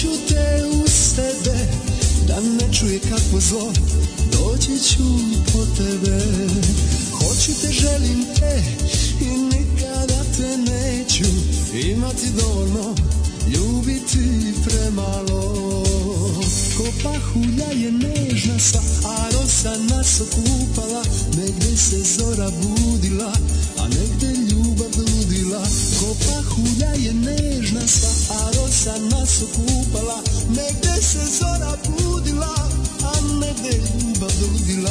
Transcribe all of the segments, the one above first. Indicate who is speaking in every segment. Speaker 1: ću te u sebe, da ne čuje kako zlo, doći ću po tebe. Hoću te, želim te i nikada te neću imati dovoljno, ljubiti premalo. Ko pahulja je nežna sva, a rosa nas okupala, negde se zora budila, a negde ljubav ludila. Ko pahulja je nežna sva, a iza nas okupala Negde se zora budila A negde ljubav doludila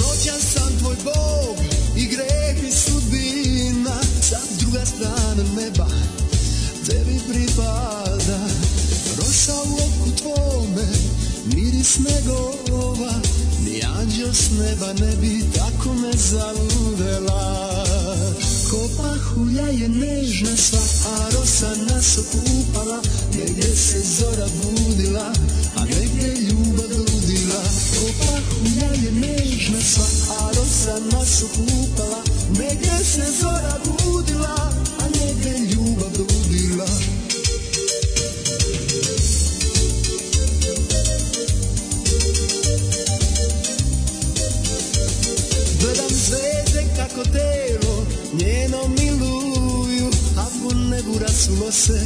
Speaker 1: Noćan sam tvoj Bog I greh i sudbina Sa druga strana neba Tebi pripada Rosa u oku tvome Miris negova Ni anđel s neba ne bi tako me zaludela Ko pahulja je nežna sva, a rosa nas okupala Negdje se zora budila, a negdje ljubav ludila Ko pahulja je nežna sva, a rosa nas okupala Negdje se zora budila, a negdje ljubav telo njeno miluju Ako ne gurasulo se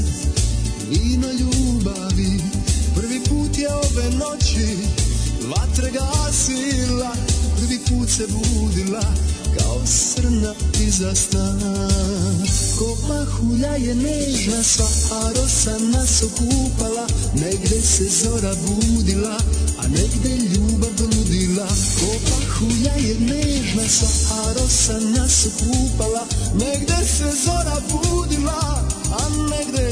Speaker 1: vino ljubavi Prvi put je ove noći vatre gasila Prvi put se budila kao srna iza sna Ko mahulja je nežna sva, a rosa nas okupala Negde se zora budila negde ljubav nudila Ko pahulja je nežna Saharo sa nas okupala Negde se zora budila A negde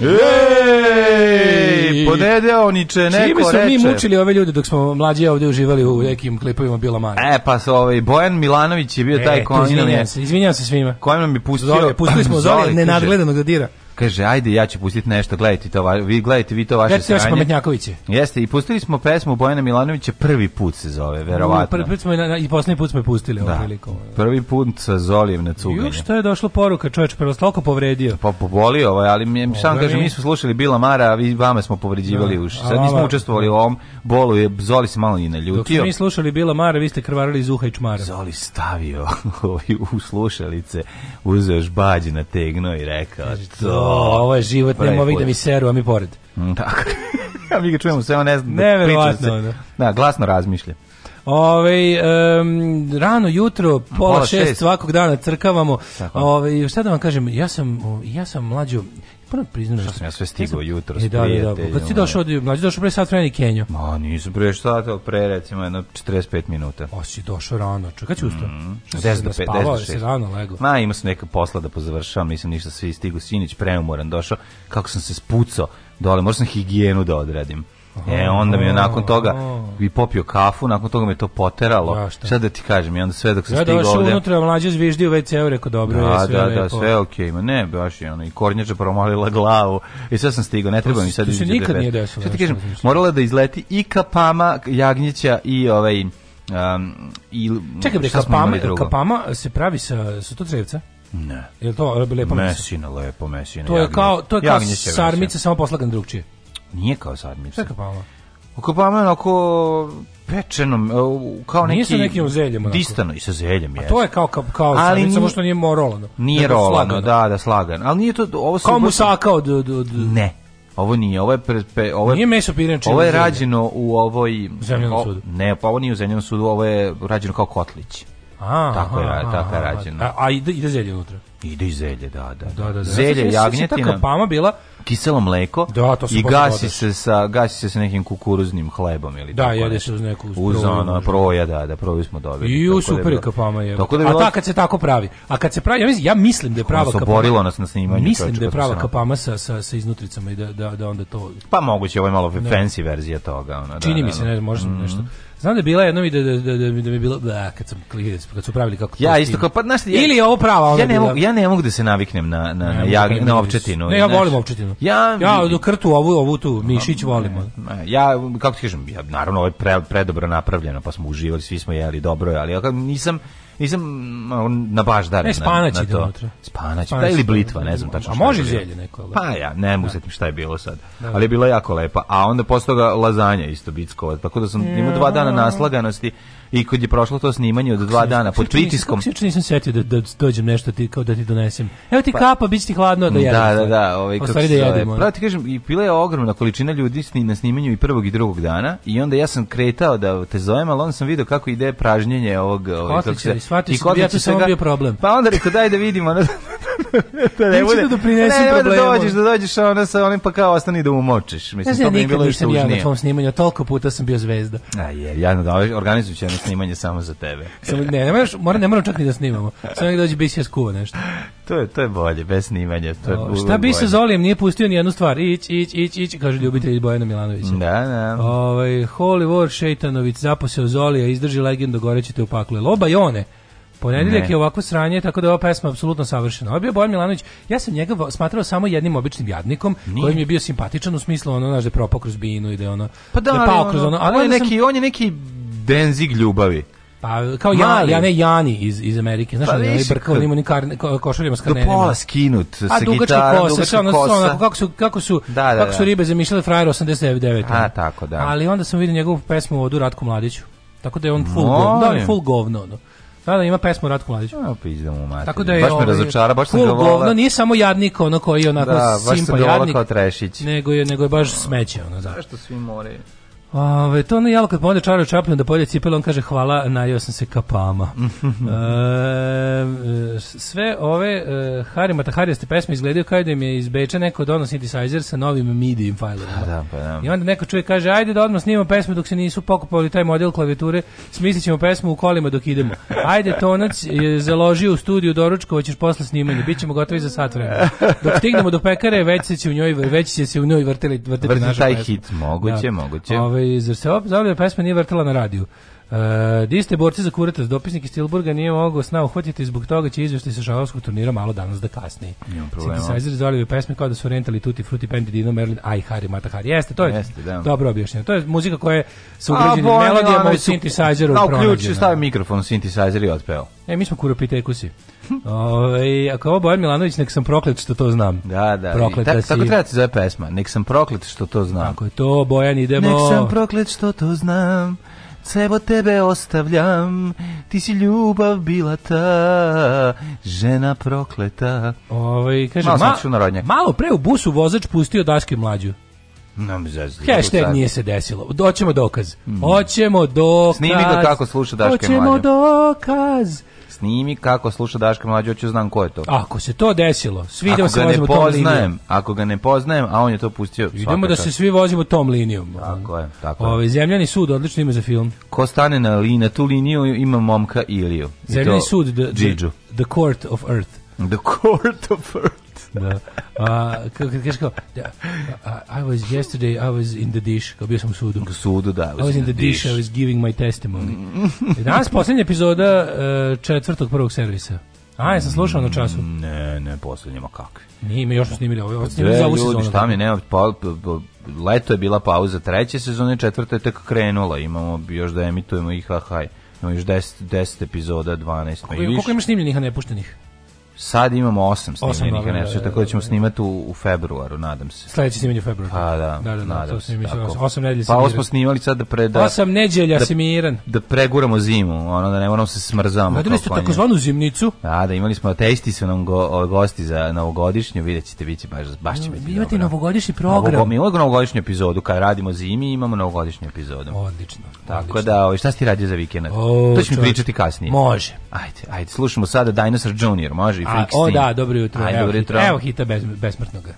Speaker 2: Ej, ponedeoniče, neko reče. Čime
Speaker 3: smo mi mučili ove ljude dok smo mlađi ovde uživali u nekim klipovima Bila Maja.
Speaker 2: E, pa se ovaj, Bojan Milanović je bio e, taj koji nam
Speaker 3: je... Izvinjam se svima.
Speaker 2: Kojem nam je pustio... Zove,
Speaker 3: pustili smo Zoli, Zoli nenadgledano da dira
Speaker 2: kaže ajde ja ću pustiti nešto gledajte to vi gledajte vi to vaše
Speaker 3: Gledajte još pametnjakoviće.
Speaker 2: Jeste i pustili smo pesmu Bojana Milanovića prvi put se zove verovatno. Prvi
Speaker 3: put smo i, i poslednji put smo pustili da.
Speaker 2: Prilikom. Prvi put sa Zolijem na cuganje. Ju
Speaker 3: što je došlo poruka čoveče prvo stoko povredio.
Speaker 2: Pa pobolio ovaj ali mi sam kaže mi smo slušali Bila Mara a vi vama smo povređivali da. uši. Sad nismo učestvovali u ovom bolu je Zoli se malo
Speaker 3: i
Speaker 2: naljutio.
Speaker 3: Dok mi slušali Bila Mara vi ste krvarili iz uha i čmara.
Speaker 2: Zoli stavio ovaj u slušalice uzeo na tegno i rekao
Speaker 3: to ovo je život, nema ovih da mi seru,
Speaker 2: a
Speaker 3: mi pored.
Speaker 2: Mm, tako. a mi ga čujemo sve, on ne znam, da, ne,
Speaker 3: priča se. Da.
Speaker 2: da, glasno razmišlja.
Speaker 3: Ove, um, rano jutro, pola, pola šest, šest, svakog dana crkavamo. Ove, šta da vam kažem, ja sam, ja sam mlađo, Prvo priznaš da sam ja sve stigao jutro. E, da, da, da pa Kad si došao, mlađi došao pre sat vremena Kenjo.
Speaker 2: Ma, nisam pre
Speaker 3: sat, ali da,
Speaker 2: pre recimo jedno 45 minuta.
Speaker 3: O, si došao rano. Čekaj, kad ustao? Mm, 10 do 5, 10 do 6. rano lego.
Speaker 2: Ma, imao sam neka posla da pozavršavam, nisam ništa svi stigu sinić, preumoran došao. Kako sam se spucao dole, morao sam higijenu da odredim. E, onda mi je nakon toga i popio kafu, nakon toga me to poteralo. Da, šta? Sad da ti kažem, i onda sve dok sam ja, da, stigao ovde... Ja
Speaker 3: unutra, mlađe zviždi u WC-u, rekao dobro,
Speaker 2: da,
Speaker 3: je
Speaker 2: sve Da, da, lepo. sve okej, okay, ma ne, baš je ono, i kornjača promolila glavu, i sve sam stigao, ne treba mi sad...
Speaker 3: To se nikad da-
Speaker 2: nije desilo. Sad ti kažem, morala da izleti i kapama, jagnjeća i ovaj... Um,
Speaker 3: i, Čekaj bre, kapama, kapama se pravi sa, sa to drevca?
Speaker 2: Ne.
Speaker 3: Je to lepo mesina? Mesina, lepo
Speaker 2: mesina.
Speaker 3: To je kao, to je kao sarmice, samo poslagan drugčije.
Speaker 2: Nije kao sadnica. Šta je kapama? Kapama je onako pečenom, e, kao neki... Nije sa nekim
Speaker 3: zeljem. Onako.
Speaker 2: Distano i sa zeljem,
Speaker 3: je.
Speaker 2: A
Speaker 3: to je kao, kao, kao ali samo što
Speaker 2: nije
Speaker 3: morolano.
Speaker 2: Nije rolano, da, da, slagan. Ali nije to... Ovo
Speaker 3: kao musaka od, od, od...
Speaker 2: Ne, ovo nije, ovo je pre, pe, ovo je,
Speaker 3: nije meso pirenče.
Speaker 2: Ovo je rađeno u ovoj U
Speaker 3: zemljenom
Speaker 2: sudu. Ne, pa ovo nije u zemljenom sudu, ovo je rađeno kao kotlić. A, tako je, tako je rađeno. A,
Speaker 3: a ide, ide zelje unutra.
Speaker 2: Ide i zelje, da, da. da, da, da.
Speaker 3: da. Zelje, ja da jagnjetina. Ta kapama bila
Speaker 2: kiselo mleko
Speaker 3: da, to
Speaker 2: i gasi se, sa, gasi se sa nekim kukuruznim hlebom. Ili
Speaker 3: da, jede
Speaker 2: se uz
Speaker 3: neku
Speaker 2: uz ono, proja, da, da, proju smo dobili. I u
Speaker 3: da super da kapama je. da je a ta kad se tako pravi. A kad se pravi, ja mislim, ja mislim da je prava kapama. Oborilo nas na snimanju. Mislim
Speaker 2: da
Speaker 3: je prava
Speaker 2: kapama
Speaker 3: sa,
Speaker 2: sa,
Speaker 3: sa iznutricama i da, da, da onda to...
Speaker 2: Pa moguće, ovo je malo da. fancy verzija toga. Ona,
Speaker 3: Čini da, mi se, da, ne, možda mhm. nešto. Znam da je bila jednom i da, da, da, da, da mi je bilo, da, kad, sam, kad su pravili
Speaker 2: kako to Ja isto kao, pa, znaš, ja,
Speaker 3: ili je ovo
Speaker 2: prava ona ja ne, mogu, ja ne mogu da se naviknem na, na, ne, ja, na, da na ovčetinu. Ne,
Speaker 3: ja volim ovčetinu. Ja, ja do krtu ovu, ovu tu, mišić volimo.
Speaker 2: Ja, kako ti kažem, ja, naravno, ovo je pre, predobro napravljeno, pa smo uživali, svi smo jeli dobro, ali ja nisam, Nisam na baš dar. E, ne, spanać na, na to. Spanać, spanać da, ili blitva,
Speaker 3: ne znam tačno. A može zelje neko. Ali.
Speaker 2: Pa ja, ne mogu setim šta je bilo sad. Da. Ali je bila jako lepa. A onda posle toga lazanja isto bickova. Tako da sam da. imao dva dana naslaganosti i kad je prošlo to snimanje od dva dana pod pritiskom. Kako se
Speaker 3: nisam setio da, da dođem nešto ti, kao da ti donesem. Evo ti pa, kapa, bit ti hladno da
Speaker 2: jedemo. Da, da, da. Ovaj,
Speaker 3: kako da jedemo. Pravo
Speaker 2: ti kažem, i bila je ogromna količina ljudi na snimanju i prvog i drugog dana i onda ja sam kretao da te zovem, ali onda sam video kako ide pražnjenje ovog...
Speaker 3: Ovaj, Kotličari, shvatio sam, ja tu sam bio problem.
Speaker 2: Pa onda rekao, daj da vidimo,
Speaker 3: da ne bude, da doprinesu ne, da problemu.
Speaker 2: Da dođeš, da dođeš ona sa onim pa kao ostani da umočiš.
Speaker 3: Mislim,
Speaker 2: ne, to
Speaker 3: bi bilo nisam ja na tvom snimanju, toliko puta sam bio zvezda.
Speaker 2: A je, ja da organizujući jedno snimanje samo za tebe. Samo,
Speaker 3: ne, ne, moraš, mora, ne moram čak ni da snimamo. Samo nek dođe Bisija skuva nešto.
Speaker 2: to je, to je bolje, bez snimanja. To je
Speaker 3: šta bi se Zolijem nije pustio ni jednu stvar? Ić, ić, ić, ić, kaže ljubitelj Bojana Milanovića.
Speaker 2: Da, da.
Speaker 3: Ovaj, Holy War Šeitanović zaposeo Zolija, izdrži legendu, goreći te u pakle. Loba i one. Ponedeljak je ovako sranje, tako da ova pesma apsolutno savršena. Ovo je bio Bojan Milanović. Ja sam njega smatrao samo jednim običnim jadnikom, Nije. koji je bio simpatičan u smislu ono, znaš, da je propao kroz binu i da
Speaker 2: je
Speaker 3: ono...
Speaker 2: Pa da, da je pao ono, kroz ono... Ali on, je neki, sam... on je neki denzig ljubavi.
Speaker 3: Pa kao ja, ja ne Jani iz iz Amerike, znaš, pa, on je brkao, on ni karne, ko, košuljama s karnenima.
Speaker 2: pola skinut
Speaker 3: sa gitarom, dugačka kosa, ono, ono, kako su kako su da, da, kako su da. ribe zamišljale frajer 89. A
Speaker 2: tako da.
Speaker 3: Ali onda sam vidio njegovu pesmu od Ratku Mladiću. Tako
Speaker 2: da je
Speaker 3: on full govno, da, full govno. Ono. Da, da, ima pesmu Ratko Mladiću. A,
Speaker 2: pizda pa mu mati. Tako da je, baš me ovaj razočara, baš sam ga volao. Da,
Speaker 3: nije samo jadnik, ono koji je onako da, simpa jadnik. Da, baš sam
Speaker 2: ga kao trešić.
Speaker 3: Nego je, nego je baš smeće, ono, da.
Speaker 2: Zašto svi moraju?
Speaker 3: Ove, to ono jalo kad pomode Čarlio Čaplinu da polje cipele, on kaže hvala, najeo sam se kapama. e, sve ove e, Hari Mataharijaste pesme izgledaju kao da im je iz Beča neko dono synthesizer sa novim midi fajlovima.
Speaker 2: Da,
Speaker 3: pa,
Speaker 2: da.
Speaker 3: I onda neko čuje kaže, ajde da odmah snimamo pesmu dok se nisu pokupali taj model klavijature, smislit ćemo pesmu u kolima dok idemo. Ajde, Tonac je založio u studiju doručkova ćeš posle snimanje, bit ćemo gotovi za sat vremena. Dok stignemo do pekare, već će se u njoj, već će se u njoj vrteli,
Speaker 2: vrteli, vrteli taj pesmu. hit, moguće, da. moguće. Ove,
Speaker 3: Ove, ovaj, zar se ova zabavlja pesma nije vrtila na radiju? E, di ste borci za kurata s dopisnik iz Tilburga nije mogao sna uhvatiti zbog toga će izvešti sa šalovskog turnira malo danas da kasni Nemam problema. Synthesizer zvalio pesme kao da su rentali Tutti Frutti Pendi, Dino Merlin Aj Hari Mata Hari. Jeste, to je Jeste, da. dobro objašnjeno. To je muzika koja je sa ugrađenim melodijama
Speaker 2: u
Speaker 3: synthesizeru
Speaker 2: da, pronađena. Kao ključ stavi mikrofon synthesizer i otpeo.
Speaker 3: E, mi smo kuropitekusi. Ove, ako je ovo Bojan Milanović, nek sam proklet što to znam.
Speaker 2: Da, da. Prokleta tak, si. Tako treba ti da zove pesma. Nek sam proklet što to znam.
Speaker 3: Tako je to, Bojan, idemo.
Speaker 2: Nek sam proklet što to znam. Cevo tebe ostavljam, ti si ljubav bila ta, žena prokleta.
Speaker 3: Ove, kaže,
Speaker 2: malo, ma,
Speaker 3: malo pre u busu vozač pustio Daške mlađu. Nam zezli. Hashtag nije se desilo. Doćemo dokaz. Mm. Hoćemo dokaz.
Speaker 2: Snimi
Speaker 3: ga
Speaker 2: kako sluša Daška Hoćemo
Speaker 3: dokaz
Speaker 2: snimi kako sluša Daška Mlađe, hoću da znam ko je to.
Speaker 3: Ako se to desilo, svi idemo da se vozimo tom linijom.
Speaker 2: Ako ga ne poznajem, a on je to pustio. Idemo
Speaker 3: da se svi vozimo tom linijom.
Speaker 2: Tako je, tako je. Ove,
Speaker 3: ovaj, Zemljani sud, odlično ime za film.
Speaker 2: Ko stane na, li, na tu liniju, ima momka Iliju.
Speaker 3: Zemljani sud, the, the, the Court of Earth.
Speaker 2: The Court of Earth.
Speaker 3: da. A, kako kažeš kao, da, I was yesterday, I was in the dish, kao bio sam u sudu. U
Speaker 2: sudu, da.
Speaker 3: I was, in the, the dish. dish, I was giving my testimony. E, danas posljednja epizoda e, četvrtog prvog servisa. A, jesam slušao na času?
Speaker 2: Mm, ne, ne, posljednjima kakvi.
Speaker 3: Nije, mi još
Speaker 2: smo snimili ovo. Ovo pa snimili za ovu
Speaker 3: sezonu. Šta mi nema, pa,
Speaker 2: pa, leto je bila pauza treće sezone, četvrta je tek krenula. Imamo još da emitujemo i ha-haj. Imamo još 10, 10 epizoda, 12. Pa
Speaker 3: koliko, koliko imaš snimljenih, a ne puštenih?
Speaker 2: Sad imamo 8 snimljenika, nešto, da, da, tako da, da ćemo snimati u, u februaru, nadam se.
Speaker 3: Sledeće snimanje u februaru. Pa
Speaker 2: da, da, da, nadam
Speaker 3: to se. Tako. 8 nedelja
Speaker 2: Pa ovo smo snimali sad da pre... Da,
Speaker 3: 8 nedelja da, si miran.
Speaker 2: Da preguramo zimu, ono da ne moramo
Speaker 3: se
Speaker 2: smrzamo.
Speaker 3: Radili ste takozvanu zimnicu.
Speaker 2: Da, da, imali smo, testi su nam go, gosti za novogodišnju, vidjet ćete, bit će baš, baš
Speaker 3: će biti Imate novogodišnji program. Novo, mi
Speaker 2: imamo novogodišnju epizodu, kad radimo zimi imamo novogodišnju epizodu.
Speaker 3: Odlično.
Speaker 2: Tako da, ovaj, šta si ti radio za vikend? to ćemo pričati kasnije.
Speaker 3: Može.
Speaker 2: Ajde, ajde, slušamo sada Dinosaur Junior, može? A, o
Speaker 3: da, dobro jutro. Aj,
Speaker 2: dobro jutro.
Speaker 3: Hita, evo hita bes, besmrtnoga.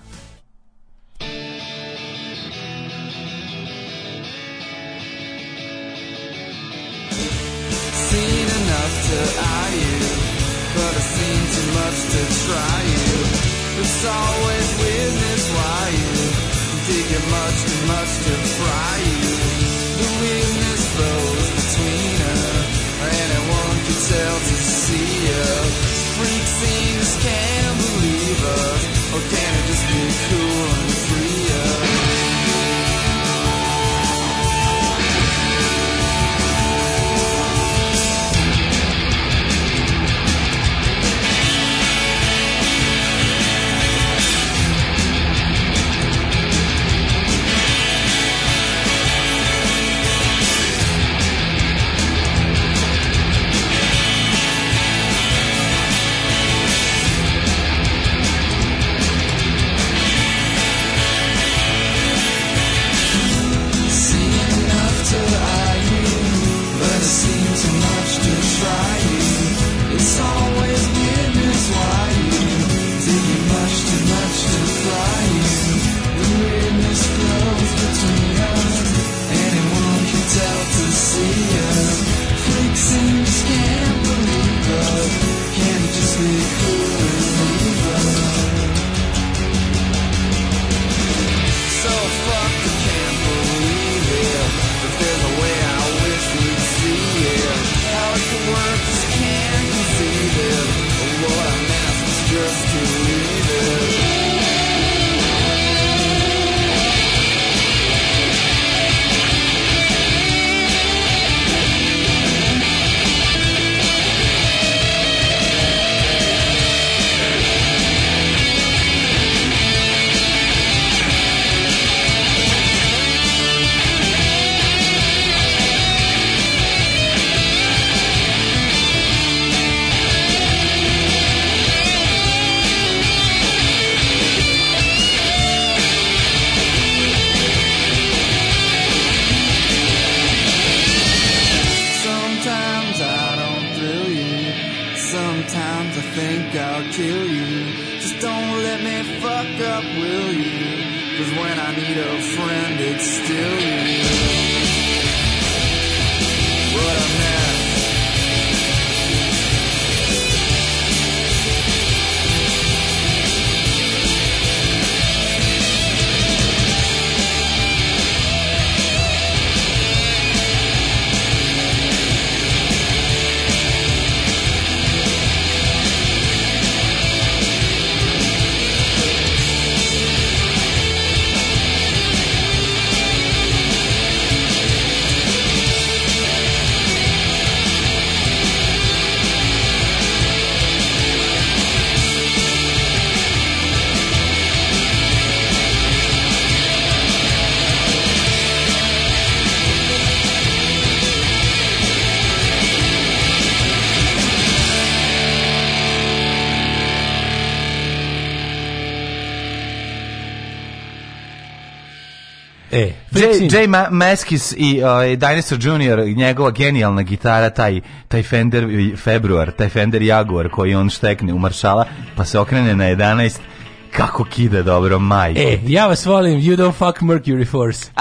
Speaker 2: Jackson. Jay, Jay Meskis i uh, Dinosaur Jr. njegova genijalna gitara, taj, taj Fender Februar, taj Fender Jaguar koji on štekne u maršala, pa se okrene na 11 kako kide dobro, majke.
Speaker 3: E, ja vas volim, you don't fuck Mercury Force.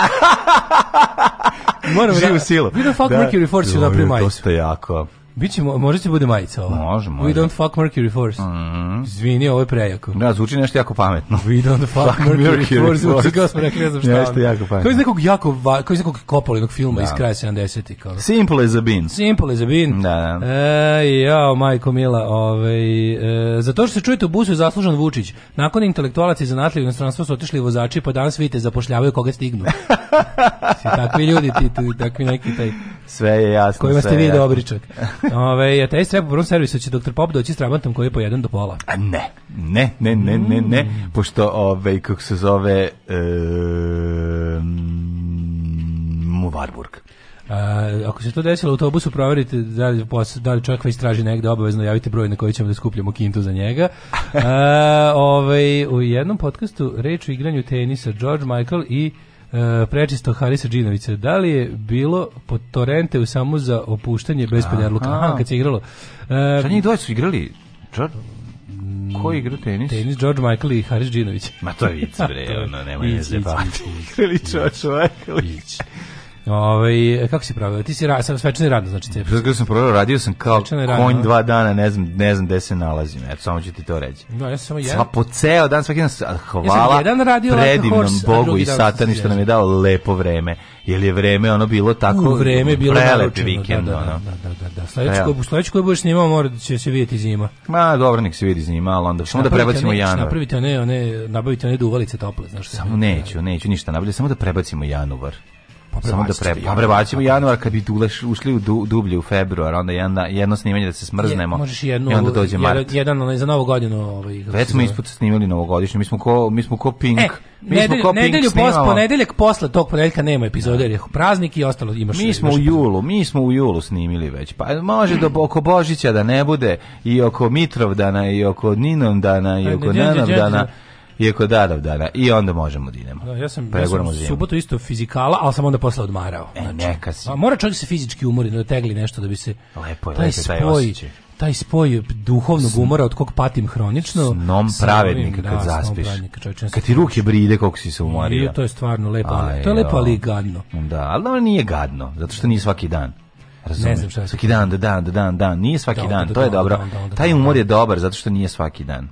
Speaker 2: Moram Živu da, silu.
Speaker 3: You don't fuck da. Mercury Force, you don't To
Speaker 2: Dosta jako.
Speaker 3: Biće, možete da bude majica ova. Može, može. We don't fuck Mercury Force. Mm -hmm. Zvini, ovo je prejako.
Speaker 2: Da, zvuči nešto jako pametno.
Speaker 3: We don't fuck, fuck Mercury, Mercury, Force. Zvuči kao smo rekli, ne
Speaker 2: znam šta. Nešto jako pametno.
Speaker 3: Kao iz nekog, jako, kao iz nekog kopolinog filma da. iz kraja 70. Kao.
Speaker 2: Simple as a bean.
Speaker 3: Simple as a bean. Da,
Speaker 2: da.
Speaker 3: E, jao, majko mila. Ovaj, e, za to što se čujete u busu je zaslužan Vučić. Nakon intelektualaca i zanatljiv inostranstva su otišli vozači, pa danas vidite zapošljavaju koga stignu. si, takvi ljudi, ti, takvi neki taj
Speaker 2: Sve je jasno.
Speaker 3: Kojima ste vi dobričak. Ove, a taj strep u prvom servisu će doktor Pop doći s trabantom koji je po jedan do pola.
Speaker 2: A ne, ne, ne, ne, ne, ne, mm. pošto ove, kako se zove, e, um, Warburg.
Speaker 3: A, ako se to desilo u autobusu, proverite da li, da li čovjek već traži negde, obavezno javite broj na koji ćemo da skupljamo kintu za njega. A, ovaj, u jednom podcastu reč o igranju tenisa George Michael i Eh, prečisto Harisa Džinovića. Da li je bilo po u samo za opuštanje bez penjarluka? Aha, kad se igralo. Eh,
Speaker 2: Šta njih dvoje su igrali? Čar? Mm, Ko igra tenis?
Speaker 3: Tenis George Michael i Haris Džinović.
Speaker 2: Ma to je vic, bre, ono, nemoj ne zebati. Igrali George Michael.
Speaker 3: Ovaj kako si proveo? Ti si ra, sam svečani radno, znači cepiš. Zato
Speaker 2: sam proveo, radio sam kao konj da. dva dana, ne znam, ne znam gde se nalazim. Eto samo ću ti to reći.
Speaker 3: No, da, ja sam samo jedan. Sva
Speaker 2: po ceo dan svaki dan hvala. Ja jedan radio predivnom horse, Bogu i satani što nam je dao lepo vreme. Jer je vreme ono bilo tako
Speaker 3: U
Speaker 2: vreme bilo prelep da, vikend da, da,
Speaker 3: ono. Da, da, da, da. Sledeću, sledeću koju budeš snimao, mora da će se vidjeti zima.
Speaker 2: Ma, dobro, nek se vidi zima, ali onda samo da prebacimo januar. Napravite
Speaker 3: one, one, nabavite one duvalice tople, znaš.
Speaker 2: Samo neću, neću ništa nabavljati, samo da prebacimo januar. Pa Samo da pre, pa prebacimo januar kad bi duleš, ušli u dublje u februar, onda jedna, jedno snimanje da se smrznemo. Je, možeš
Speaker 3: jednu, i onda dođe jedan, mart. Jedan, onaj za novu godinu. Ovaj,
Speaker 2: Već smo ispod snimali novogodišnje, mi smo ko, mi smo ko e, Pink. E, mi
Speaker 3: nedelj,
Speaker 2: smo nedelju
Speaker 3: pos, ponedeljak posle tog ponedeljka nema epizode, jer je praznik i ostalo
Speaker 2: imaš. Mi smo imaš u julu, mi smo u julu snimili već. Pa može da oko Božića da ne bude i oko Mitrovdana i oko Ninom dana i pa oko Nanom dana je da, da. i onda možemo da idemo.
Speaker 3: Da, ja sam, ja sam subotu isto fizikala, ali sam onda posle odmarao.
Speaker 2: E, znači, neka si. A,
Speaker 3: mora čovjek da se fizički umori, da tegli nešto da bi se...
Speaker 2: Lepo je, taj, lepo, spoj, taj osjećaj
Speaker 3: taj spoj duhovnog umora od kog patim hronično.
Speaker 2: Snom pravednika da, kad da, zaspiš. Kad ti ruke bride koliko si se umorio.
Speaker 3: to je stvarno lepo. Aj, to je lepo, ali gadno.
Speaker 2: Da, ali ono nije gadno, zato što nije svaki dan. Razumem. Ne znam šta je. Svaki dan, da da, da da, dan. Nije svaki da, dan, da, da, to je da, dobro. Taj umor je dobar zato što nije svaki dan.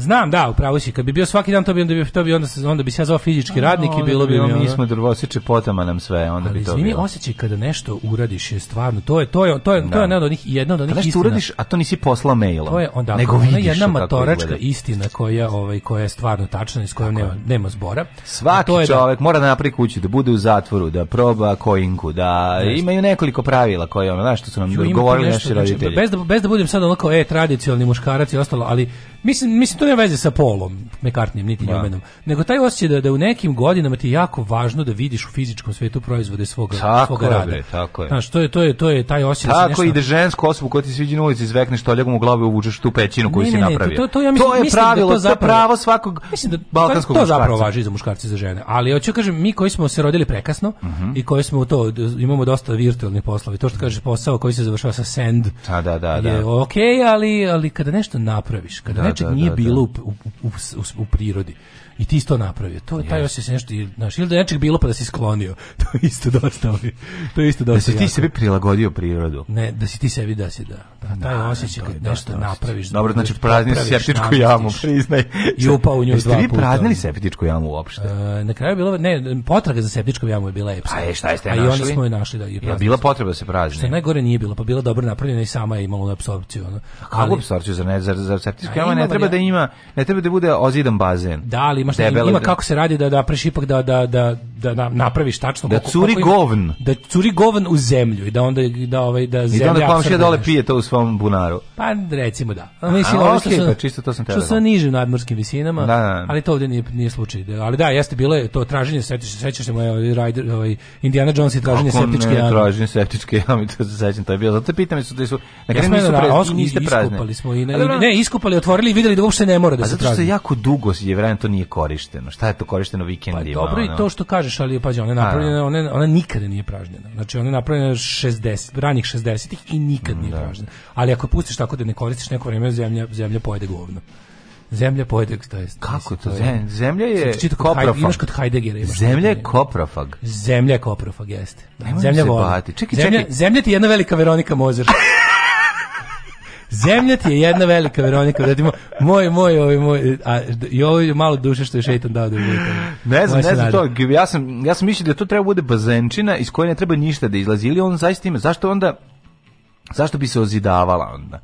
Speaker 3: Znam, da, upravo si. Kad bi bio svaki dan, to bi onda bi to bi onda onda bi se zvao fizički radnik i bilo bi mi mi
Speaker 2: smo drvosiče potama nam sve, onda bi to. Ali
Speaker 3: osećaj kada nešto uradiš je stvarno to je to je to je to je da. jedno od onih jedno od onih istina.
Speaker 2: Kada uradiš, a to nisi poslao mailom. To je onda nego vidiš
Speaker 3: jedna matoračka istina koja ovaj koja je stvarno tačna i s kojom nema nema zbora.
Speaker 2: Svaki da- čovjek mora da napravi kući, da bude u zatvoru, da proba koinku, da imaju nekoliko pravila koje ono, znaš, što su nam govorili naši znači, roditelji.
Speaker 3: Bez da bez da budem sad onako e tradicionalni muškarac i ostalo, ali mislim mislim to nema veze sa polom, mekartnim, niti da. njomenom, nego taj osjećaj da, da u nekim godinama ti je jako važno da vidiš u fizičkom svetu proizvode svoga, tako svoga je, rada.
Speaker 2: tako je. Znaš, to
Speaker 3: je, to je, to je taj osjećaj.
Speaker 2: Tako nešto... i da žensku osobu koja ti sviđa na ulici izvekneš toljegom u glavu i uvučeš tu pećinu koju ne, ne, si napravio. Ne, to, to, ja mislim, to je pravilo, da to, zapravo, to pravo svakog mislim da, balkanskog
Speaker 3: to, to zapravo važi za muškarce za žene. Ali hoću da kažem, mi koji smo se rodili prekasno uh mhm. -huh. i koji smo to, imamo dosta virtualnih poslova. To što mhm. kažeš posao koji se završava sa send da, da, da, je da. okay, ali, ali kada nešto napraviš, kada da, nečeg da, nije bilo bilo u, u, u, u, prirodi. I ti isto napravio. To je taj osjećaj se nešto, znaš, ili da je nečeg bilo pa da si sklonio. to je isto dosta. To je isto
Speaker 2: dosta.
Speaker 3: Da
Speaker 2: si ti sebi prilagodio prirodu.
Speaker 3: Ne, da si ti
Speaker 2: sebi
Speaker 3: da
Speaker 2: si
Speaker 3: da. da taj osjećaj kad nešto napraviš.
Speaker 2: Da dobro, znači prazni septičku jamu, priznaj.
Speaker 3: I upao u nju dva puta. Jeste vi
Speaker 2: praznili septičku jamu uopšte? E,
Speaker 3: na kraju je bilo ne, potraga za septičkom jamom je bila epska.
Speaker 2: A šta jeste našli? A i onda
Speaker 3: smo je našli da je
Speaker 2: ja, bila potreba da se prazni. Što
Speaker 3: najgore nije bilo, pa bila dobro napravljena i sama je imala
Speaker 2: apsorpciju, Kako apsorpciju za ne za septičku jamu ne treba da ima, ne treba da bude ozidan bazen. Da,
Speaker 3: ali ima šta, ima da- kako se radi da da preš ipak da da da da nam napraviš tačno
Speaker 2: da curi koliko, govn
Speaker 3: da curi govn u zemlju i da onda da ovaj da zemlja
Speaker 2: I da komšija dole pije to u svom bunaru
Speaker 3: pa recimo da
Speaker 2: a, mislim a, okay, što su, pa čisto to sam što da
Speaker 3: su niže nadmorskim visinama
Speaker 2: da,
Speaker 3: da, da. ali to ovde nije, nije slučaj da, ali da jeste bilo je to traženje septičke se sećaš se moje ovaj, rider ovaj Indiana Jones i traženje Kako septičke jame traženje septičke jame
Speaker 2: to se sećam to je bilo zato pitam se da su na kraju nisu pre niste
Speaker 3: prazne smo i ne, ne iskopali otvorili videli da uopšte ne mora da se traži zato što jako dugo je vreme to nije
Speaker 2: korišteno šta je to korišteno pa vikendima dobro
Speaker 3: i to što kaže kažeš, ali pađe, ona je napravljena, ona, ona nikada nije pražnjena. Znači, ona je napravljena 60, ranih 60-ih i nikad nije da. pražnjena. Ali ako pustiš tako da ne koristiš neko vreme, zemlja, zemlja pojede govno. Zemlja pojede, to je...
Speaker 2: Kako to? Zemlja, zemlja je Čito, koprofag. Imaš
Speaker 3: kod Heideggera.
Speaker 2: Imaš zemlja je
Speaker 3: koprofag. Zemlja je koprofag, jeste.
Speaker 2: Da. Zemlja vola.
Speaker 3: Čekaj, zemlja, zemlja ti je jedna velika Veronika Mozer. Zemlja ti je jedna velika Veronika, da moj, moj, moj, ovaj, moj, a, i ovo je malo duše što je šeitan dao da je
Speaker 2: Ne znam, ne znam to, ja sam, ja sam mislio da to treba bude bazenčina iz koje ne treba ništa da izlazi, ili on zaista ima, zašto onda, zašto bi se ozidavala onda?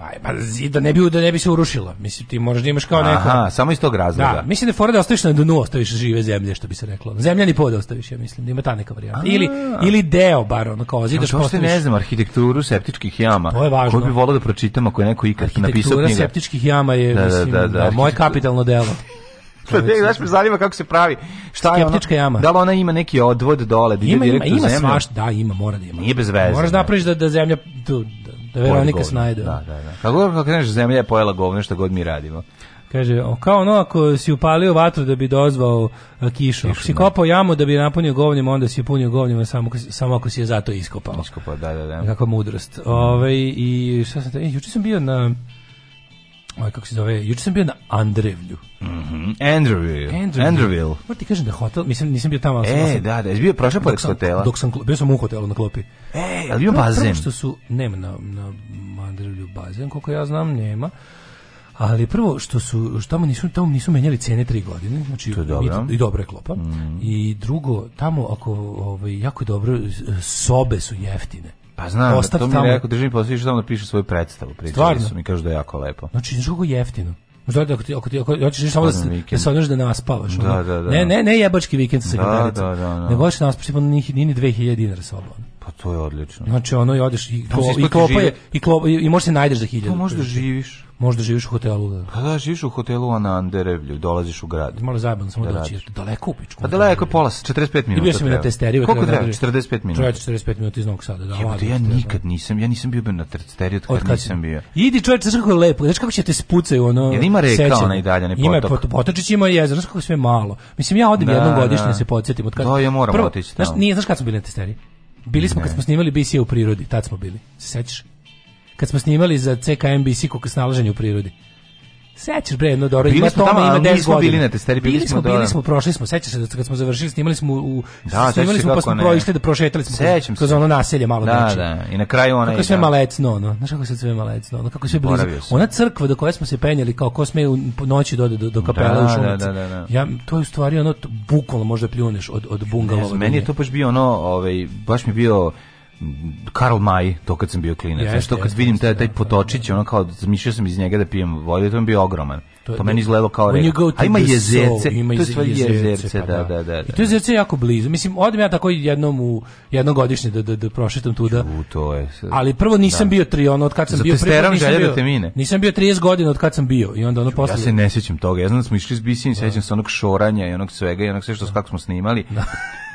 Speaker 3: Aj, pa zida ne bi da ne bi se urušila. Mislim ti možda imaš kao neko.
Speaker 2: Aha, samo iz tog razloga.
Speaker 3: Da, mislim da fora da ostaviš na dnu, ostaviš žive zemlje, što bi se reklo. Zemljani pod ostaviš, ja mislim, da ima ta neka varijanta. Ili ili deo bar ono kao što pa
Speaker 2: ne znam arhitekturu septičkih jama. To je važno. Ko bi voleo da pročitam ako je neko ikad napisao knjigu.
Speaker 3: septičkih jama je da, da, mislim, da, da, da moje kapitalno delo.
Speaker 2: Pa tek, znaš, me zanima kako se pravi.
Speaker 3: Šta je ona, jama.
Speaker 2: Da li ona ima neki odvod dole? Da ima, ima, ima svašta,
Speaker 3: da, ima, mora da ima.
Speaker 2: Nije bez
Speaker 3: veze. Moraš da napraviš da, da zemlja Da Veronika Snajder.
Speaker 2: Da, da, da. Kako god kako nešto zemlja je pojela govno što god mi radimo.
Speaker 3: Kaže, o, kao ono ako si upalio vatru da bi dozvao a, e, kišu, ako si da. kopao jamu da bi napunio govnjem, onda si punio govnjem samo, samo ako si je zato
Speaker 2: iskopao. Iskopao, da, da, da.
Speaker 3: Kakva mudrost. Ove, ovaj, i šta sam te, e, juče sam bio na Ovaj, kako se zove, juče sam bio na Andrevlju. Mhm.
Speaker 2: Mm Andreville. Andreville. Andreville.
Speaker 3: ti kažem da hotel, mislim nisam bio tamo, ali
Speaker 2: e, da, da, da, bio prošao pored hotela.
Speaker 3: Dok sam
Speaker 2: bio
Speaker 3: sam u hotelu na klopi.
Speaker 2: Ej, ali bio bazen. Prvo
Speaker 3: što su nema na na Andrevlju bazen, koliko ja znam, nema. Ali prvo što su što tamo nisu tamo nisu menjali cene tri godine, znači to je dobro. i, i dobra je klopa. Mm I drugo, tamo ako ovaj jako dobro sobe su jeftine.
Speaker 2: Pa znam, Ostav to mi tamo. rekao, državni posao pa išao tamo da piše svoju predstavu. Stvarno? su mi, kažu da je jako lepo.
Speaker 3: Znači, znaš kako jeftino. Možda da ako ti ako ti ako hoćeš samo da pa se da se odeš da naspavaš.
Speaker 2: Da, da, da.
Speaker 3: Ne,
Speaker 2: ne,
Speaker 3: ne jebački vikend sa da, sekretarica. Da, da, da, da. Ne baš naspaš, tipa ni ni 2000 dinara soba.
Speaker 2: Pa to je odlično.
Speaker 3: Znači ono i odeš i, pa klo, i klopa je, i, klopa, i, i možeš se najdeš za hiljadu. To
Speaker 2: pa možda živiš.
Speaker 3: Možda živiš u hotelu. Da. Pa
Speaker 2: da, živiš u hotelu, a na Anderevlju, dolaziš u grad.
Speaker 3: Malo zajebano, samo da doći, daleko u pičku. Pa
Speaker 2: daleko je pola, 45 minuta. I bio
Speaker 3: sam treba. na testeriju.
Speaker 2: Koliko treba? 45 da minuta.
Speaker 3: Čovječe, 45 minuta iz Novog Sada.
Speaker 2: Da, Jebate, ja nikad nisam, ja nisam bio na testeriju od kad, od kad nisam bio.
Speaker 3: Idi čovječe, znaš kako je lepo, znaš kako će te spucaju ono
Speaker 2: Jer ima reka ona i dalje, ne potok. Ima potok,
Speaker 3: potočić ima jezero, znaš kako sve malo. Mislim, ja odim da, jednom da. godišnje da. se podsjetim. Da, ja
Speaker 2: moram otići.
Speaker 3: Znaš, nije, znaš kad smo bili na testeriji? Bili smo ne. kad smo snimali BC u prirodi, tad smo bili. Se sećaš? Kad smo snimali za CKMBC kako snalaženje u prirodi. Sećaš bre, no dobro, ima smo ima 10 godina. Bili na
Speaker 2: testeri, bili, bili smo, bili smo, prošli smo, sećaš se da kad smo završili, snimali smo u da, snimali smo pa smo prošli da prošetali smo sećam kroz
Speaker 3: se. ono naselje malo
Speaker 2: da, znači. Da, i na kraju ona
Speaker 3: kako
Speaker 2: sve da.
Speaker 3: malecno, no, znaš kako se sve malecno, no, kako se blizu. Ona crkva do koje smo se penjali kao ko sme u noći do da do, do kapele da, u Šumici. Da, da, da, da. Ja to je u stvari ono bukvalno možda pljuneš od od bungalova. Meni
Speaker 2: je to baš bio ono, ovaj baš mi bio Karl May, to kad sam bio klinac. što to kad vidim taj, da, taj da, potočić, da. ono kao, zamišljao sam iz njega da pijem vodu, to je bio ogroman. To, to pa meni izgledalo kao reka. A ima da jezerce, ima to je stvari jezerce, pa da, da, da, da,
Speaker 3: I da. to jezerce je jako blizu. Mislim, odem ja tako jednom u jednom godišnje da, da, da prošetam tuda.
Speaker 2: U, to je.
Speaker 3: Ali prvo nisam bio tri, ono, od kad
Speaker 2: sam
Speaker 3: bio...
Speaker 2: Za želja da te mine.
Speaker 3: Nisam bio 30 godina od kad sam bio i onda ono posle...
Speaker 2: Ja se ne sjećam toga, ja znam da smo išli s Bisin, sjećam se onog šoranja i onog svega i onog sve što kako smo snimali.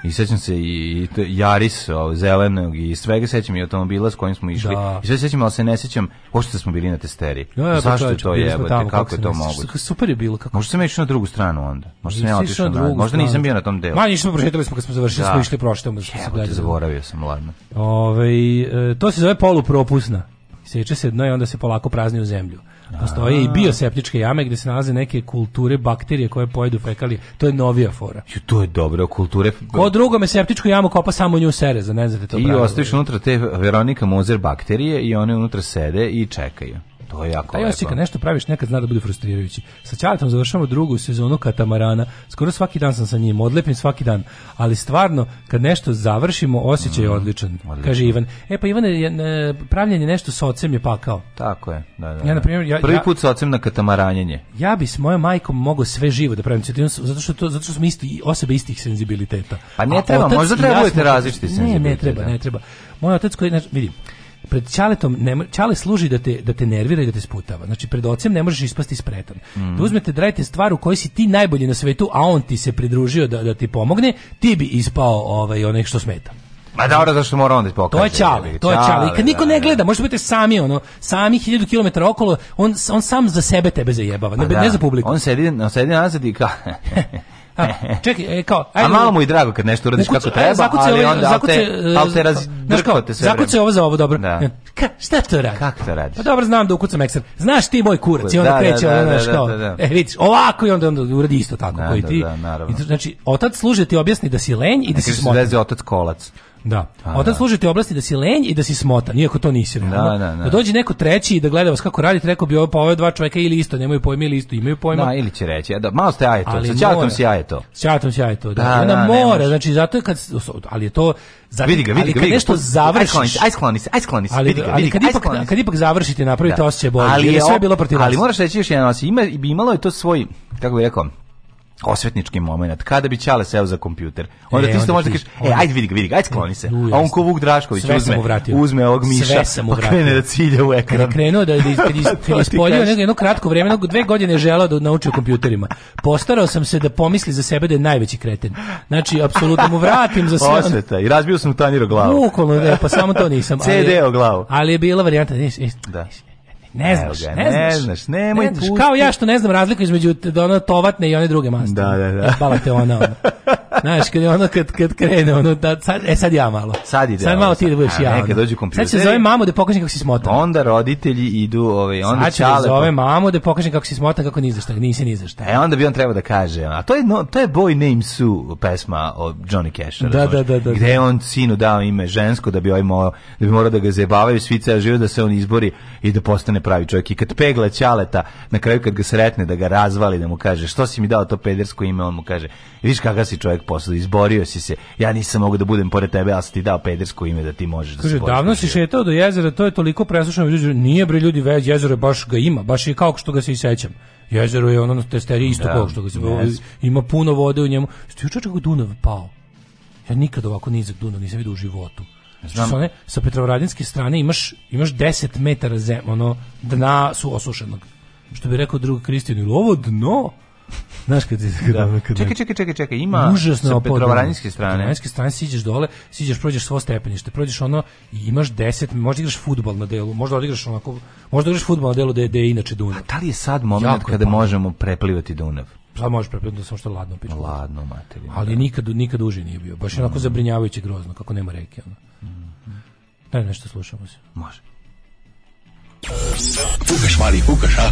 Speaker 2: I sećam se i, i Jaris ovaj, zelenog i svega sećam i automobila s kojim smo išli. Da. I sve sećam, ali se ne sećam pošto smo bili na testeri. Ja, ja, pa Zašto čovječ, to je? Kako, kako, je to moguće? moguće.
Speaker 3: Super je bilo
Speaker 2: kako. Možda sam išao na drugu stranu onda. Možda sam ja otišao na, drugu
Speaker 3: možda
Speaker 2: nisam bio na tom delu. Manje
Speaker 3: smo
Speaker 2: prošetali smo kad smo završili, da. smo išli prošli
Speaker 3: se Jebote, zaboravio sam, ladno. Ove, e, to se zove polupropusna. Seče se dno i onda se polako prazni u zemlju. Postoje i bioseptičke jame gdje se nalaze neke kulture bakterije koje pojedu fekalije. To je novija fora.
Speaker 2: Ju, to je dobro, kulture.
Speaker 3: Ko me septičku jamu kopa samo nju za ne znate to.
Speaker 2: I ostaviš unutra te Veronika Mozer bakterije i one unutra sede i čekaju. To je jako lepo. Taj
Speaker 3: kad nešto praviš nekad zna da bude frustrirajući. Sa Ćaletom završavamo drugu sezonu Katamarana. Skoro svaki dan sam sa njim, odlepim svaki dan. Ali stvarno, kad nešto završimo, osjećaj je mm, odličan. Odlično. Kaže Ivan. E pa Ivan, je, pravljenje nešto sa ocem je pakao.
Speaker 2: Tako je. Da, da, da. Ja, na primjer, ja, Prvi put sa ocem na katamaranjenje.
Speaker 3: Ja bi s mojom majkom mogao sve živo da pravim zato što, to, zato što smo isti, osobe istih senzibiliteta.
Speaker 2: Pa ne A
Speaker 3: treba,
Speaker 2: možda treba budete različiti ne, senzibiliteta. Ne, ne
Speaker 3: treba, da. ne
Speaker 2: treba.
Speaker 3: Moj otac koji, ne, vidim, pred Ćaletom ne, Ćale služi da te, da te nervira i da te sputava. Znači, pred ocem ne možeš ispasti spretan. Da mm. Da uzmete, da stvar u kojoj si ti najbolji na svetu, a on ti se pridružio da, da ti pomogne, ti bi ispao ovaj, onaj što smeta.
Speaker 2: Ma da, dobro, zašto mora onda pokaže. To je
Speaker 3: čale, to je čale. I kad niko ne da, da, gleda, možete biti sami, ono, sami 1000 km okolo, on, on sam za sebe tebe zajebava, ne, pa da. ne za publiku.
Speaker 2: On sedi, on sedi nazad i ka... A,
Speaker 3: čekaj, e, kao,
Speaker 2: ajde, a malo mu i drago kad nešto uradiš kako treba, e, zakuce, ali ovaj- onda zakuce, al te,
Speaker 3: al te e, sve Zakuce ovo za ovo dobro. Da. Ka, šta to radi? Kako to radi?
Speaker 2: Pa
Speaker 3: dobro, znam da ukucam ekser. Znaš ti moj kurac i onda da, da kreće, da, da, što. Da, da, da, E, vidiš, ovako i onda, onda uradi isto tako.
Speaker 2: Da, koji da, ti, da, naravno.
Speaker 3: Znači, otac služe ti objasni da si lenj i da si smotan.
Speaker 2: Da, otac kolac.
Speaker 3: Da. A, Otac da. služi te oblasti da si lenj i da si smotan, iako to nisi. Da, da, da. da dođe neko treći i da gleda vas kako radite, rekao bi ovo pa ove dva čoveka ili isto nemaju pojma ili isto imaju pojma. Da,
Speaker 2: ili će reći, ja, e, da, malo ste ajeto, ali sa ćatom si ajeto.
Speaker 3: Sa ćatom si ajeto, da. da, da mora, znači zato je kad, ali je to,
Speaker 2: zato, vidi ga, vidi ali
Speaker 3: kad ga, nešto ga. Pa, završiš,
Speaker 2: aj skloni se, aj skloni se, vidi ga, vidi ga, kad,
Speaker 3: ipak, kad ipak završite, napravite da. osjećaj bolje, ali je sve bilo protiv
Speaker 2: Ali moraš reći još jedan
Speaker 3: osjećaj,
Speaker 2: ima, imalo je to svoj, kako bih rekao, osvetnički moment. Kada bi Ćale seo za kompjuter, onda e, ti isto možda kažeš, e, ajde vidi ga, vidi ga, ajde skloni se. A on ko Vuk Drašković Sve uzme, uzme ovog miša, sam pa krene da cilja u ekran. Kada
Speaker 3: krenuo
Speaker 2: da,
Speaker 3: da, da, ispolio nego jedno kratko vreme, nego dve godine je da nauči o kompjuterima. Postarao sam se da pomisli za sebe da je najveći kreten. Znači, apsolutno mu vratim za sve. Osveta,
Speaker 2: i razbio sam mu tanjiro glavu.
Speaker 3: Bukvalno, e, pa samo to nisam. ali
Speaker 2: CD o glavu.
Speaker 3: Ali je bila varijanta, nis, nis, da. Nis, Ne znaš, ga, ne, ne, znaš, nemoj
Speaker 2: ne znaš,
Speaker 3: Kao ja što ne znam razliku između ona tovatne i one druge masti. Da,
Speaker 2: da, da.
Speaker 3: Bala te ona. ona. Znaš, kad ono, kad, kad krene, ono, da,
Speaker 2: sad,
Speaker 3: e, sad ja malo. Sad ide.
Speaker 2: Sad malo
Speaker 3: ti da budeš ja. Neka dođu
Speaker 2: kompjuter.
Speaker 3: Sad će zove mamu da pokažem kako si smotan.
Speaker 2: Onda roditelji idu, ovaj, onda sad će
Speaker 3: da zove mamu da pokažem kako si smotan, kako ni za šta, nisi ni za
Speaker 2: E, onda bi on trebao da kaže, a to je, no, to je Boy Name Sue pesma od Johnny Cash. Da, da, da, da, Gde je da. on sinu dao ime žensko da bi ovaj morao, da bi morao da ga zebavaju svi ceo život da se on izbori i da postane pravi čovjek. I kad pegla ćaleta, na kraju kad ga sretne da ga razvali, da mu kaže, što si mi dao to pedersko ime, on mu kaže, vidiš kakav si čovjek, posao, izborio si se. Ja nisam mogao da budem pored tebe, ali sam ti dao pedersko ime da ti možeš da Kaže, se boriš.
Speaker 3: davno da si šetao do jezera, to je toliko presušeno, nije bre ljudi, već jezero baš ga ima, baš je kao što ga se i sećam. Jezero je ono na testeriji isto da, što ga se yes. ima puno vode u njemu. Što juče kako Dunav pao. Ja nikad ovako nizak Dunav nisam vidio u životu. Znam. One, sa Petrovaradinske strane imaš, imaš 10 metara zem, ono, dna su osušenog. Što bi rekao drug Kristijan, ovo dno Znaš kad ti da. kad
Speaker 2: Čekaj, čekaj, čekaj, čekaj, ima užasno sa Petrovaradinske strane.
Speaker 3: Petrovaradinske strane siđeš dole, siđeš, prođeš svo stepenište, prođeš ono i imaš 10, možda igraš fudbal na delu, možda odigraš onako, možda igraš fudbal na delu da je inače Dunav.
Speaker 2: A da li je sad moment jako kada možemo preplivati Dunav?
Speaker 3: Sad možeš preplivati, samo što je ladno pičko.
Speaker 2: Ladno, materijalno.
Speaker 3: Ali da. nikad, nikad uži nije bio. Baš je onako mm. zabrinjavajuće grozno, kako nema reke. Ono. Mm. Ne, nešto slušamo se.
Speaker 2: Može. Fukaš, Mari, fukaš, a?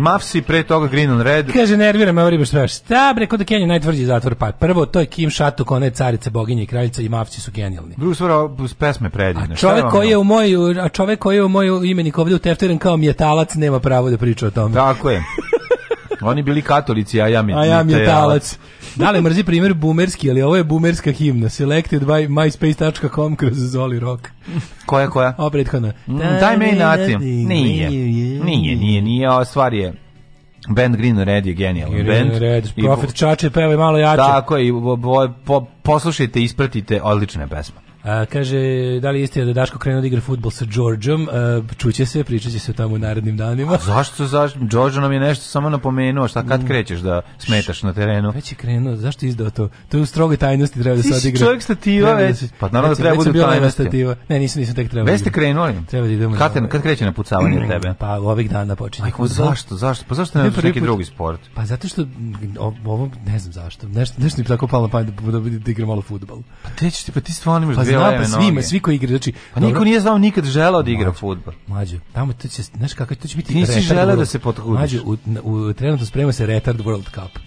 Speaker 4: Mafsi, pre toga Green on Red. Kaže, nerviram me ovo riba štraš. Šta bre, kod da Kenja najtvrđi zatvor pa. Prvo, to je Kim Šatuk, kone carice boginje boginja i kraljica i Mafsi su genijalni. Drugo stvara, pesme predivne. A čovek koji je u moju, a čovek koji je u moju imenik ovdje uteftiran kao mjetalac, nema pravo da priča o tome. Tako je. Oni bili katolici, a ja mi A ja mi je talac. Da li mrzi primjer bumerski, ali ovo je bumerska himna. Selected by myspace.com kroz Zoli Rock. Koja, koja? O, prethodna. Mm, daj me i nati. Nije. Nije, nije, nije. Ova stvar je Band Green Red je genijalan band. Red, Prophet Čače peva malo jače. Tako je, i, po, poslušajte, ispratite, odlične pesme. A, kaže, da li jeste da Daško krenuo da igra futbol sa Đorđom? Čuće se, pričat će se tamo u narednim danima. A zašto, zašto? Đorđo nam je nešto samo napomenuo, šta kad mm. krećeš da smetaš na terenu? Već je krenuo, zašto izdao to? To je u strogoj tajnosti treba da se odigra. Ti si čovjek stativa već. Pa naravno da treba budu tajnosti. Stativa. Ne, nisam, nisam tek trebao. Već da ste krenuli? Treba da idemo. Kad, kad kreće na pucavanje mm, tebe? Pa ovih dana počinje. Ajko, zašto, zašto? Pa zašto ne, ne neki put, drugi sport? Pa zato što, mm, ovo, ne znam zašto, nešto, nešto mi tako palo na pamet da, da, igram malo futbol. Pa teći ti, pa ti stvarno imaš pa bilo zna, pa svima, svi koji igraju, znači, pa niko nije znao nikad želeo da igra fudbal. Mlađe, tamo to će, znaš kako to će biti. Ti nisi želeo da se potkudiš. Mlađe, u, u trenutno sprema se Retard World Cup.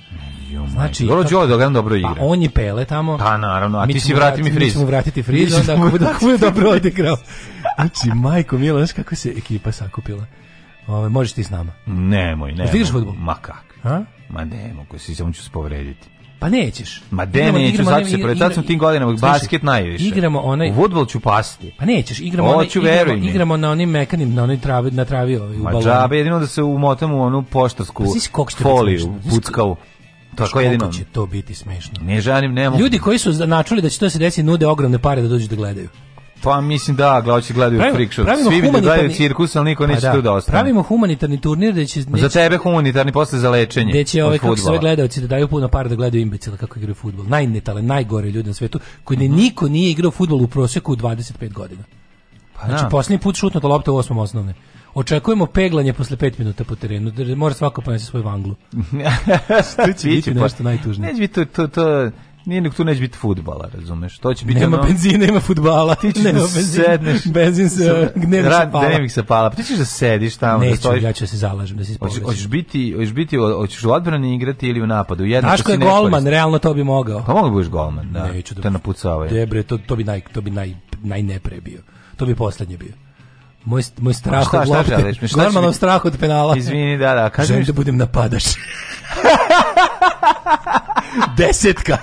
Speaker 4: Jo, znači, Golo Đole Dogan dobro igra. Pa on je Pele tamo. Pa naravno, a ti si vrati mi friz. Mi ćemo vratiti friz, onda ako bude, ako bude dobro odigrao. Znači, majko Milo, znaš kako se ekipa sakupila. Ove, možeš ti s nama. Nemoj, nemoj. Ti igraš futbol? Ma kak. Ha? Ma ne koji si samo ću se povrediti. Pa nećeš. Ma de igramo, neću, sad se pre, sam tim godinama basket najviše. Igramo onaj... U fudbal ću pasti. Pa nećeš, igramo onaj, igramo, igramo na onim mekanim, na onoj travi, na travi ovaj, u Ma balonu. Ma džabe, jedino da se umotam u onu poštarsku pa foliju, puckavu. Tako jedino. će to biti smešno. Ne žanim, ne mogu. Ljudi koji su načuli da će to se desiti nude ogromne pare da dođu da gledaju. Pa mislim da, gledaoci gledaju pravimo, freak show. Svi da je cirkus, al niko pa neće pa, da. da ostane. Pravimo humanitarni turnir da će... Neće, za tebe humanitarni posle za lečenje. Da će ove, kako sve gledaoci da daju puno para da gledaju imbecila kako igraju fudbal. Najnetale, najgore ljudi na svetu, koji ne, niko nije igrao fudbal u proseku 25 godina. Pa, znači, da. posljednji put šutnuta lopta u osmom osnovne. Očekujemo peglanje posle 5 minuta po terenu. Da mora svako ponese svoju vanglu. Što će biti pa nešto najtužnije. Neće biti to, to, to Nije, nek tu neće biti futbala, razumeš? To će biti nema ono... benzina, nema futbala. Ti ćeš nema da benzina, sedneš. Benzin se gnevih se pala. Gnevih se pala. Ti ćeš da sediš tamo. Da Neću, da stojiš... ja ću da se zalažem, da se ispovredim. Hoćeš biti, hoćeš biti, hoćeš u odbrani igrati ili u napadu. Jedno Znaš ko je golman, realno to bi mogao. Pa mogu da budeš golman, da. Neću da. Te napucavaju. Debre, to, to bi, naj, to bi naj, najnepre bio. To bi poslednje bio. Moj, moj strah šta, od lopte. Normalno strah od penala. Izvini, da, da. Želim da budem napadač. Desetka.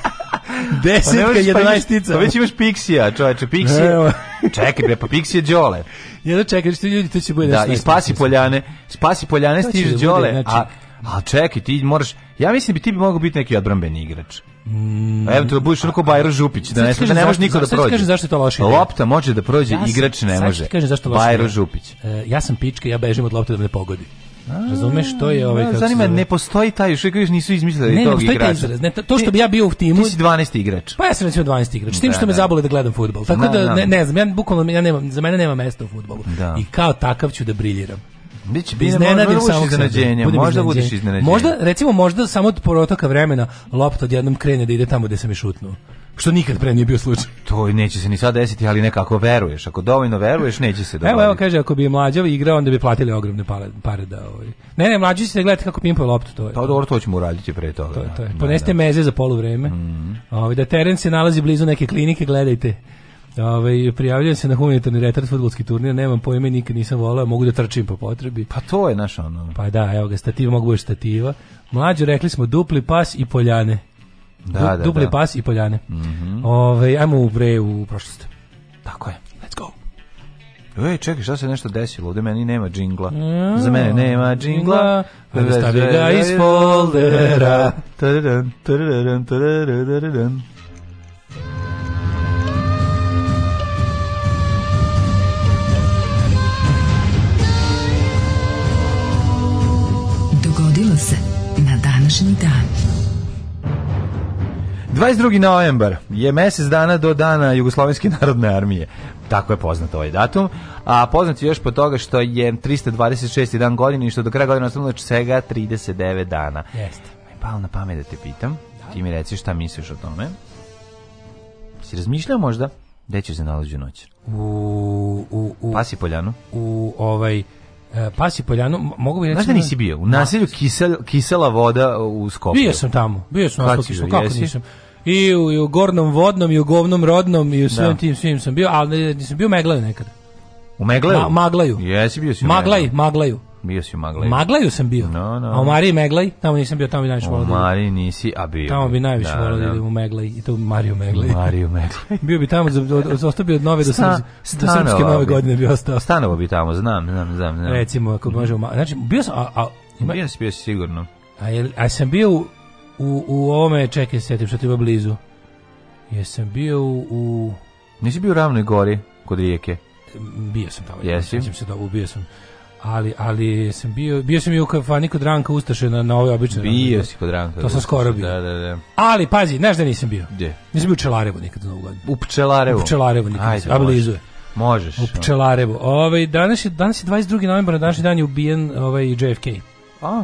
Speaker 4: Pa Desetka, pa jedanaestica. Pa već imaš Pixija, čoveče, Pixija. Čekaj bre, pa Pixija Đole. Jedno da čekaj, što da ljudi, to će bude... Da, i spasi Poljane, spasi Poljane, stiže da Đole, znači... a, a čekaj, ti moraš... Ja mislim bi ti bi mogao biti neki odbrambeni igrač. Mm. Pa evo to budeš onako Bajro Župić, da ne, da ne može niko da prođe. Kaže zašto je to loše? Lopta može da prođe, ja igrač ne može. Kaže zašto loše? Bajro Župić. E, ja sam pička, ja bežim od lopte da me pogodi. Razumeš što je ovaj kako Zanima ne postoji taj, još uvijek nisu izmislili ne, tog Ne, ne postoji izraz. Ne, to što bi ja bio u timu. Ti si 12 igrač. Pa ja sam recimo 12 igrač. S tim da, što me da. zabole da gledam fudbal. Tako da ne, ne znam, ja bukvalno ja nemam, za mene nema mesta u fudbalu. Da. I kao takav ću da briljiram. Biće bi iznenadim samo iznenađenje. Možda budeš iznenađen. Možda recimo možda samo od protoka vremena lopta odjednom krene da ide tamo gde sam je šutnuo što nikad pre nije bio slučaj. To neće se ni sada desiti, ali nekako veruješ. Ako dovoljno veruješ, neće se dogoditi. Evo, evo kaže, ako bi mlađav igrao, onda bi platili ogromne pare, da ovaj. Ne, ne, mlađi se gledati kako pimpaju loptu, to je. Pa dobro, to ćemo uraditi pre toga. To, to je. Da. Poneste da, da. meze za poluvreme. Mm -hmm. Ovaj da teren se nalazi blizu neke klinike, gledajte. Ove, ovaj, prijavljujem se na humanitarni retard futbolski turnir, nemam pojma nikad nisam volao, mogu da trčim po potrebi. Pa to je naš ono. Pa da, evo ga, stativa, mogu budeš stativa. Mlađo, rekli smo dupli pas i poljane. Da, da, Dupli da. pas i poljane. Mm -hmm. Ove, ajmo u bre u prošlost. Tako je. Let's go. Ej, čekaj, šta se nešto desilo? Ovde meni nema džingla. Ja, Za mene nema džingla. Stavio ga iz foldera. 22. novembar je mesec dana do dana Jugoslovenske narodne armije. Tako je poznat ovaj datum. A poznat je još po toga što je 326. dan godine i što do kraja godine ostalo svega 39 dana. Jeste. Palo na pamet da te pitam. Da. Ti mi reci šta misliš o tome. Si razmišljao možda? Gde ćeš se nalazi noć? U, u, u, Pasi Poljanu. U ovaj... E, Pasi Poljanu, mogu bi reći... Znaš da, da- nisi bio? U naselju da. kisel, kisela voda u Skopju. Bio sam tamo, bio sam na Skoplju, kako jesi? nisam. I u, i u gornom vodnom, i u govnom rodnom, i u da. svim Da. tim svim sam bio, ali nisam bio u Meglaju nekada. U Meglaju? Ma- Maglaju. Jesi bio si u Maglaj, Maglaju. Bio si u Maglaju. Maglaju sam bio. No, no. A u Mariji Meglaj, tamo nisam bio, tamo bi najviše volao U da idem. Mari nisi, a bio. Tamo bi najviše da, volao da, da idem u Meglaj, i to u Mariju Meglaj. Mariju Meglaj. Bio bi tamo, za- od- od- ostao bi od nove do, Sta- srpske, do srpske nove bi. godine bi ostao. Stanovo bi tamo, znam, znam, znam. znam. Recimo, ako može u Ma- Znači, bio sam, a, a, ima- Bio si, bio si sigurno. a, jel- a sam bio u, u ovome, čekaj, setim što ti ima blizu. Jesam
Speaker 5: bio
Speaker 4: u... u...
Speaker 5: Nisi bio u Ravnoj gori, kod rijeke?
Speaker 4: Bio sam tamo.
Speaker 5: Jesi?
Speaker 4: Sećam se da ubio sam ali ali sam bio bio sam i u kafani kod Ranka Ustaše na na ove običnoj... bio ranke.
Speaker 5: si kod Ranka
Speaker 4: to sam skoro bio
Speaker 5: da, da, da.
Speaker 4: ali pazi znaš da nisam bio
Speaker 5: gdje
Speaker 4: nisam bio u Čelarevu nikad na godinu
Speaker 5: u Pčelarevu u
Speaker 4: Pčelarevu nikad Ajde,
Speaker 5: a možeš
Speaker 4: u Pčelarevu ovaj danas je danas je 22. novembra, novembar današnji dan je ubijen ovaj JFK a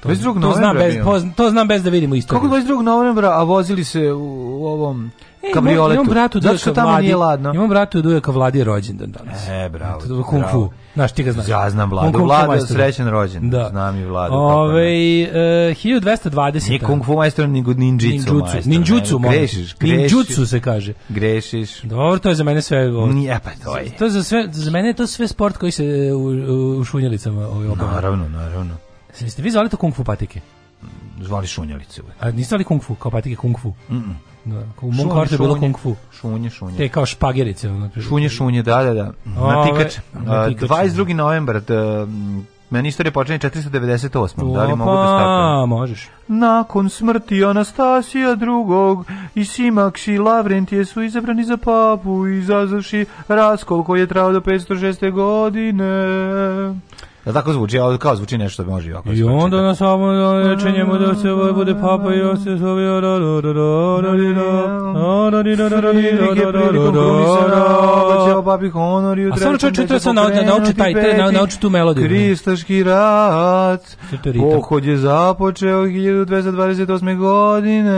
Speaker 5: To, 22. To
Speaker 4: novembra znam
Speaker 5: bez,
Speaker 4: to znam bez da vidimo istoriju.
Speaker 5: Kako 22. novembra, a vozili se u, ovom e, kabrioletu? Imam
Speaker 4: bratu Zato što tamo vladi, nije ladno. Imam bratu Duja kao vladi rođendan danas.
Speaker 5: E, bravo.
Speaker 4: To kung bravo. fu. Znaš, ti ga znaš.
Speaker 5: Ja znam vladu. Vlada je srećen rođendan. Da. Znam i vladu.
Speaker 4: Ove, da. e, 1220.
Speaker 5: Nije kung fu majstor, nego ninjutsu majstor.
Speaker 4: Ninjutsu,
Speaker 5: ne, grešiš, grešiš. Ninjutsu
Speaker 4: se kaže.
Speaker 5: Grešiš.
Speaker 4: Dobro, to je za mene sve...
Speaker 5: Ovo, nije, pa to
Speaker 4: je. To je za, sve, za mene je to sve sport koji se e, u, u šunjelicama ovaj,
Speaker 5: obavlja. Naravno, naravno.
Speaker 4: Jeste vi zvali to kung fu patike?
Speaker 5: Zvali šunjalice.
Speaker 4: A niste zvali kung fu, kao patike kung fu?
Speaker 5: Mm -mm.
Speaker 4: Da, u mom kvartu je bilo kung
Speaker 5: fu. Šunje, šunje. Te
Speaker 4: kao špagerice.
Speaker 5: Ono, šunje, šunje, da, da, da. Natikač. Na 22. novembar, da, meni istorija počinje 498. Opa, da li mogu da staknem? možeš.
Speaker 4: Nakon smrti Anastasija drugog i Simaks i Lavrentije su izabrani za papu izazavši raskol koji je trao do 506. godine. Da
Speaker 5: tako zvuči, ali kao zvuči nešto da može
Speaker 4: ovako. I onda na samo reče njemu da se bude papa i se zove A samo čovječe treba sam nauči taj, treba nauči tu melodiju.
Speaker 5: Kristaški
Speaker 4: rat, pohod je
Speaker 5: započeo
Speaker 4: 1228.
Speaker 5: godine.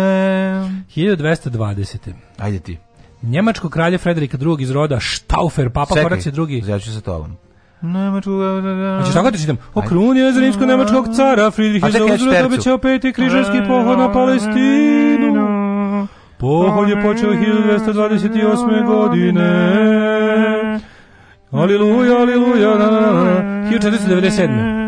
Speaker 4: 1220.
Speaker 5: Ajde ti.
Speaker 4: Njemačko kralje Frederika II iz roda Štaufer, papa Korac je drugi.
Speaker 5: Čekaj, ja ću sa tobom.
Speaker 4: Nemačku... Da, da, da. Hoćeš tako da čitam? Okrunio
Speaker 5: je
Speaker 4: rimsko-nemačkog mm. cara
Speaker 5: Friedrich je zauzro obećao
Speaker 4: peti križarski mm. pohod na Palestinu. Mm. Pohod je počeo 1228. godine. Aliluja, aliluja, na, na, na. 1497.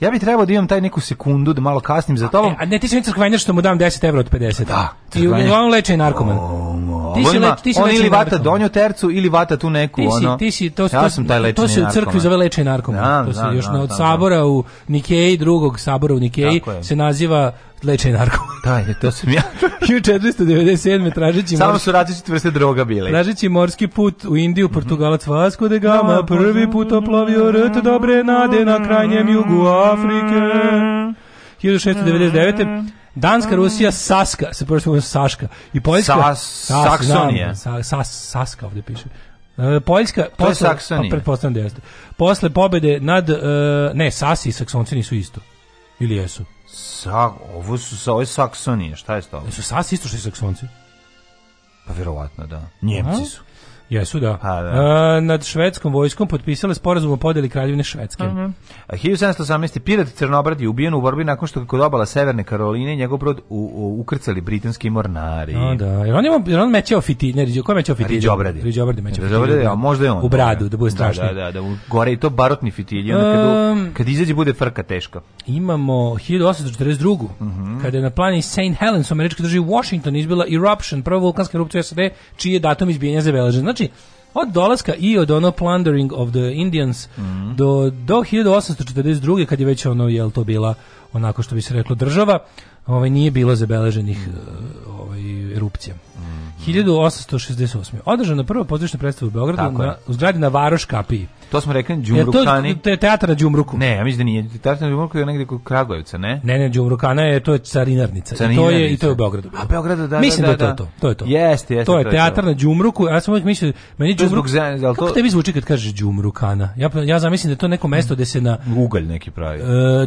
Speaker 5: Ja bih trebao da imam taj neku sekundu da malo kasnim za to. A, e,
Speaker 4: a ne, ti si mi crkvenjar što mu dam 10 € od 50.
Speaker 5: Da.
Speaker 4: I uglavnom leče je narkoman.
Speaker 5: Oh, ti si leč, ti si on ili vata donju tercu ili vata tu neku
Speaker 4: ti si,
Speaker 5: ono.
Speaker 4: Ti si, to, ja sam taj lečeni To se u crkvi zove leče narkoman. Da, to se da, još da, na, od da, sabora u Nikeji, drugog sabora u Nikeji se naziva leče narko.
Speaker 5: Da, to sam ja.
Speaker 4: 1497. tražeći...
Speaker 5: Samo su različite vrste droga bile.
Speaker 4: Tražeći morski put u Indiju, mhm. Portugalac Vasco de Gama da, prvi pa put oplovio rt dobre nade na krajnjem jugu Afrike. 1699. Danska, Rusija, Saska, se prvo Saška. I Poljska...
Speaker 5: Sas, Sas, Saksonija.
Speaker 4: Sa, Sas, Saska ovdje piše. E, Poljska, to
Speaker 5: posle, da
Speaker 4: jeste. Posle pobede nad, e, ne, Sasi i Saksonci nisu isto. Ili jesu?
Speaker 5: Sa, ovo su sa ove Saksonije, šta je to?
Speaker 4: Jesu Su sas isto što i Saksonci?
Speaker 5: Pa verovatno da.
Speaker 4: Njemci su. Jesu, da. Pa, da. A, da. E, nad švedskom vojskom potpisale sporazum o podeli kraljevine Švedske.
Speaker 5: Uh
Speaker 4: -huh.
Speaker 5: 1718. Pirat Crnobrad je ubijen u borbi nakon što kod obala Severne Karoline njegov brod u, u, ukrcali britanski mornari.
Speaker 4: A, da. Jer on, je, jer on mećeo fitilje, riđo, ko je mećeo fitilje?
Speaker 5: Riđobradi.
Speaker 4: Riđobradi mećeo
Speaker 5: fitilje. Da. a možda je on.
Speaker 4: U bradu, da bude da, strašno. Da,
Speaker 5: da, da, da gore i to barotni fitilje. Onda kad, um, kad izađe bude frka teška.
Speaker 4: Imamo 1842. Uh -huh. Kada je na plani St. Helens u američkoj državi Washington izbila eruption, prva vulkanska erupcija SAD, čiji je datum izbijenja zabeležen. Znači, od dolaska i od ono plundering of the Indians mm -hmm. do, do 1842. kad je već ono, jel to bila onako što bi se reklo država, ovaj, nije bilo zabeleženih mhm. eh, ovaj, erupcija. Mm -hmm. 1868. Održana prva pozdravična predstava u Beogradu na, u zgradi na Varoš Kapiji.
Speaker 5: To smo rekli Đumrukani. Ja,
Speaker 4: to je teatar na Đumruku.
Speaker 5: Ne, ja mislim da nije. Teatar na Đumruku je negde kod Kragujevca, ne?
Speaker 4: Ne, ne, Đumrukana je to je carinarnica. carinarnica. to je i to je u Beogradu. A
Speaker 5: Beogradu da, mislim da,
Speaker 4: da, da, da, to je da. to. To je to.
Speaker 5: Jeste, jeste.
Speaker 4: To je teatar na Đumruku. Ja sam uvijek mislio, meni Đumruk, to... kako tebi zvuči kad kažeš Đumrukana? Ja pa- ja zamislim da je to neko mesto gde se na
Speaker 5: ugalj neki pravi.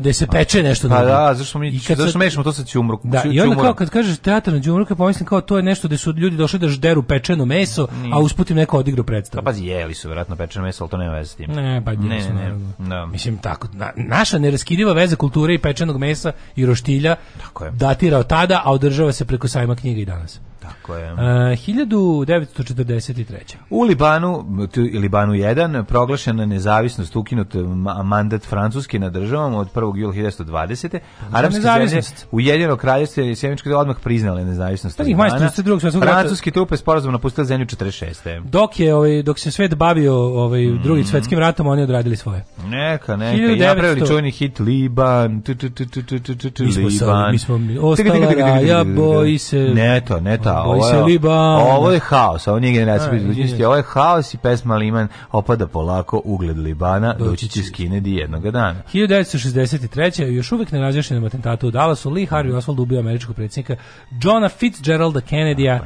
Speaker 5: Uh,
Speaker 4: se peče nešto.
Speaker 5: Pa da, zašto mi zašto
Speaker 4: mešamo to sa Đumrukom? Da, i onda kao kad kažeš teatar na Đumruku, pomislim kao to je nešto gde su ljudi došli da žderu pečeno meso, a usputim neko odigru predstavu. Pa
Speaker 5: pazi, jeli su verovatno pečeno meso, al to nema veze tim.
Speaker 4: Ne, pa ne, ne,
Speaker 5: ne. Da.
Speaker 4: Mislim, tako, na, naša neraskidiva veza kulture i pečenog mesa i roštilja tako je. datira od tada, a održava se preko sajma knjiga i danas.
Speaker 5: Tako
Speaker 4: je. E, uh, 1943.
Speaker 5: U Libanu, Libanu 1, proglašena nezavisnost, ukinut mandat Francuske na državom od 1. jula 1920. Pa, Arapske zemlje Ujedinjeno kraljevstvo i Sjemičke odmah priznale nezavisnost. Tako pa, ih Francuske trupe sporazum napustili zemlju 46.
Speaker 4: Dok je ovaj dok se svet bavio ovaj mhm. drugim svetskim ratom, oni odradili svoje.
Speaker 5: Neka, neka. 1900... Ja pravili čujni hit
Speaker 4: Liban.
Speaker 5: Tu, tu, tu, tu, tu, tu, tu, Liban. Mi smo ostala raja,
Speaker 4: boji se...
Speaker 5: Ne to, ne to, da, ovo je, ovo je haos, ovo nije generacija budućnosti, ovo je haos i pesma Liman opada polako ugled Libana, doći će skinedi jednog dana.
Speaker 4: 1963. još uvek ne nerazjašnjenom atentatu u Dallasu Lee Harvey Oswald ubio američkog predsjednika Johna Fitzgeralda Kennedya,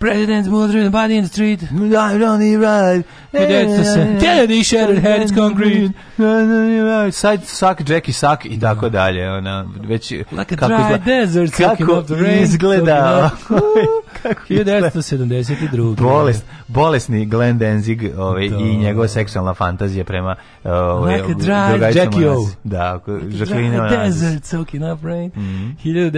Speaker 4: President murdering in the street.
Speaker 5: I don't arrive.
Speaker 4: Gdje se? Kennedy shattered head it's concrete.
Speaker 5: Side suck, Jackie suck i tako mm. dalje. Ona, već, like kako
Speaker 4: a dry desert kako
Speaker 5: izgleda. Ovaj,
Speaker 4: kako 1972. Bolest,
Speaker 5: bolesni Glenn Danzig ovaj, da. i njegova seksualna fantazija prema eh, ovaj, like dry Jackie O. Da, Jacqueline Onassis. Desert soaking up rain. Mm -hmm.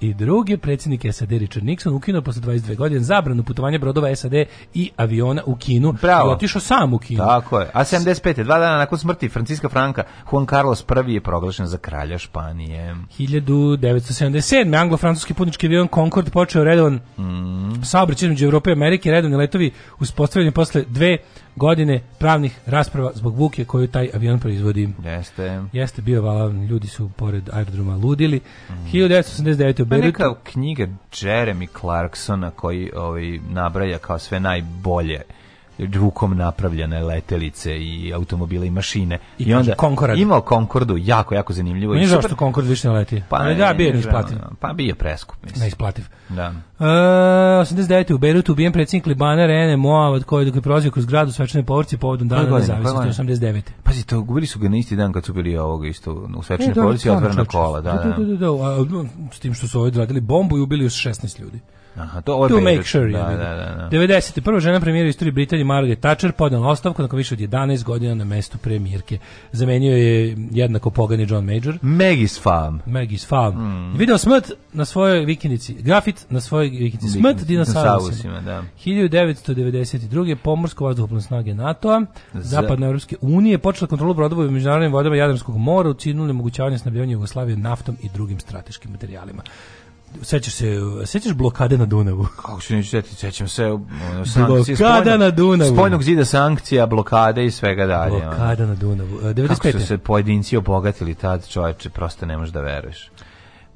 Speaker 4: 1972. predsjednik SAD Richard Nixon ukinuo posle 20 22 godine, zabranu putovanja brodova SAD i aviona u Kinu. Bravo. I otišao sam u Kinu.
Speaker 5: Tako je. A 75. dva dana nakon smrti Franciska Franka, Juan Carlos I je proglašen za kralja Španije.
Speaker 4: 1977. Anglo-francuski putnički avion Concorde počeo redovan mm. saobraćaj između Evrope i Amerike, redovni letovi uspostavljeni posle dve godine pravnih rasprava zbog buke koju taj avion proizvodi.
Speaker 5: Jeste.
Speaker 4: Jeste bio vala, ljudi su pored aerodroma ludili. Mm. 1989. u pa Beirutu.
Speaker 5: Neka knjiga Jeremy Clarksona koji ovaj, nabraja kao sve najbolje dvukom napravljene letelice i automobile i mašine. I,
Speaker 4: I
Speaker 5: onda Concord. imao Concordu, jako, jako zanimljivo.
Speaker 4: Nije zašto Concord više ne leti. Pa ne, da, bio neisplativ.
Speaker 5: Pa bio preskup, mislim.
Speaker 4: Neisplativ.
Speaker 5: Da.
Speaker 4: E, 89. u Beirutu ubijen predsjednik Libana Rene Moavad koji dok je prolazio kroz grad u svečanoj povorci povodom dana nezavisnosti 89.
Speaker 5: Pazi, to gubili su ga na isti dan kad su bili ovoga isto u svečanoj povorci otvorena kola. Da, da, da, da, da,
Speaker 4: s tim što su ovi odradili bombu i ubili još 16 ljudi.
Speaker 5: Aha, to ovaj
Speaker 4: to make sure.
Speaker 5: Da, da, da, da.
Speaker 4: 90. prva žena premijera istorije Britanije Margaret Thatcher podnala ostavku nakon više od 11 godina na mestu premijerke. Zamenio je jednako pogani John Major.
Speaker 5: Maggie's
Speaker 4: Farm. Maggie's Farm. Mm. Video smrt na svojoj vikendici. Grafit na svojoj vikendici.
Speaker 5: Smrt dinosaurusima. Da.
Speaker 4: 1992. pomorsko vazduhopno snage NATO-a, Z... Zapadne Europske unije, počela kontrolu brodova u međunarodnim vodama Jadranskog mora, ucinuli omogućavanje snabdjevanja Jugoslavije naftom i drugim strateškim materijalima sećaš se sećaš blokade na Dunavu
Speaker 5: kako se neću setiti sećam se ono, sankcije blokada spojnog, na Dunavu spojnog zida sankcija blokade i svega dalje
Speaker 4: blokada ono. na Dunavu
Speaker 5: 95 e, kako su se pojedinci obogatili tad čoveče prosto ne možeš da veruješ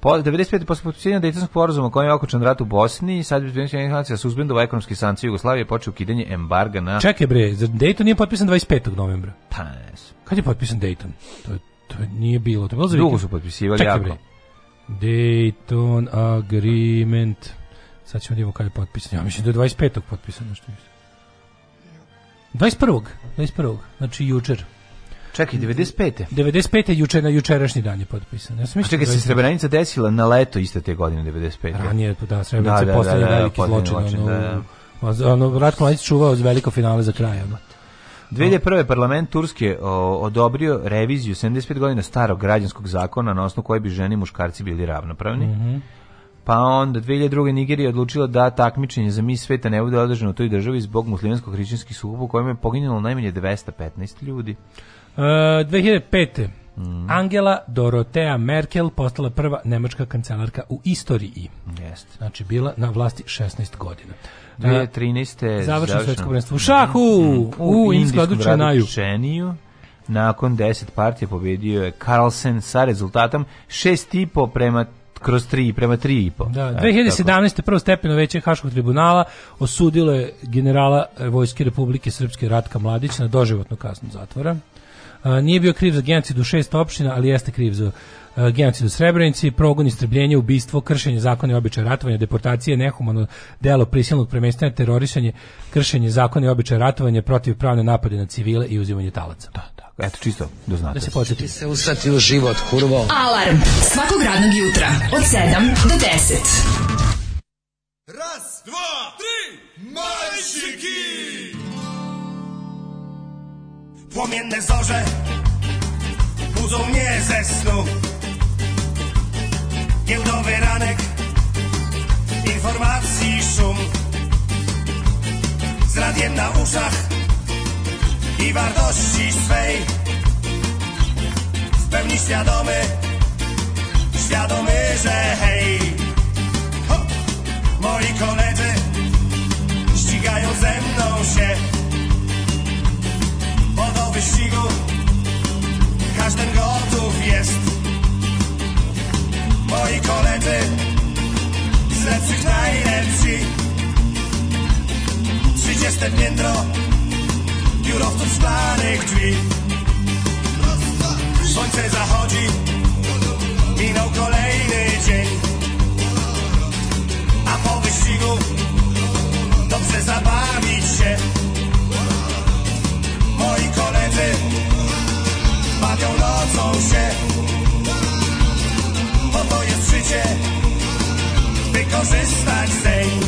Speaker 5: po 95. posle potpisivanja Dejtonskog sporazuma kojem je okučen rat u Bosni, sad bi nacija suspendova ekonomski sankcije Jugoslavije počeo ukidanje embarga na
Speaker 4: Čekaj bre, Dejton nije potpisan 25. novembra.
Speaker 5: Pa ne.
Speaker 4: Kad je potpisan Dejton? To, to nije bilo, to je bilo za Dugo
Speaker 5: su potpisivali Čekaj, jako. Bre.
Speaker 4: Dayton Agreement. Sad ćemo da vidimo kada je potpisan. Ja mislim da je 25. potpisano. Što je. 21. 21. Znači jučer.
Speaker 5: Čekaj, 95.
Speaker 4: 95. juče na jučerašnji dan je potpisan. Ja sam mislio.
Speaker 5: Čekaj, da se Srebrenica desila na leto iste te godine 95.
Speaker 4: Ranije, pa da, Srebrenica da, da, da, da, veliki zločin. Da, da, da. Ono, Ratko Mladić čuvao veliko finale za kraj. Ono.
Speaker 5: 2001. parlament Turske odobrio reviziju 75 godina starog građanskog zakona na osnovu koje bi žene i muškarci bili ravnopravni. Mm -hmm. Pa onda 2002. Nigerija odlučila da takmičenje za mi sveta ne bude održano u toj državi zbog muslimansko hrišćanskih sukoba u kojem je poginulo najmanje 215 ljudi. Uh, e,
Speaker 4: 2005. Mm. Angela Dorotea Merkel postala prva nemačka kancelarka u istoriji.
Speaker 5: Jeste.
Speaker 4: Znači bila na vlasti 16 godina.
Speaker 5: 2013.
Speaker 4: Završeno svetsko prvenstvo u šahu mm.
Speaker 5: u, u indijskom
Speaker 4: gradu
Speaker 5: Čeniju. Nakon 10 partija pobedio je Carlsen sa rezultatom 6,5 prema kroz 3 prema 3 i po. Da,
Speaker 4: 2017. prvo stepeno veće Haškog tribunala osudilo je generala e, Vojske Republike Srpske Ratka Mladića na doživotnu kaznu zatvora. A, nije bio kriv za genocid u šest opština, ali jeste kriv za genocid u Srebrenici, progon, istrebljenje, ubistvo, kršenje zakona i običaja ratovanja, deportacije, nehumano delo prisilnog premještanja, terorisanje, kršenje zakona i običaja ratovanja, protivpravne napade na civile i uzimanje talaca.
Speaker 5: Da, da. Eto, čisto da znate.
Speaker 4: Da se početi.
Speaker 5: se ustati u život, kurvo. Alarm svakog radnog jutra od 7 do 10. Raz, dva, tri, majčiki! Płomienne zorze budzą mnie ze snu Giełdowy ranek, informacji szum Z radiem na uszach i wartości swej W pełni świadomy, świadomy, że hej Moi koledzy ścigają ze mną się wyścigu Każdy gotów jest Moi koledzy Z lepszych najlepsi Trzydzieste piętro Biurowców szklanych drzwi Słońce zachodzi Minął kolejny dzień A po wyścigu Dobrze zabawić się kobiety bawią, nocą się Bo to jest życie, wykorzystać zejść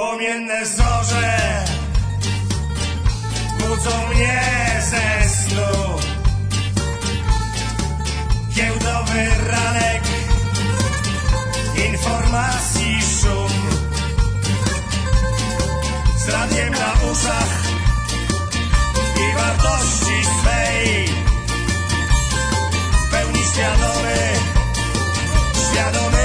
Speaker 5: Płomienne zorze budzą mnie ze snu. Giełdowy ranek, informacji szum. Z radiem na uszach i wartości swej. W pełni świadomy, świadomy.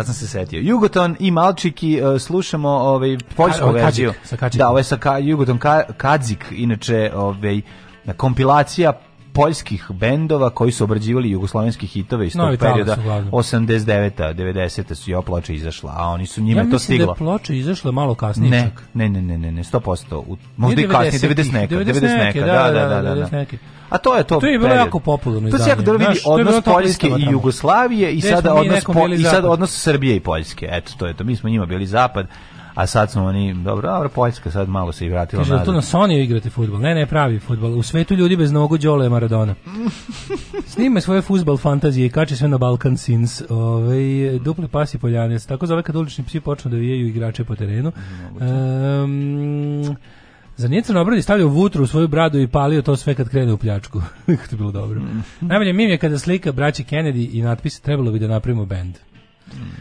Speaker 5: Sad sam se setio. Jugoton i Malčiki uh, slušamo ovaj poljsku ovaj verziju. Da, ovaj sa Jugoton Kadzik, inače ovaj kompilacija poljskih bendova koji su obrađivali jugoslovenski hitove iz tog perioda 89-a, 90-a su joj ploča izašla, a oni su njime
Speaker 4: ja
Speaker 5: to stiglo. Ja
Speaker 4: mislim da je ploče izašla malo kasnije.
Speaker 5: Ne, ne, ne, ne, ne, 100%, u, možda i kasnije, 90 neka, 90 neka, da, da, da, da. da. da, da. A to je to.
Speaker 4: To je bilo period.
Speaker 5: jako popularno izdanje. To se jako dobro vidi odnos Poljske i Jugoslavije i sada odnos i sada odnos Srbije i Poljske. Eto to je to. Mi smo njima bili zapad, a sad smo oni, dobro, dobro, Poljska sad malo se i vratila
Speaker 4: Kaže, nazad. to na Sony igrate futbol? Ne, ne, pravi futbol. U svetu ljudi bez nogu Đole Maradona. Snime svoje futbol fantazije i kače sve na Balkan Sins. Ove, ovaj, duple pasi poljanec. Tako zove kad ulični psi počnu da vijaju igrače po terenu. Um, za nije Crnobradi stavljao vutru u svoju bradu i palio to sve kad krene u pljačku. to je bilo dobro. Mm. Najbolje mim je kada slika braće Kennedy i natpis trebalo bi da napravimo bend.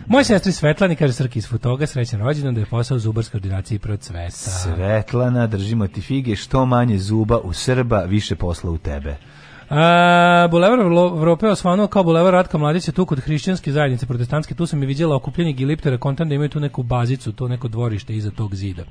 Speaker 4: Moja sestra Svetlana, kaže Srki iz Futoga, srećan rođendan da je posao u zubarskoj ordinaciji procveta.
Speaker 5: Svetlana, držimo ti fige, što manje zuba u Srba, više posla u tebe.
Speaker 4: A, bulevar Evrope osvanuo kao bulevar Ratka Mladića tu kod hrišćanske zajednice protestantske. Tu sam i vidjela okupljanje giliptera kontan da imaju tu neku bazicu, to neko dvorište iza tog zida.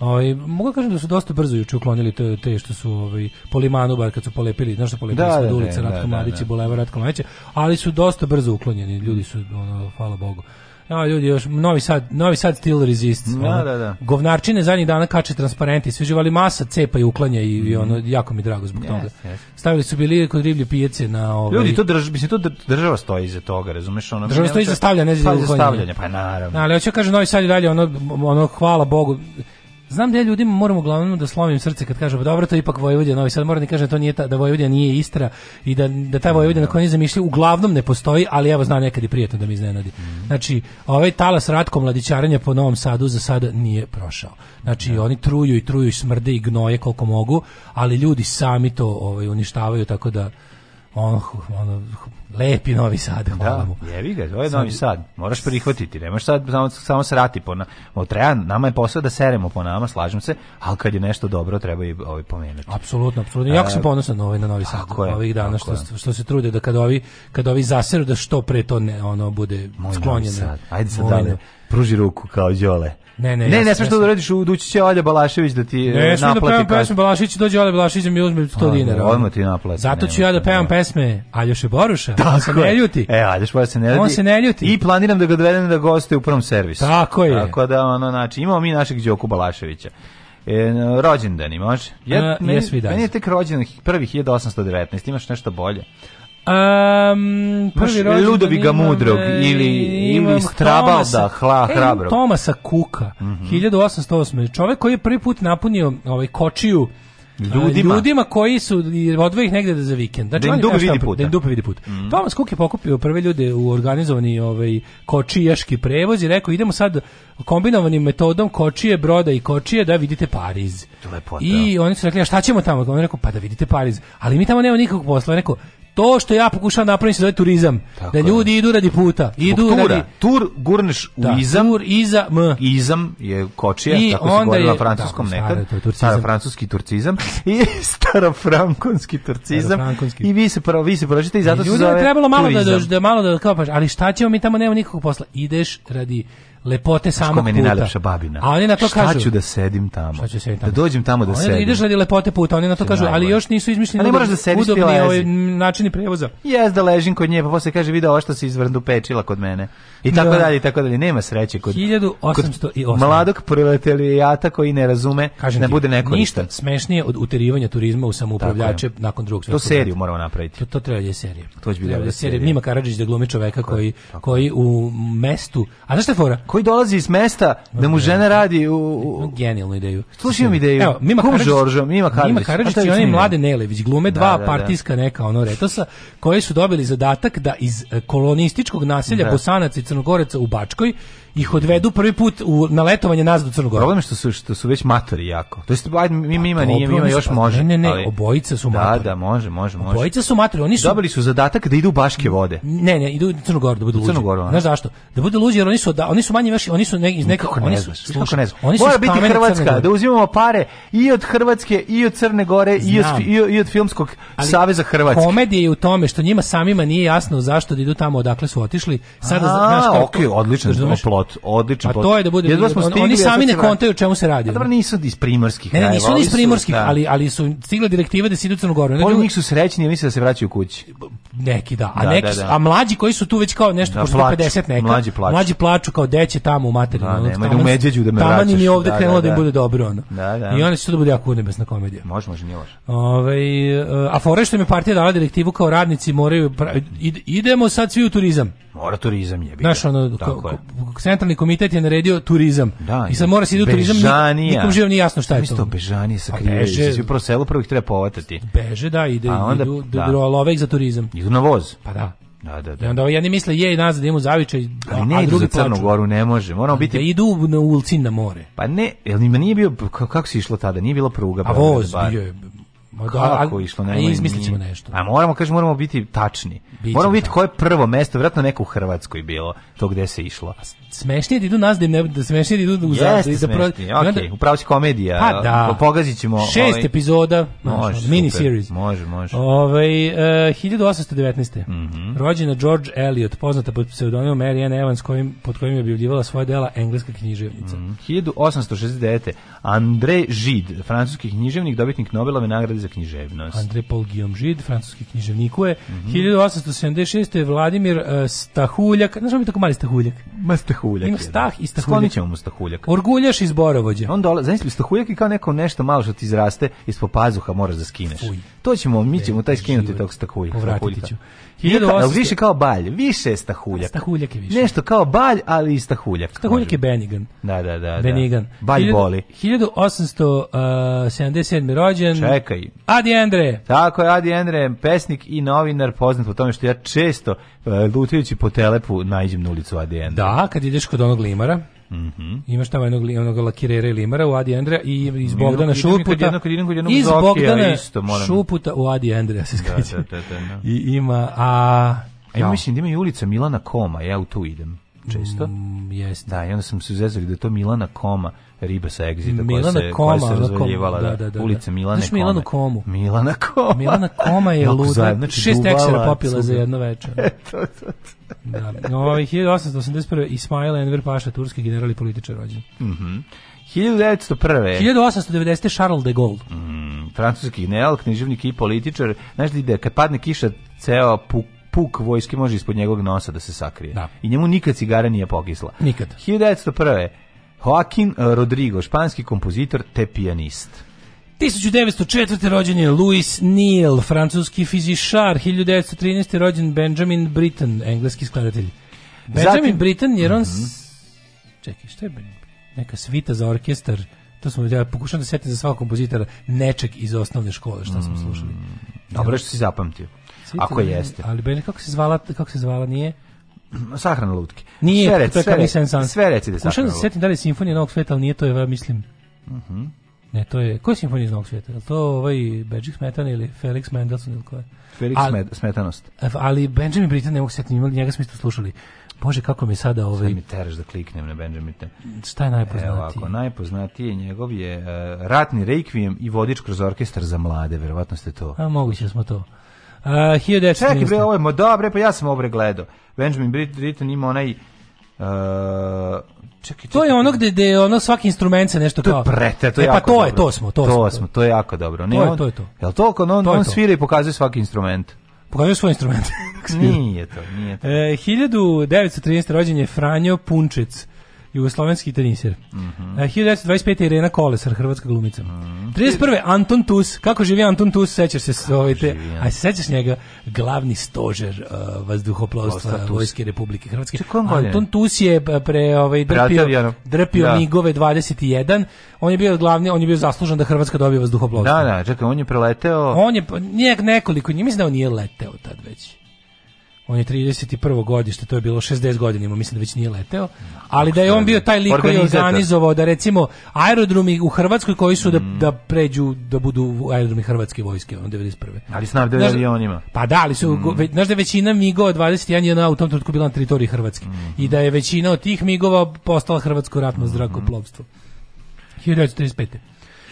Speaker 4: Ovaj mogu da kažem da su dosta brzo juče uklonili te, te što su ovaj po limanu bar kad su polepili, znaš što polepili da, da, ulice da, Ratka da, Mladića, bulevar Ratka Mladića, ali su dosta brzo uklonjeni, ljudi su ono hvala Bogu. Ja, ljudi, još Novi Sad, Novi Sad still resist.
Speaker 5: Da, da, da.
Speaker 4: Govnarčine zadnjih dana kače transparenti, svi živali masa cepa i uklanja i, mm. i ono jako mi drago zbog yes, toga. Yes. Stavili su bili kod riblje pijace na ovaj
Speaker 5: Ljudi, to drž, mislim to država stoji iza toga, razumeš
Speaker 4: ono. Država stoji iza stavljanja, ne pa, za stavljanje,
Speaker 5: pa
Speaker 4: naravno. Na, ali hoću da kažem Novi Sad i dalje ono ono hvala Bogu Znam da ja ljudima moram uglavnom da slomim srce kad kažem, dobro, to je ipak Vojvodina, novi sad moram da kažem, da to nije ta, da Vojvodina nije Istra i da, da ta Vojvodina da. koja nije zamišlja, uglavnom ne postoji, ali evo znam nekad i prijetno da mi iznenadi. Mhm. Znači, ovaj talas ratko mladićaranja po Novom Sadu za sada nije prošao. Znači, da. oni truju i truju i smrde i gnoje koliko mogu, ali ljudi sami to ovaj, uništavaju, tako da ono, ono, Lepi Novi Sad, da, hvala da, mu.
Speaker 5: Jevi ga, ovo je Novi Sad. Moraš prihvatiti, nemaš sad samo, samo srati po nama. Treba, nama je posao da seremo po nama, slažem se, ali kad je nešto dobro treba i ovaj pomenuti.
Speaker 4: Apsolutno, apsolutno. Jako sam ponosan na ovaj na Novi Sad je, ovih dana što, je. što se trude da kad ovi kad ovi zaseru da što pre to ne ono bude
Speaker 5: sklonjeno. Ajde sad, dalje. Pruži ruku kao Đole.
Speaker 4: Ne,
Speaker 5: ne, ne, ne smeš to da radiš, udući će Olja Balašević da ti ne, eh, da naplati. Ne, da pevam
Speaker 4: pesme
Speaker 5: Balašević,
Speaker 4: dođe Olja Balašević da mi uzme 100 pa,
Speaker 5: dinara. Odmah ti
Speaker 4: naplati. Zato ću ja da pevam pesme Aljoše Boruša, da se ne ljuti.
Speaker 5: E, Aljoš Boruša se ne ljuti.
Speaker 4: On
Speaker 5: se ne ljuti. I planiram da ga dovedem da gostuje u prvom servisu.
Speaker 4: Tako je.
Speaker 5: Tako da, ono, znači, imamo mi našeg Đoku Balaševića. E, rođendan imaš? Ja,
Speaker 4: uh, meni, yes,
Speaker 5: meni je tek rođendan prvih 1819, imaš nešto bolje. Um, prvi Maš, Ludoviga imam, Mudrog e, ili, ili Strabalda e, hla, hrabrog.
Speaker 4: Tomasa Kuka, mm -hmm. 1808. Čovek koji je prvi put napunio ovaj kočiju
Speaker 5: e, ljudima,
Speaker 4: ljudima koji su odvoje ih negde da za vikend. Znači, da im dupe vidi put. Da im dupe vidi put. Mm. Thomas Cook je pokupio prve ljude u organizovani ovaj, kočijaški prevoz i rekao idemo sad kombinovanim metodom kočije, broda i kočije da vidite Pariz.
Speaker 5: Lepota.
Speaker 4: I da. oni su rekli, a šta ćemo tamo? On je rekao, pa da vidite Pariz. Ali mi tamo nema nikakvog posla. rekao, to što ja pokušavam napraviti se zove turizam. Tako da ljudi je. idu radi puta. idu tura. Radi...
Speaker 5: Tur gurneš u da, izam. Tur
Speaker 4: iza m.
Speaker 5: Izam je kočija, I tako onda se je, na francuskom tako, da, nekad. Stara, stara francuski turcizam i starofrankonski turcizam. I vi se pravo, vi se prođete i zato I se
Speaker 4: zove trebalo malo da turizam. da, da, malo da kao paš, ali šta ćemo mi tamo nema nikakvog posla. Ideš radi lepote samog
Speaker 5: meni
Speaker 4: puta. najlepša
Speaker 5: babina.
Speaker 4: A oni na to
Speaker 5: šta
Speaker 4: kažu... Šta ću
Speaker 5: da sedim tamo? Šta ću da sedim da tamo? Da dođem tamo da
Speaker 4: oni
Speaker 5: sedim.
Speaker 4: Ideš radi lepote puta, oni na to kažu, najbolj. ali još nisu izmišljeni ali moraš
Speaker 5: da
Speaker 4: sediš udobni ovaj načini prevoza.
Speaker 5: Jes da ležim kod nje, pa posle kaže vidi ovo što se izvrndu pečila kod mene. I tako da. dalje, i tako dalje. Nema sreće kod... 1808. Kod mladog proletarijata koji ne razume Kažem da bude neko ništa.
Speaker 4: smešnije od uterivanja turizma u samoupravljače nakon drugog svjetskog.
Speaker 5: To seriju moramo napraviti. To,
Speaker 4: to treba da je serija.
Speaker 5: To će
Speaker 4: biti
Speaker 5: serija.
Speaker 4: Nima Karadžić da glumi čoveka koji, koji u mestu... A znaš šta fora?
Speaker 5: koji dolazi iz mesta da mu žena radi u, u...
Speaker 4: genijalnu ideju.
Speaker 5: Slušaj mi ideju. Evo, Mima Karadžić, Žoržo,
Speaker 4: Mima
Speaker 5: Karadžić, pa
Speaker 4: i oni Mlade Nelević glume da, dva da, da, partijska neka ono retosa koji su dobili zadatak da iz eh, kolonističkog naselja da. Bosanaca i Crnogoreca u Bačkoj ih odvedu prvi put u, na letovanje nazad u Crnu Goru.
Speaker 5: Problem je što su, što su već matori jako. To jest, ajde, mi, mi ima, nije, mi ima još može.
Speaker 4: Ne, ne, ne, ali... obojica su da, matori.
Speaker 5: Da, da, može, može, može. Obojica
Speaker 4: su matori, oni su...
Speaker 5: Dobili su zadatak da idu u Baške vode.
Speaker 4: Ne, ne, idu u Crnu Goru da budu luđi.
Speaker 5: Crnu Znaš
Speaker 4: zašto? Da budu luđi jer oni su, da, oni su manje veši, oni su ne, iz nekako
Speaker 5: ne znaš,
Speaker 4: kako ne znaš. Oni su Mora
Speaker 5: biti Hrvatska, da uzimamo pare i od Hrvatske, i od Crne Gore, i od, i od Filmskog saveza Hrvatske.
Speaker 4: Komedija je u tome što njima samima nije jasno zašto da idu tamo odakle su otišli. Sada,
Speaker 5: znaš, Okej, odlično, pot, odličan
Speaker 4: pot. A to je da bude Jedva smo stigli, oni da sami ne kontaju čemu se radi. A
Speaker 5: dobro nisu iz primorskih Ne,
Speaker 4: ne nisu oni iz primorskih, da. ali ali su stigle direktive da se idu u Crnu Oni
Speaker 5: pa njih su srećni, ja mislim da se vraćaju kući.
Speaker 4: Neki da, a da, neki da, da. a mlađi koji su tu već kao nešto da, pošto 50 neka. Mlađi
Speaker 5: plaču. Mlađi
Speaker 4: plaču kao deće tamo u materinu. Da,
Speaker 5: nema u Medveđu da me vraćaš. Tamo
Speaker 4: im je ovde krenulo da im bude dobro ono. I oni su
Speaker 5: da
Speaker 4: bude jako nebesna komedija. Može, može, nije
Speaker 5: Ovaj
Speaker 4: e, a fore što mi partija dala direktivu kao radnici moraju
Speaker 5: idemo sad svi u turizam. Mora turizam je. Znaš, ono,
Speaker 4: ko, ko, centralni komitet je naredio turizam.
Speaker 5: Da,
Speaker 4: I sad mora se idu turizam, nik, nikom
Speaker 5: živom nije
Speaker 4: jasno šta je to.
Speaker 5: Bežanija sa pa kriježi, svi pro selo prvo ih treba povatati.
Speaker 4: Beže, da, ide, A pa onda, idu, da. do za turizam.
Speaker 5: Idu na voz.
Speaker 4: Pa da. Da, da, da. I onda jedni misle je i nazad imu zavičaj,
Speaker 5: Ali ne
Speaker 4: a
Speaker 5: drugi za Crnu Goru ne može. Moramo da, biti
Speaker 4: da idu na ulci na more.
Speaker 5: Pa ne, jel njima nije bio kako, kako se išlo tada? Nije bila pruga. A voz bio je Da, Kako
Speaker 4: išlo? Ne, izmislit nešto.
Speaker 5: A moramo, kaže moramo biti tačni. Bićemo moramo biti koje je prvo mesto, verovatno neko u Hrvatskoj bilo, to gde se išlo.
Speaker 4: Smešnije da idu nas, da, ne, da smešnije da idu u Jeste da, da,
Speaker 5: da, okay. upravo si komedija.
Speaker 4: Pa da. Pogazit
Speaker 5: ćemo.
Speaker 4: Šest ovaj... epizoda, može, mini series.
Speaker 5: Može, može.
Speaker 4: Ove, uh, 1819. Mm -hmm. Rođena George Eliot, poznata pod pseudonimom Mary Ann Evans, kojim, pod kojim je objavljivala svoje dela engleska književnica. Mm
Speaker 5: -hmm. 1869. Andrej Žid, francuski književnik, dobitnik Nobelove nagrade za književnost.
Speaker 4: Andre Paul Guillaume Gide, francuski književnikuje. Mm -hmm. 1876. Vladimir uh, Stahuljak. Znaš mi tako mali Stahuljak? Ma Stahuljak. Ima da. Stah
Speaker 5: i Stahuljak. Sklonit ćemo mu Stahuljak.
Speaker 4: Orguljaš iz Borovođa.
Speaker 5: On dola, znaš li Stahuljak i kao neko nešto malo što ti izraste ispod pazuha moraš da skineš. Fuj. To ćemo, mi e, ćemo taj pa skinuti tog Stahuljka.
Speaker 4: Povratiti ću.
Speaker 5: 1800... Pa- više kao balj, više stahuljak.
Speaker 4: Stahuljak je više.
Speaker 5: Nešto kao balj, ali i stahuljak.
Speaker 4: Stahuljak je Benigan.
Speaker 5: Da, da, da. da.
Speaker 4: Benigan.
Speaker 5: Da. Balj boli.
Speaker 4: 1877. E, rođen.
Speaker 5: Čekaj.
Speaker 4: Adi Endre.
Speaker 5: Tako je, Adi Endre, pesnik i novinar poznat po tome što ja često e, lutajući po telepu najđem na ulicu Adi Endre.
Speaker 4: Da, kad ideš kod onog limara.
Speaker 5: Mm -hmm.
Speaker 4: Imaš tamo jednog, jednog lakirera i limara u Adi Andreja i iz Bogdana Šuputa. iz Bogdana
Speaker 5: isto,
Speaker 4: Šuputa u Adi Andreja se da, skreće. Da,
Speaker 5: da, da, da,
Speaker 4: I ima, a... Ja, ja
Speaker 5: mislim da ima i ulica Milana Koma, ja u tu idem često.
Speaker 4: Mm, jeste.
Speaker 5: Da, i onda sam se uzezali da je to Milana Koma riba sa Exita Milana koja se, Koma, koja se razvaljivala. Da, da, da, da, da. ulica Milane Znaš
Speaker 4: Kome. Komu?
Speaker 5: Milana Koma.
Speaker 4: Milana Koma je luda. znači, šest duvala, eksera popila za jedno večer. E, to, to, to. da. Ovo, ovaj, 1881. Ismail Enver Paša, turski general i političar rođen. Mhm. Mm 1901. 1890. Charles de Gaulle. Mm,
Speaker 5: francuski general, književnik i političar. Znaš li da kad padne kiša, ceo puk puk vojske može ispod njegovog nosa da se sakrije.
Speaker 4: Da.
Speaker 5: I njemu nikad cigara nije pokisla.
Speaker 4: Nikad.
Speaker 5: 1901. Joaquin eh, Rodrigo, španski kompozitor te pijanist.
Speaker 4: 1904. rođen je Louis Neal, francuski fizišar, 1913. rođen Benjamin Britten, engleski skladatelj. Benjamin Zatim, Britten jer on... Mm -hmm. Čekaj, šta je Neka svita za orkestar. To smo ja pokušam da setim za svakog kompozitora nečeg iz osnovne škole, šta smo mm, slušali. Mm,
Speaker 5: dobro što si zapamtio. Svita Ako jeste.
Speaker 4: Ali Ben kako se zvala, kako se zvala nije?
Speaker 5: sahrana lutke.
Speaker 4: Nije, sve
Speaker 5: reci, to je sve, reci, sve reci da
Speaker 4: je
Speaker 5: sahrana lutke. setim
Speaker 4: da li simfonija novog sveta, ali nije to, ja mislim.
Speaker 5: Uh mhm. -huh.
Speaker 4: Ne, to je, koja je simfonija iz novog sveta? Je to ovaj Bedžik Smetan ili Felix Mendelssohn ili ko
Speaker 5: Felix ali, Smetanost.
Speaker 4: Ali Benjamin Britten, ne mogu se njega smo isto slušali. Bože, kako mi sada ovaj...
Speaker 5: Sad mi teraš da kliknem na Benjamin.
Speaker 4: Šta je najpoznatiji?
Speaker 5: Evo ovako, najpoznatiji je njegov je uh, Ratni Requiem i Vodič kroz orkestar za mlade, verovatno ste to.
Speaker 4: A moguće da smo to. Uh, 19...
Speaker 5: Čekaj bre, ovo je, ma dobre, pa ja sam obre gledao. Benjamin Britten ima onaj... Uh, e, Čekaj, čekaj,
Speaker 4: to je ono gde,
Speaker 5: gde
Speaker 4: ono svaki instrument se nešto kao.
Speaker 5: To je prete, to je e,
Speaker 4: pa
Speaker 5: to dobro.
Speaker 4: je, to smo, to, to smo. To smo,
Speaker 5: to je jako dobro. Ne, to je, on, to je to. Jel to on, on, to on svira i pokazuje svaki instrument?
Speaker 4: Pokazuje svoj instrument. nije
Speaker 5: to, nije
Speaker 4: to. E, 1913. rođen je Franjo Punčec jugoslovenski teniser. Mm -hmm. uh, 1925. Irena Kolesar, hrvatska glumica. Mm -hmm. 31. Anton Tus, kako živi Anton Tus, sećaš se ovaj te, a se sećaš njega, glavni stožer uh, vazduhoplovstva Vojske Republike Hrvatske.
Speaker 5: Anton
Speaker 4: Tus je eh, pre ovaj drpio, drpio da. migove 21. On je bio glavni, on je bio zaslužan da Hrvatska dobije vazduhoplovstvo.
Speaker 5: Da, da, čekaj, on je preleteo.
Speaker 4: On je pa, nek, nekoliko, njih mislim da on nije leteo tad već on je 31. godište, to je bilo 60 godina, mislim da već nije leteo, ali da je on bio taj lik koji je organizovao da recimo aerodromi u Hrvatskoj koji su da, mm. da pređu, da budu aerodromi Hrvatske vojske, ono 91. Ali
Speaker 5: snabdeo avionima.
Speaker 4: Pa da,
Speaker 5: ali
Speaker 4: su, mm. znaš da je većina MIGO 21 je na, u tom trenutku bila na teritoriji Hrvatske mm. i da je većina od tih MIGova postala Hrvatsko ratno mm-hmm. zrakoplovstvo. 1935.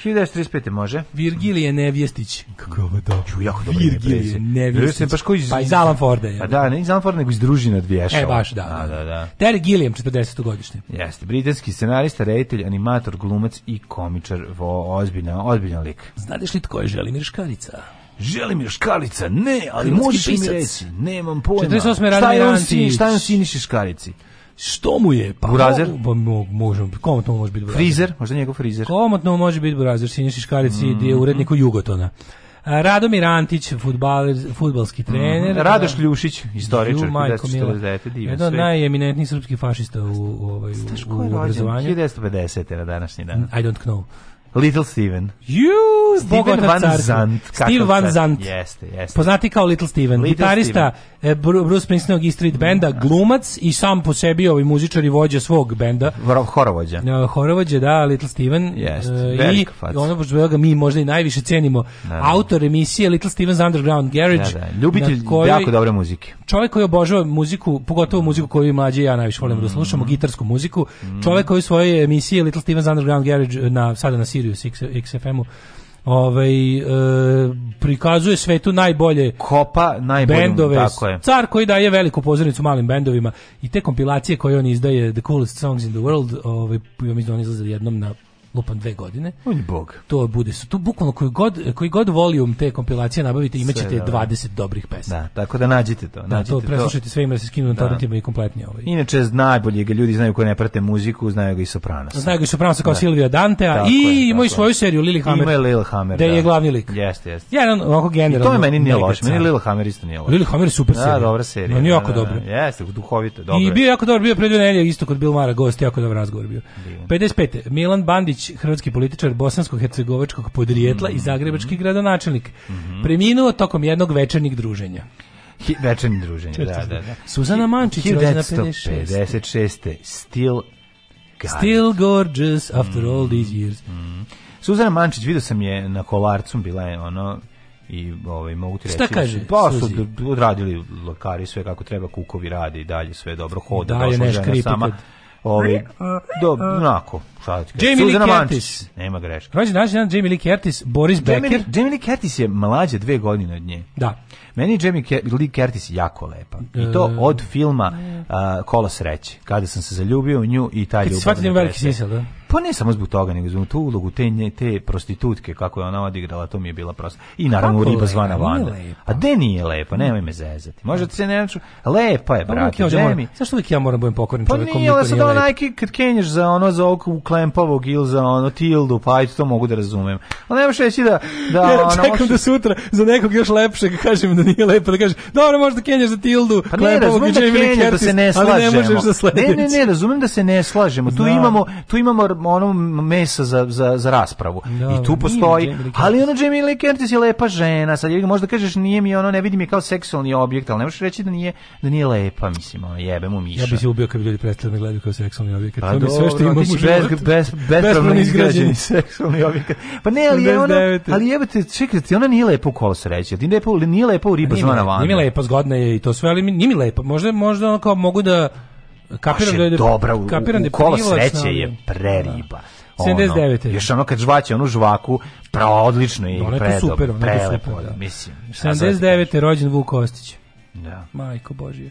Speaker 5: 1935. može.
Speaker 4: Virgilije Nevjestić.
Speaker 5: Kako je
Speaker 4: ovo
Speaker 5: dobro? Ču, jako dobro Virgilije
Speaker 4: Nevjestić. Da sam
Speaker 5: baš iz... Pa
Speaker 4: iz Alan Forda. Je. Pa
Speaker 5: da, ne iz Alan Forda, nego iz družina Dvješova. E,
Speaker 4: baš, da. A,
Speaker 5: da, da. da.
Speaker 4: Terry Gilliam, 40. godišnje.
Speaker 5: Jeste, britanski scenarista, reditelj, animator, glumac i komičar. Vo, ozbiljna, ozbiljna lik.
Speaker 4: Znadeš li tko je Želimir Škarica?
Speaker 5: Želimir Škarica, ne, ali Hrvatski možeš pisac. mi reći. Nemam pojma.
Speaker 4: 48. Šta je on,
Speaker 5: šta je on siniši Škarici?
Speaker 4: Što mu je?
Speaker 5: Pa burazer?
Speaker 4: Mo, mo, možemo, komotno može biti burazer.
Speaker 5: Frizer? Možda njegov frizer?
Speaker 4: Komotno može biti burazer, Sinja Šiškaric mm -hmm. je mhm. uredniku Jugotona. Radomir Antić, futbaler, futbalski mhm. trener. Mm
Speaker 5: -hmm. Radoš Ljušić, istoričar,
Speaker 4: 1949. Divan Jedan od najeminentnijih srpskih fašista u, u, ovaj, u,
Speaker 5: u obrazovanju. 1950. na današnji dan.
Speaker 4: I don't know.
Speaker 5: Little Steven.
Speaker 4: Ju, Steven Van Zandt. Steve Van Zandt.
Speaker 5: Jeste, jeste.
Speaker 4: Poznati kao Little Steven. Little gitarista Steven. E, Bruce Springsteenog i Street Benda, mm, glumac i sam po sebi ovaj muzičar i vođa svog benda.
Speaker 5: Horovođa. E,
Speaker 4: horovođa, da, Little Steven.
Speaker 5: Jeste,
Speaker 4: velika faca. I ono zbog ga mi možda i najviše cenimo. Da, da, Autor emisije Little Steven's Underground Garage. Da,
Speaker 5: da. Ljubitelj jako dobre muzike.
Speaker 4: Čovek koji obožava muziku, pogotovo mm. muziku koju mlađi ja najviše volim da mm. da slušamo, gitarsku muziku. Mm. Čovjek koji svoje emisije Little Steven's Underground Garage na, sada na Sirius Sirius X, XFM-u ovaj e, prikazuje svetu najbolje
Speaker 5: kopa najbolje
Speaker 4: bendove tako je. car koji daje veliku pozornicu malim bendovima i te kompilacije koje on izdaje the coolest songs in the world ovaj mislim da on izlazi jednom na lupam dve godine. On je bog. To bude su to bukvalno koji god koji god volijum te kompilacije nabavite imaćete sve, 20 da, da. dobrih pesama.
Speaker 5: Da, tako da nađite to, da, nađite to. da,
Speaker 4: to. preslušajte sve ima se skinu na torrentima i kompletni ovaj.
Speaker 5: Inače najbolje ga ljudi znaju koji ne prate muziku, znaju ga i Sopranos. Znaju
Speaker 4: ga i Sopranos kao da. Silvia Dantea tako i ima
Speaker 5: i
Speaker 4: svoju seriju Lily Hammer. Ima Lil Hammer. Da je glavni lik. Jeste,
Speaker 5: jeste.
Speaker 4: Jedan ovako generalno.
Speaker 5: I to je meni nije loše, meni Lil Hammer isto nije loše.
Speaker 4: Lil Hammer super
Speaker 5: serija. Da, dobra serija. On jako dobro. Jeste, duhovito, dobro.
Speaker 4: I bio jako dobar, bio pre dve isto kod Bill Mara gost, jako dobar razgovor bio. 55. Milan Bandić hrvatski političar bosansko-hercegovačkog podrijetla mm -hmm. i mhm. zagrebački gradonačelnik, mm -hmm. preminuo tokom jednog večernjeg druženja.
Speaker 5: Večernjeg druženja, da, da, da.
Speaker 4: Suzana Mančić, rođena 56. 56.
Speaker 5: Still
Speaker 4: God. Still gorgeous after mm -hmm. all these mhm. years.
Speaker 5: Mm Suzana Mančić, vidio sam je na kolarcu, bila je ono i ovaj mogu ti reći
Speaker 4: Šta kaže, pa su
Speaker 5: odradili lokari sve kako treba kukovi radi i dalje sve dobro hoda da je sama Ovi, do, onako,
Speaker 4: šta Jamie Lee Curtis.
Speaker 5: Nema
Speaker 4: greške. Rođen danas jedan Jamie Lee Curtis, Boris Jamie,
Speaker 5: Becker. Jamie Lee Curtis je mlađa dve godine od nje.
Speaker 4: Da.
Speaker 5: Meni Jamie Lee Curtis jako lepa. I to da. od filma uh, Kolo sreće. Kada sam se zaljubio u nju i taj ljubav.
Speaker 4: Kad si shvatili
Speaker 5: da veliki smisel, da? Pa ne samo zbog toga, nego zbog tu ulogu te, te prostitutke, kako je ona odigrala, to mi je bila prosto. I naravno kako riba zvana Vanda. A de nije lepa, nemoj me zezati. Možda se ne naču, lepa je, pa brate, Demi.
Speaker 4: Zašto uvijek ja moram da budem pokoren čovjekom? Pa
Speaker 5: nije,
Speaker 4: ali
Speaker 5: sad onaj kad kenješ za ono, za oku Klempovog ili za ono Tildu, pa ajde, to mogu da razumem. Ali nemaš reći da... da
Speaker 4: ja, ona, čekam moš... da sutra za nekog još lepšeg kažem da nije lepa, da kažem, dobro, možda kenješ za Tildu, pa Klempovog
Speaker 5: i da Jamie Lee da Curtis,
Speaker 4: ali ne možeš za sledeći. Ne, ne, ne, razumijem da se ne slažemo. Tu imamo, tu imamo ono mesa za, za, za raspravu.
Speaker 5: Da, I tu postoji. Ali ono Jamie Lee Curtis je lepa žena. Sad je, možda kažeš nije mi ono, ne vidim je kao seksualni objekt, ali ne možeš reći da nije, da nije lepa, mislim, ono, jebe mu
Speaker 4: miša. Ja bi se ubio kad bi ljudi prestali me da gledaju kao seksualni objekat. Pa dobro, sve što imam
Speaker 5: u životu. Bez, bespravno izgrađeni seksualni objekat. Pa ne, ali je ono, ali jebate, čekajte, ona nije lepa u kolo sreće. Nije lepa, nije
Speaker 4: lepa
Speaker 5: u riba pa zvana vana. Nije
Speaker 4: lepa, zgodna je i to sve, ali nije mi lepa. Možda, možda ono kao mogu da kapiram da
Speaker 5: je dobra, u, kapiram da u kolo sreće je da. preriba. Da.
Speaker 4: Ono, 79.
Speaker 5: Još ono kad žvaće onu žvaku, pravo odlično je
Speaker 4: i predob, super, prelepo. Da.
Speaker 5: Mislim,
Speaker 4: 79. je rođen Vuk Kostić.
Speaker 5: Da.
Speaker 4: Majko Božje.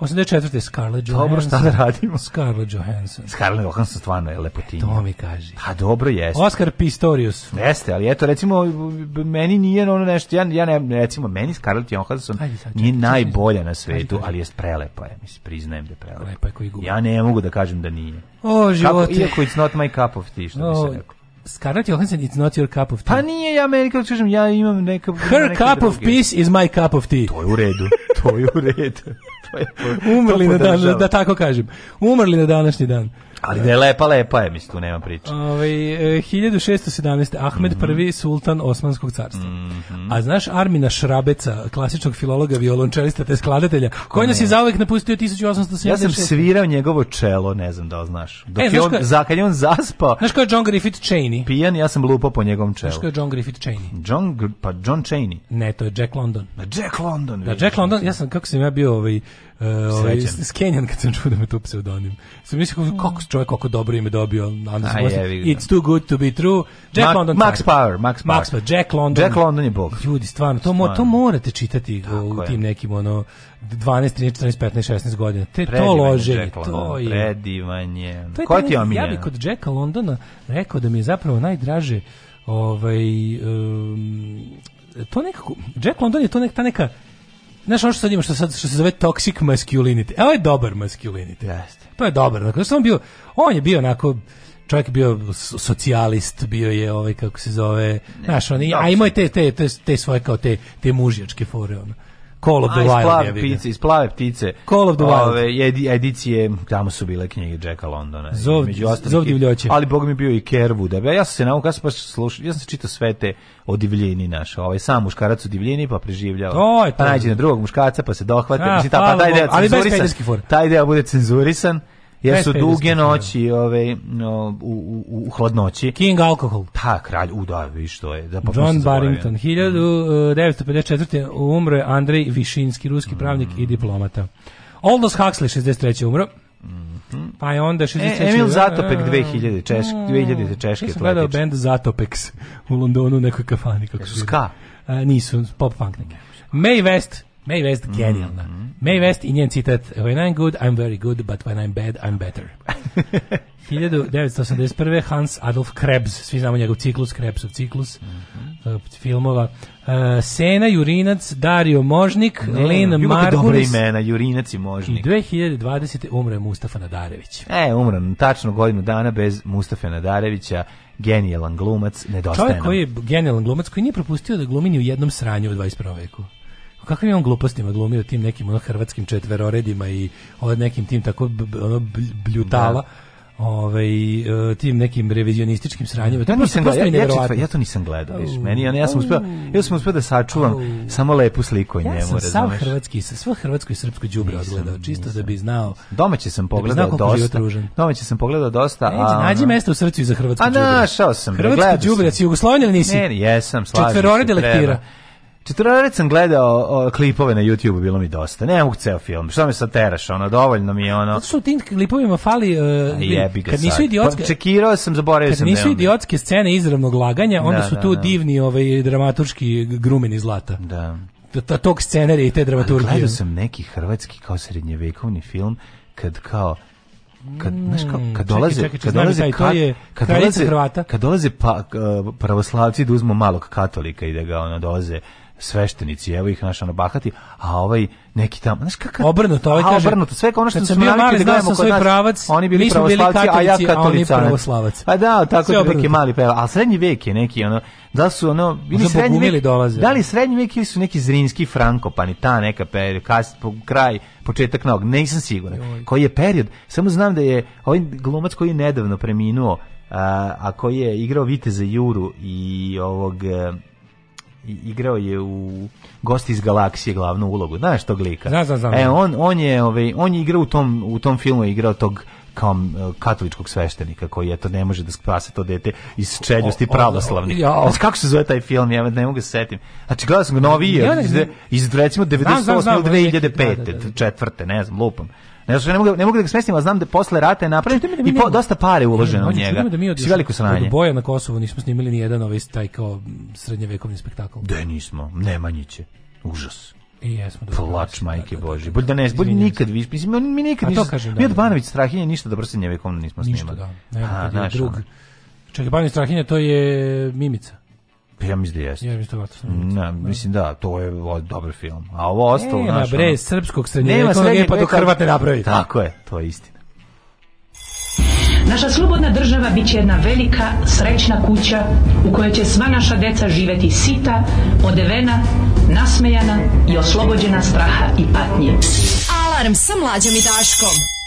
Speaker 4: 84. Scarlett Johansson.
Speaker 5: Dobro, šta da radimo?
Speaker 4: Scarlett Johansson.
Speaker 5: Scarlett Johansson stvarno je lepotinja. E,
Speaker 4: to mi kaže. A
Speaker 5: pa dobro jeste.
Speaker 4: Oscar Pistorius.
Speaker 5: Jeste, ali eto, recimo, meni nije ono nešto, ja, ja ne, recimo, meni Scarlett Johansson ajde, sad, nije čekaj, najbolja na svetu, ajde, ali je prelepa
Speaker 4: je,
Speaker 5: mislim, priznajem da je prelepa. Lepa
Speaker 4: je koji
Speaker 5: gubi. Ja ne mogu da kažem da nije.
Speaker 4: O, život.
Speaker 5: Iako it's not my cup of tea, što bi se rekao.
Speaker 4: Scarlett Johansson, it's not your cup of pa tea.
Speaker 5: Pa nije ja meni, kažem, ja imam neka... Her
Speaker 4: neka cup druge. of peace is my cup of tea.
Speaker 5: To je u redu, to je u redu. to je, to, Umrli
Speaker 4: to na dan, da tako kažem. Umrli na današnji dan.
Speaker 5: Ali da je lepa, lepa je, mislim, tu nema priče.
Speaker 4: Ove, ovaj, 1617. Ahmed mm -hmm. I, sultan Osmanskog carstva. Mm -hmm. A znaš Armina Šrabeca, klasičnog filologa, violončelista te skladatelja, koji nas je mhm. zauvek napustio 1876.
Speaker 5: Ja sam svirao njegovo čelo, ne znam da li znaš. E, Dok e, znaš je on, ko... za, kad je on zaspao...
Speaker 4: Znaš ko je John Griffith Cheney?
Speaker 5: Pijan, ja sam lupao po njegovom čelu.
Speaker 4: Znaš ko je John Griffith Cheney?
Speaker 5: John, pa John Cheney.
Speaker 4: Ne, to je Jack London.
Speaker 5: Da, Jack London.
Speaker 4: Da, Jack London, ja sam, kako sam ja bio ovaj, E, ovaj, s Kenjan kad sam čuo da me tu pseudonim. Sam mislio kako mm. čovjek kako dobro ime dobio. Onda sam mislio, it's too good to be true. Jack Mac, London.
Speaker 5: Max Power, Max Power. Max Power,
Speaker 4: Jack London.
Speaker 5: Jack London je bog.
Speaker 4: Ljudi, stvarno, to, mo, to morate čitati Tako u tim nekim, ono, 12, 13, 14, 15, 16 godina. Te to lože, to
Speaker 5: je... Predivan je. Ko ti omiljen? Ja
Speaker 4: bih kod Jacka Londona rekao da mi je zapravo najdraže ovaj, um, to nekako, Jack London je to neka, ta neka Znaš ono što sad ima, što, sad, što se zove toxic masculinity. Evo je dobar masculinity.
Speaker 5: Jeste. To
Speaker 4: pa je dobar. Dakle, on, bio, on je bio onako, čovjek bio socijalist, bio je ovaj, kako se zove, ne, znaš, on, a imao je te, te, te, te svoje kao te, te mužjačke fore, ono. Call of the Wild. Isplave
Speaker 5: ptice,
Speaker 4: plave ptice.
Speaker 5: Call of the Wild. Ove, edi, edicije, tamo su bile knjige Jacka Londona.
Speaker 4: Zov, zov
Speaker 5: divljoće. Ali Bog mi bio i Kervu. ja sam se na ja sam baš slušao, ja sam se čitao sve te o divljini naša. Ovaj, sam muškarac u divljini pa preživljava. To je to. Pa nađe na drugog muškarca pa se dohvate. Ja, Mislim, ta, pa, taj deo ali bez pederski for. Taj deo bude cenzurisan. Jesu da duge noći ove, no, u, u, u hladnoći.
Speaker 4: King Alcohol.
Speaker 5: Ta pa, kralj, u da, vi što je. Da pa
Speaker 4: John Barrington,
Speaker 5: 1954.
Speaker 4: Mhm. Eh, umre Andrej Višinski, ruski mhm. pravnik mm. i diplomata. Aldous Huxley, 63. umro. Mm Pa je onda 63.
Speaker 5: E, Emil Zatopek 2000 Češke, 2000 Češke. Ja sam gledao
Speaker 4: band Zatopex u Londonu u nekoj kafani kako su
Speaker 5: ska. A,
Speaker 4: eh, nisu pop punk neke. May West Mae West mm-hmm. genijalna. Mm -hmm. Mae West i njen citat When I'm good, I'm very good, but when I'm bad, I'm better. 1981. Hans Adolf Krebs, svi znamo njegov ciklus, Krebsov ciklus mm -hmm. filmova. Uh, Sena, Jurinac, Dario Možnik, ne, Lena Margulis.
Speaker 5: Dobre
Speaker 4: imena, Jurinac i Možnik. I 2020. umre Mustafa Nadarević.
Speaker 5: E, umre, tačno godinu dana bez Mustafa Nadarevića genijalan glumac, nedostaje nam.
Speaker 4: Čovjek koji je genijalan glumac, koji nije propustio da glumi ni u jednom sranju u 21. veku kakvim on glupostima glumio tim nekim ono hrvatskim četveroredima i od nekim tim tako ono bljutala. Da ovaj e, tim nekim revizionističkim sranjima. To ja
Speaker 5: nisam gledao, ja, ja, ja, to nisam gledao, viš. Meni ja, ne, ja sam uspeo, ja sam uspeo da sačuvam Au. samo lepu sliku o njemu, ja sam sav
Speaker 4: hrvatski, sve hrvatsko i srpsko đubre odgledao, čisto da nisam. da bi znao.
Speaker 5: Domaće sam pogledao da dosta. Domaće sam pogledao dosta,
Speaker 4: a nađi mesto u srcu za hrvatsko đubre. A
Speaker 5: našao sam, da, hrvatsko
Speaker 4: đubre, Jugoslavija nisi.
Speaker 5: Ne, jesam, slažem.
Speaker 4: Četverore lektira.
Speaker 5: Četvrared sam gledao o, klipove na YouTubeu, bilo mi dosta. Ne mogu ceo film. Šta me sad teraš? Ono dovoljno mi je ono. Zato
Speaker 4: što u tim klipovima fali uh, jebi ga kad nisu idiotske.
Speaker 5: Pa, čekirao sam, zaboravio
Speaker 4: kad
Speaker 5: sam.
Speaker 4: Kad da nisu idiotske mi. scene izravnog laganja, onda da, su da, tu
Speaker 5: da, da.
Speaker 4: divni ovaj dramaturški grumeni zlata.
Speaker 5: Da.
Speaker 4: Ta, tog scenarija i te dramaturgije.
Speaker 5: Gledao sam neki hrvatski kao srednjevekovni film kad kao kad znaš kao, kad dolaze kad dolaze taj, ka, kad
Speaker 4: dolaze Hrvata
Speaker 5: kad dolaze pa, e, pravoslavci da uzmu malog katolika i da ga ono dolaze sveštenici, evo ih naš ono bahati, a ovaj neki tamo, znaš kakav...
Speaker 4: Obrnuto, ovaj
Speaker 5: a, kaže... Obrnuto, sve kao ono što smo navikli da gledamo
Speaker 4: kod nas, pravac, oni bili pravoslavci, a ja katolicanac. A
Speaker 5: pa da, tako je neki mali peva, a srednji vek je neki ono, da su ono
Speaker 4: ili srednji vek, dolaze.
Speaker 5: Da li srednji vek ili su neki zrinski frankopani, ta neka period, kas, po, kraj, početak nog, nisam siguran. Koji je period? Samo znam da je ovaj glumac koji je nedavno preminuo, a, a koji je igrao Viteza Juru i ovog igrao je u Gosti iz galaksije glavnu ulogu. Znaš tog lika? Zna,
Speaker 4: zna, zna, e,
Speaker 5: on, on je, ovaj, on je igrao u tom, u tom filmu, je igrao tog kao katoličkog sveštenika koji eto ne može da spase to dete iz čeljusti pravoslavni. Ja, znači, kako se zove taj film, ja ne mogu se setim. Znači, gledao sam ga novije, iz, iz, recimo 98. ili 2005. četvrte, ne znam, lupam. Ne mogu ne mogu da ga smestim, a znam da posle rata je napravljen da i po, dosta pare uloženo u njega. Da mi od, si veliko sranje. Od boja
Speaker 4: na Kosovu nismo snimili ni jedan ovaj taj kao srednjevekovni spektakl.
Speaker 5: Da nismo, Nemanjiće. Užas.
Speaker 4: I jesmo dobro.
Speaker 5: Da. Plač da, majke da, bože. Bolje da ne, bolje nikad više. Mislim mi, nikad
Speaker 4: nismo. Mi
Speaker 5: od Banović Strahinje ništa dobro srednjevekovno nismo snimali. Ništa
Speaker 4: da. Ne, pa, drug. Čekaj, Banović Strahinje to je Mimica.
Speaker 5: Pa ja mislim da
Speaker 4: jeste. Ja mislim da
Speaker 5: Na, da. mislim da, to je dobar film. A ovo ostalo,
Speaker 4: Nema, znaš, bre, ono- srpskog srednjeg srednjeg pa do veka- Hrvat napravi.
Speaker 5: Tako je, to je istina. Naša slobodna država bit jedna velika, srećna kuća u kojoj će sva naša deca živeti sita, odevena, nasmejana i oslobođena straha i patnje. Alarm sa mlađom i Daškom.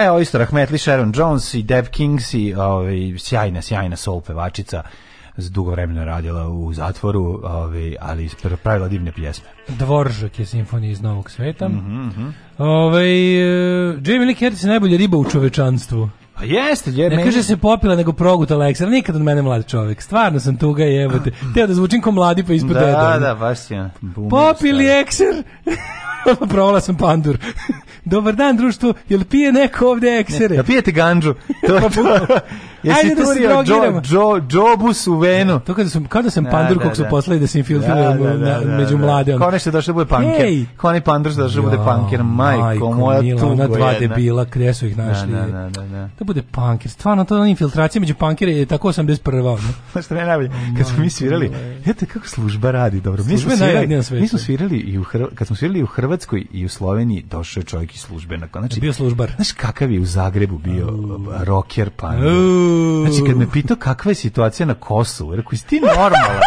Speaker 5: E, ovo isto Rahmetli, Sharon Jones i Dev Kings i ovaj, sjajna, sjajna soul pevačica dugo vremena radila u zatvoru, ovaj, ali pravila divne pjesme. Dvoržak je simfonija iz Novog sveta. Mm -hmm. ovaj, uh, Jamie Lee Curtis je najbolja riba u čovečanstvu. Pa jeste, je, ne kaže se popila nego progut Aleksa, nikad od mene mlad čovjek. Stvarno sam tuga i evo te. Teo da zvučim kao mladi pa ispod Da, da, baš si ja. Popili ekser. Provala sam pandur. Dobar dan, društvo. Jel pije neko ovde eksere? Da pijete ganđu. Pa to, to, jesi Ajde da se drogiramo. Džo, džobus u venu. To kada sam, kao da sam pandur da, kog su da. poslali da se infiltrirao da, među mlade. Kao nešto došlo da bude panker. Hey. Kao ne
Speaker 6: pandur što došlo da bude panker. Majko, moja tu Ona dva debila, gde su ih našli. Da, da, da, da. da bude panker. Stvarno, to je infiltracija među pankere je tako sam bez prva. Što ne najbolje, kad smo mi svirali, jete kako služba radi, dobro. Mi smo svirali, mi smo svirali i u kad smo svirali u Hrvatskoj Hrvatskoj i u Sloveniji došao čovjek iz službe. Znači, bio službar. Znaš kakav je u Zagrebu bio rocker pa. Znači kad me pitao kakva je situacija na Kosovu, rekao si ti normalan.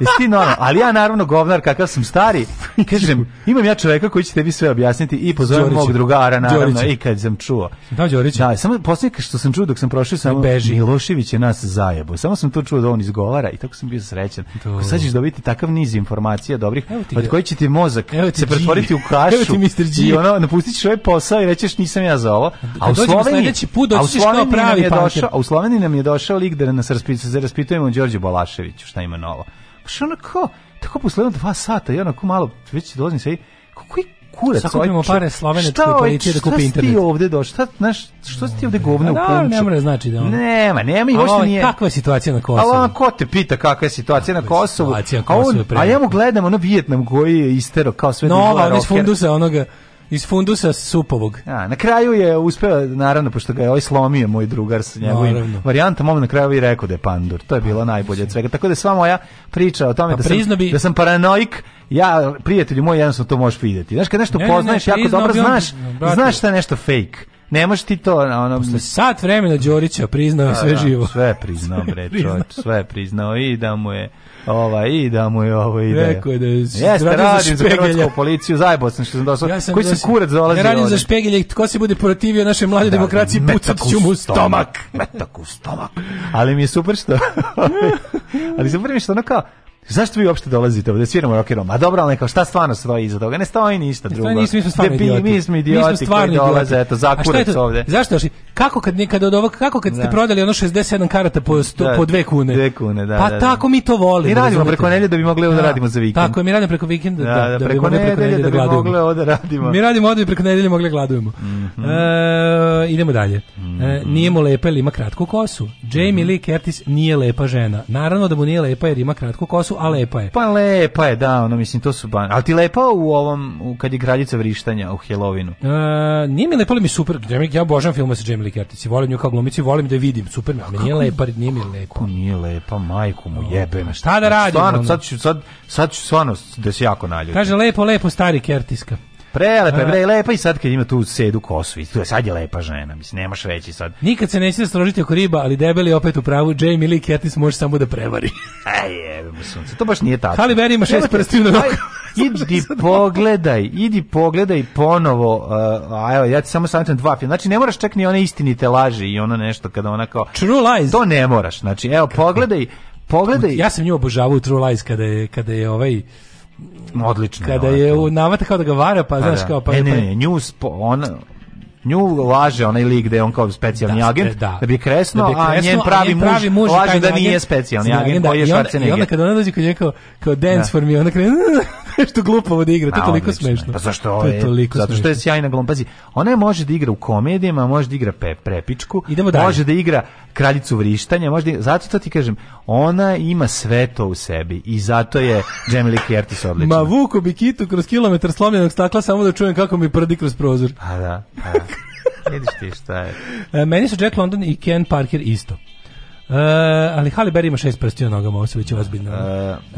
Speaker 6: Jesi normalno? Ali ja naravno govnar kakav sam stari. Kažem, imam ja čoveka koji će tebi sve objasniti i pozovem mog drugara naravno Đorića. i kad sam čuo. Da, Đorić. Da, samo poslije što sam čuo dok sam prošao samo Beži. Milošević je nas zajebo. Samo sam to čuo da on izgovara i tako sam bio srećan. Do. Sad ćeš dobiti takav niz informacija dobrih od kojih će ti mozak ti se pretvoriti u kašu. Evo ti Mr. G. I ono, napustit ćeš ovaj posao i rećeš nisam ja za ovo. Da a u Sloveniji, put a u Sloveniji pravi nam je došao, a u Sloveniji nam je došao lik da nas da raspitujemo o Đorđe Balaševiću, šta ima novo što ono tako posle dva sata, ja onako malo, već dolazim sve, kako je kurac. Sakupimo ovaj pare slovenečke ovaj policije da kupi internet. Šta ti ovde došao? Šta, znaš, što si ti ovde govno u pomoću? Pa da, ne mora znači da on. Nema, nema i uopšte ovaj, nije. Kakva je situacija na Kosovu? A on ko te pita kakva je situacija na Kosovu? Situacija na Kosovu a, on, a ja mu gledam ono Vijetnam koji je istero kao sve Nova, ono iz fundusa onoga Iz fundusa supovog. Ja, na kraju je uspeo, naravno, pošto ga je ovaj slomio moj drugar sa njegovim naravno. varijantom, on na kraju je rekao da je pandur. To je bilo pa, najbolje od svega. Tako da sva moja priča o tome pa, da, sam, bi... da sam paranoik, ja, prijatelju moj, jednostavno to možeš vidjeti. Znaš, kad nešto ne, poznaješ ne, jako dobro, on, znaš, brate. znaš da je nešto fake. Ne možeš ti to ono Posle sat vremena Đorića priznao je da, sve da, živo. Sve priznao bre, čovjek, sve je priznao i da mu je ovaj i da mu je ovo ide. Rekao je da je Jeste, radim za, hrvatsku policiju, zajebao sam što sam došao. Ja sam koji se kurac dolazi. Ja radim za špegelje, ko se bude protivio našoj mlade da, da, demokraciji, pucat ću mu stomak. Metak u stomak. Ali mi je super što... ali super mi je što ono kao, Zašto vi uopšte dolazite ovde? Sviramo rock and roll. A dobro, al neka šta stvarno stoji iza toga? Ne stoji ništa drugo. Ne stoji, nismo stvarno idioti. Mi smo idioti mi smo stvarni dolaze, eto, zakurac ovde. Zašto još? Kako kad nekad od ovog, kako kad da. ste prodali ono 67 karata po, 100 da, po dve kune? Dve kune, da. Pa da, da. tako mi to volimo. Mi radimo preko nedelje da bi mogli da, radimo za vikend. Tako mi radimo preko vikenda da, da, da, da preko nedelje da, da bi mogli ovde da radimo. Mi radimo ovde preko nedelje mogli gladujemo. Mm idemo dalje. E, mhm. nije mu lepa, ima kratku kosu. Jamie mhm. Lee Curtis nije lepa žena. Naravno da mu nije lepa jer ima kratku kosu su, a lepa je. Pa lepa je, da, ono, mislim, to su ban... Ali ti lepa u ovom, u, kad je kraljica vrištanja u Helovinu? E, nije mi lepa, ali mi super. Ja obožavam filma sa Jamie Lee Curtis. Volim nju kao glumici, volim da je vidim. Super, ali nije lepa, nije mi lepa. Kako pa nije lepa, majku mu jebe. A šta da radim? Stvarno, sad ću, sad, sad ću stvarno da se jako naljuti. Kaže, lepo, lepo, stari Kertiska. Prelepa je, bre, lepa i sad kad ima tu sedu kosu, i tu sad je lepa žena, mislim, nemaš reći sad. Nikad se neće strožiti oko riba, ali debeli opet u pravu, Jamie Lee Curtis može samo da prevari. Aj, jebemo sunce, to baš nije tako. Halle Berry ima šest prstiju na u Idi pogledaj, idi pogledaj ponovo, uh, a evo, ja ti samo savjetujem dva filma, znači ne moraš čak ni one istinite laži i ono nešto kada ona kao... True lies. To ne moraš, znači, evo, pogledaj, pogledaj. Ja sam nju obožavao True Lies kada je, kada je ovaj Odlično. Kada je, u namata kao da ga vara, pa, pa znaš da. kao pa ne, ne, pa ne, nju ona nju laže onaj lik gde je on kao specijalni da, agent da, da bi kresno, da bi kresno a, njen pravi, a pravi muž, muž laže da nije specijalni agent, agent da, koji je Schwarzenegger. I onda kada ona dođe kod njega kao, kao dance da. for me, ona krene nešto glupo da igra, to je toliko smešno. Pa zašto to je, ovaj- toliko zato što je sjajna glumpa. Pazi, ona može da igra u komedijama, može da igra pe, prepičku, Idemo može da igra kraljicu vrištanja, možda zato to ti kažem, ona ima sve to u sebi i zato je Jamie Curtis odlična. Ma vuku bi kitu kroz kilometar slomljenog stakla samo da čujem kako mi prdi kroz prozor. A pa da, a pa da. Vidiš ti šta je. E, meni su Jack London i Ken Parker isto. Uh, ali Halle Berry ima šest prstiju nogama, ovo se već da. ozbiljno. Uh,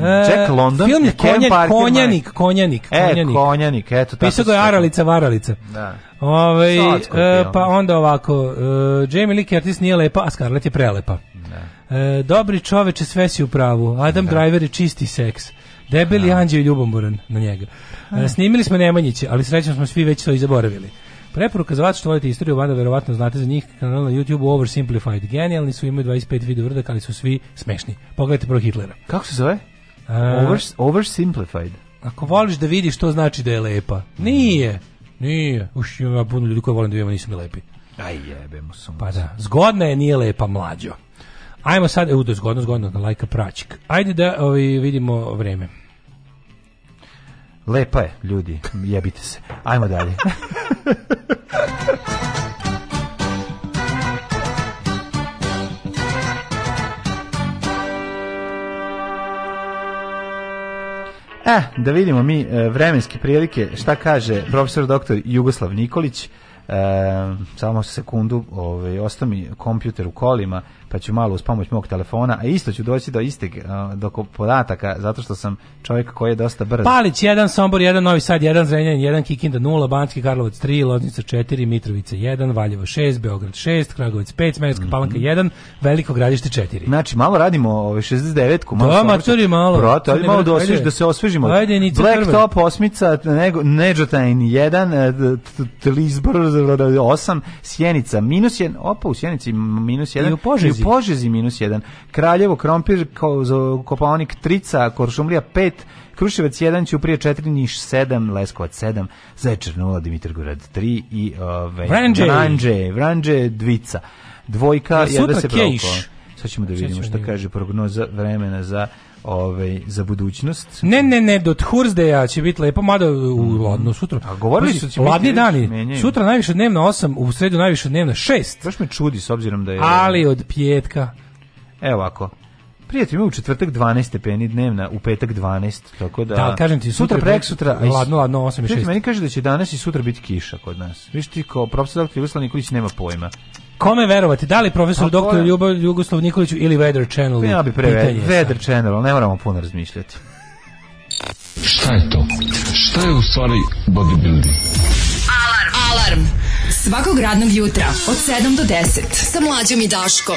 Speaker 6: e, e, Jack London film je konja, konjanik, konjanik, konjanik, E, konjanik, eto tako. Pisao je Aralica, Varalica. Da. Ove, ovaj, uh, pa onda ovako, uh, Jamie Lee Curtis nije lepa, a Scarlett je prelepa. Da. Uh, dobri čoveče, sve si u pravu. Adam da. Driver je čisti seks. Debeli da. anđeo i ljubomboran na njega. Uh, snimili smo Nemanjiće, ali srećno smo svi već to i zaboravili. Preporuka za vas što volite istoriju vanda, verovatno znate za njih, kanal na YouTube Oversimplified. Genijalni su, imaju 25 video uradaka, ali su svi smešni. Pogledajte pro Hitlera.
Speaker 7: Kako se zove? Over, oversimplified.
Speaker 6: Ako voliš da vidiš, to znači da je lepa. Nije. Nije. Uš, ima puno ljudi koji volim da vidimo, nisu mi lepi.
Speaker 7: Aj jebemo
Speaker 6: sunce. Pa da, zgodna je, nije lepa mlađo. Ajmo sad, e, u, da zgodno, zgodno, da lajka praćik. Ajde da ovaj, vidimo vreme.
Speaker 7: Lepa je, ljudi, jebite se. Ajmo dalje. E, da vidimo mi eh, vremenske prilike, šta kaže profesor doktor Jugoslav Nikolić. E, samo sekundu, ovaj, ostao mi kompjuter u kolima, pa ću malo uz pomoć mog telefona, a isto ću doći do istih do podataka, zato što sam čovjek koji je dosta brz.
Speaker 6: Palić 1, Sombor 1, Novi Sad 1, Zrenjanin 1, Kikinda 0, Banski Karlovac 3, Loznica 4, Mitrovica 1, Valjevo 6, Beograd 6, Kragovic 5, Smerska mm -hmm. Palanka 1, mhm. Veliko Gradište 4.
Speaker 7: Znači, malo radimo ove 69-ku. Malo da,
Speaker 6: maturi,
Speaker 7: malo. Proto, ajde malo da, da se osvežimo. Ajde, nici Black Top 8, nego, Neđotajn 1, e, Tlizbr 8, Sjenica minus 1, opa, u Sjenici minus 1. I u Požegu Požezi. Požezi minus 1. Kraljevo, Krompir, Kopaonik Trica, Koršumlija 5, Kruševac 1, Ćuprija 4, Niš 7, Leskovac 7, Zaječar 0, Dimitrovgrad 3 i
Speaker 6: ove, Vranđe.
Speaker 7: Vranđe, Vranđe dvica. Dvojka,
Speaker 6: ja, da
Speaker 7: se broko.
Speaker 6: Sad ćemo
Speaker 7: da vidimo šta da kaže prognoza vremena za ovaj za budućnost.
Speaker 6: Ne, ne, ne, do Thursdaya će biti lepo, mada u mm. ladno sutra.
Speaker 7: A
Speaker 6: govorili su da ti ladni dani. Menjaju. Sutra najviše dnevno 8, u sredu najviše dnevno 6.
Speaker 7: Baš me čudi s obzirom da je
Speaker 6: Ali od petka.
Speaker 7: Evo ovako. Prijatelj, u četvrtak 12 stepeni dnevna, u petak 12, tako da...
Speaker 6: Da, kažem ti, sutra, prek sutra...
Speaker 7: Ladno, ladno, 8 i 6. Prijatelj, meni kaže da će danas i sutra biti kiša kod nas. Viš ti, kao profesor dr. Jugoslav Nikolić nema pojma.
Speaker 6: Kome verovati, da li profesor doktor Ljubo, Jugoslav Nikoliću ili Weather Channel?
Speaker 7: Pa ja bi pre Weather Channel, ne moramo puno razmišljati. Šta je to? Šta je u stvari bodybuilding? Alarm! Alarm! Svakog radnog jutra od 7 do 10 sa mlađom i Daškom.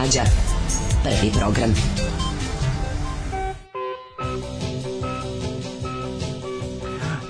Speaker 6: Mlađa. Prvi program.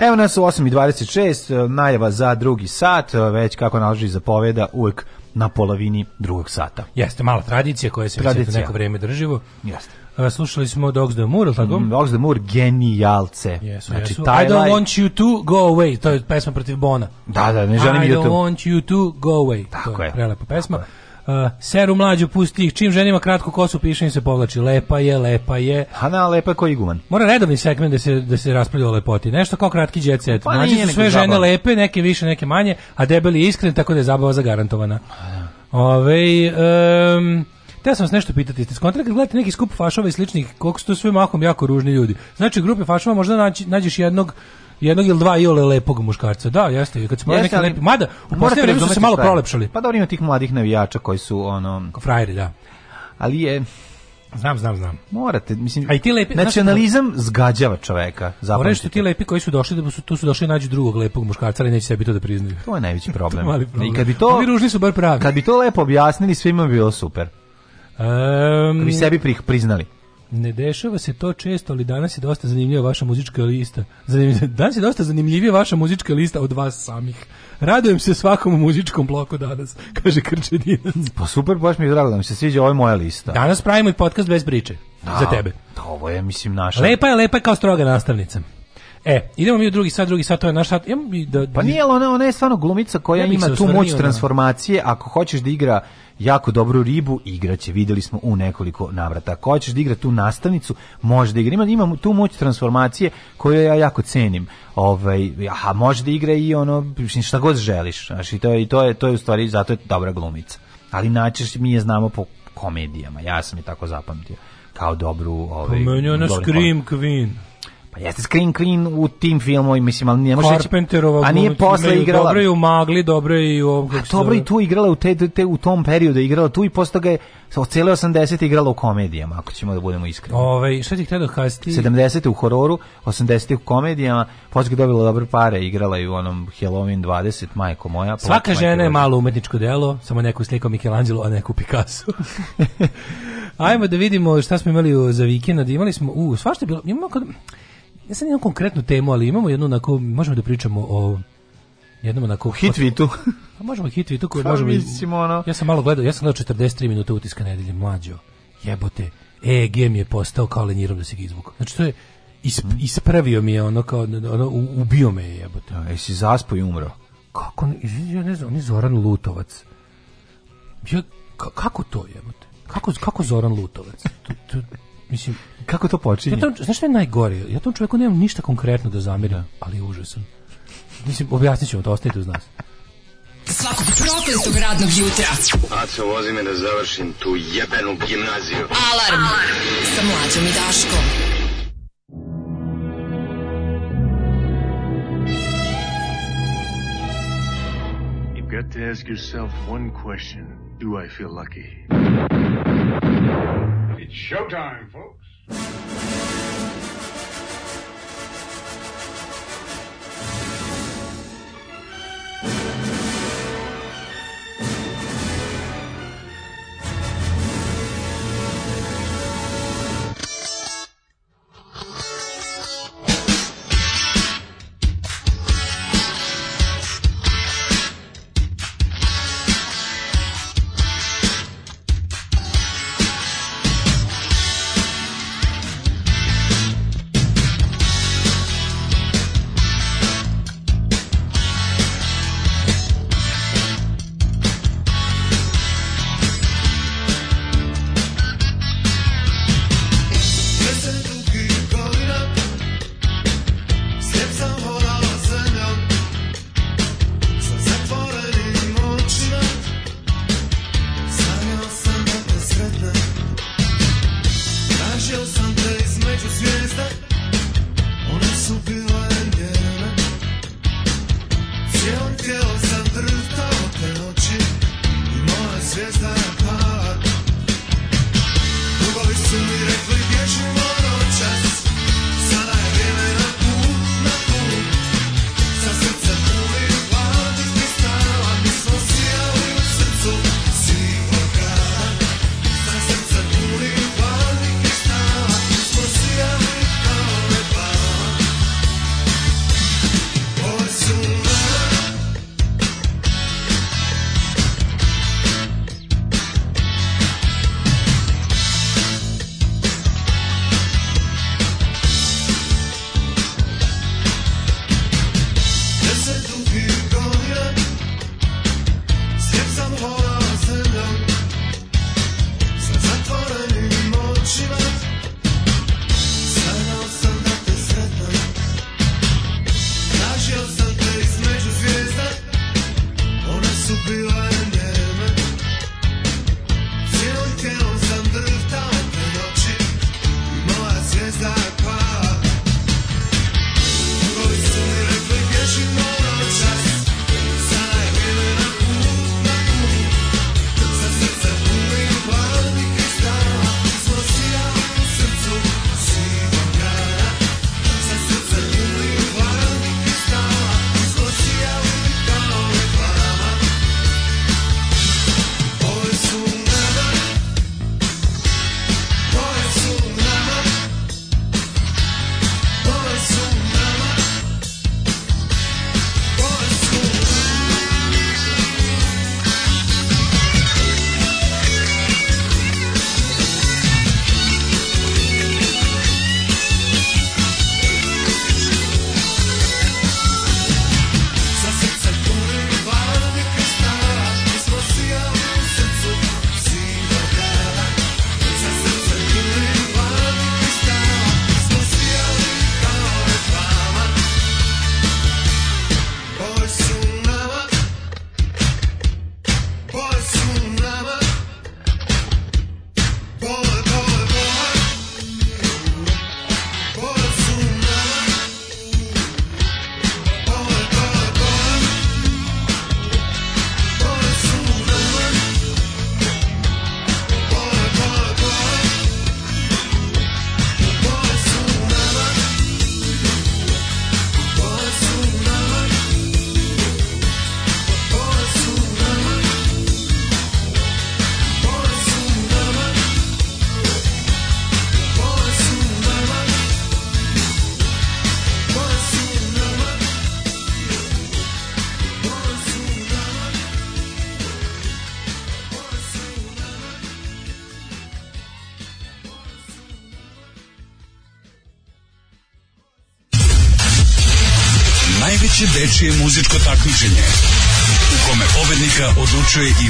Speaker 6: Evo nas u 8.26, e, najava za drugi sat, e, već kako naloži zapoveda, uvek na polovini drugog sata. Jeste, mala tradicija koja se već neko vreme drživo. Jeste. E, slušali smo Dogs the Moor, tako? Mm, Dogs
Speaker 7: the Moor, genijalce. Yes,
Speaker 6: znači, yes. Taj I don't want you to go away. To je pesma protiv Bona.
Speaker 7: Da, da, ne želim I don't
Speaker 6: want you to go away. Tako to je. Prelepa pesma. Tako je. Uh, seru mlađu pusti ih, čim ženima kratko kosu piše im se povlači. Lepa je, lepa je.
Speaker 7: a na, lepa je koji guman.
Speaker 6: Mora redovni segment da se, da se raspravlja o lepoti. Nešto kao kratki jet set.
Speaker 7: Pa
Speaker 6: Nađi su sve
Speaker 7: žene zabava.
Speaker 6: lepe, neke više, neke manje, a debeli je iskren, tako da je zabava zagarantovana. Ove, um, Te sam vas nešto pitati, ste skontrali kad gledate neki skup fašova i sličnih, koliko su to sve mahom jako ružni ljudi. Znači, grupe fašova možda naći, nađeš jednog jednog ili dva iole lepog muškarca. Da, jeste, kad se smo neki lepi. Mada, u poslednje vreme su se malo prolepšali.
Speaker 7: Pa
Speaker 6: dobro
Speaker 7: ima tih mladih navijača koji su ono
Speaker 6: frajeri, da.
Speaker 7: Ali je
Speaker 6: Znam, znam, znam.
Speaker 7: Morate, mislim. A i ti lepi, nacionalizam znači, zgađava čoveka.
Speaker 6: Moraš što da ti lepi koji su došli da su tu su došli nađu drugog lepog muškarca, ali neće sebi to da priznaju.
Speaker 7: To je najveći
Speaker 6: problem. to problem. I kad bi to Ovi ružni su bar pravi.
Speaker 7: Kad bi to lepo objasnili, svima bi bilo super. Um, kad bi sebi priznali.
Speaker 6: Ne dešava se to često, ali danas je dosta zanimljiva vaša muzička lista. Zanimljiva, danas je dosta zanimljivija vaša muzička lista od vas samih. Radujem se svakom muzičkom bloku danas, kaže Krčedinac.
Speaker 7: Pa super, baš mi je drago da mi se sviđa, ovo moja lista.
Speaker 6: Danas pravimo i podcast bez priče.
Speaker 7: Da,
Speaker 6: za tebe.
Speaker 7: Da, ovo je, mislim, naša.
Speaker 6: Lepa je, lepa je kao stroga nastavnica. E, idemo mi u drugi sat, drugi sat, to je naš sat. Ja,
Speaker 7: da, pa nije, ona, ona je stvarno glumica koja ja ima tu moć transformacije, ako hoćeš da igra jako dobru ribu igraće. Videli smo u nekoliko navrata. Ako hoćeš da igra tu nastavnicu, može da igra. Ima, ima tu moć transformacije koju ja jako cenim. Ovaj, aha, može da igra i ono, šta god želiš. Znači, to, je, to, je, to je u stvari, zato je dobra glumica. Ali naćeš, mi je znamo po komedijama. Ja sam je tako zapamtio. Kao dobru...
Speaker 6: Ovaj, Pomenio pa na Scream
Speaker 7: Queen. Pa jeste Screen Queen u tim filmovima, mislim, ali ne
Speaker 6: može Carpenterova,
Speaker 7: a nije posle igrala.
Speaker 6: Dobro je u Magli, dobro je
Speaker 7: i u ovom. A dobro i tu igrala u te, te u tom periodu igrala tu i posle ga je od cele 80 igrala u komedijama, ako ćemo da budemo iskreni.
Speaker 6: Ove, ovaj, šta ti hteo da kazati?
Speaker 7: 70 u hororu, 80 u komedijama, posle dobila dobre pare, igrala i u onom Halloween 20, majko moja.
Speaker 6: Svaka žena je malo umetničko delo, samo neku sliku Michelangelo, a neku Picasso. Ajmo da vidimo šta smo imali za vikend. Imali smo, u, svašta je bilo, imamo kad, Ja sam imam konkretnu temu, ali imamo jednu onako, možemo da pričamo o jednom onako
Speaker 7: hitvitu.
Speaker 6: A pa možemo hitvitu koju možemo. Mislim, ono. Ja sam malo gledao, ja sam gledao 43 minuta utiska nedelje mlađo. Jebote. EG mi je postao kao lenjirom da se ga izvuku. Znači to je isp, mm. ispravio mi je ono kao ono ubio me je jebote. A
Speaker 7: e, jesi zaspao i umro?
Speaker 6: Kako ja ne znam, on je Zoran Lutovac. Ja, kako to jebote? Kako, kako Zoran Lutovac? To, to, mislim,
Speaker 7: kako to počinje? Ja tom,
Speaker 6: znaš što je najgore? Ja tom čovjeku nemam ništa konkretno da zamirim, ali je užasan. Mislim, objasnit ćemo to, ostajte uz nas.
Speaker 8: Svakog prokletog radnog jutra.
Speaker 9: Aco, vozi me da završim tu jebenu gimnaziju.
Speaker 8: Alarm! Alarm. Sa mlađom i Daškom. You've got to ask yourself one question. Do I feel lucky? It's showtime, folks.
Speaker 10: takmičenje u kome pobednika odlučuje i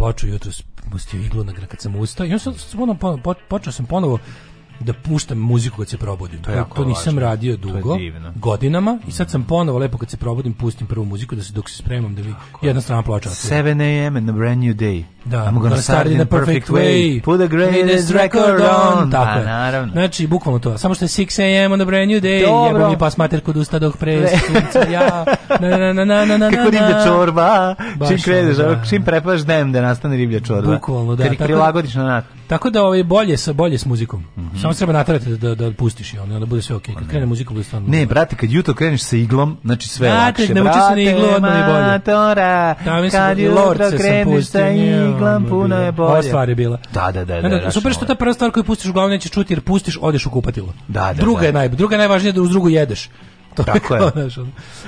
Speaker 6: ploču jutros spustio iglu na kad sam ustao i onda sam, ono, po, po, počeo sam ponovo da puštam muziku kad se probudim. To, to, to nisam važno. radio dugo, godinama i sad sam mhm. ponovo lepo kad se probudim pustim prvu muziku da se dok se spremam da mi Tako. jedna strana ploča. 7 a.m. and a brand new day. Da, I'm gonna start in a perfect way. Put the greatest record on. Tako pa, je. Naravno. Znači, bukvalno to. Samo što je 6 a.m. on a brand new day. Dobro. Jebo mi pas mater kod usta dok pre sunca ja. Na, na, na, na, na, na, Kako riblja čorba. Baš čim kredeš, da. čim prepaš dem da nastane riblja čorba. Bukvalno, da. Kad ih prilagodiš na nat. Tako da ovo ovaj, je bolje sa, bolje s muzikom. Mm -hmm samo treba naterati da, da, pustiš i onda, bude sve okej. Okay. krene muzika, bude stvarno... Ne, brate, kad jutro kreneš sa iglom, znači sve je lakše. Ne uči se na iglu, odmah je bolje. Matora, da, mislim, kad jutro kreneš sa iglom, puno je bolje. Ova stvar je bila. Da, da, da. da, da super što ta prva stvar koju pustiš uglavnom nećeš čuti, jer pustiš, odeš u kupatilo. Da, da, druga, da. Je naj, druga je najvažnija da uz drugu jedeš. Tako je.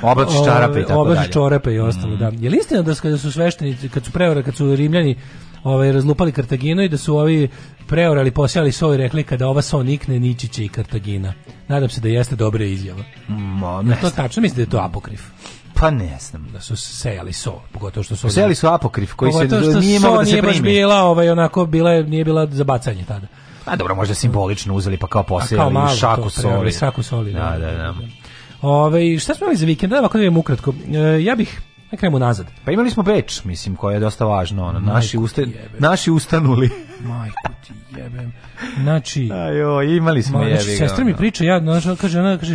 Speaker 6: Oblači čarape i tako oblači dalje. i ostalo, mm. da. Je li istina da kada su sveštenici, kad su preora, kad su rimljani ovaj, razlupali Kartaginu i da su ovi preorali, posijali soj i rekli kada ova so nikne, nići će i Kartagina. Nadam se da jeste dobra izjava. Mo, ne to tačno mislite da je to apokrif. Pa ne znam. Da su sejali so, pogotovo što su... Sejali su apokrif koji se nije so da se nije primi. baš bila, ovaj, onako, bila, nije bila za bacanje tada. A dobro, možda simbolično uzeli pa kao posejali kao malo, šaku to, soli. Šaku soli. Da, da, da. da. da. Ove, šta smo imali za vikend? Da, ovako da ukratko. E, ja bih na kremu nazad. Pa imali smo Beč, mislim, koja je dosta važno. Ono, naši, usta, naši ustanuli. Majku ti jebem. Znači... Ajo, imali smo ma, znači, jebi znači, Sestra mi priča, ja, znači, kaže, ona, kaže,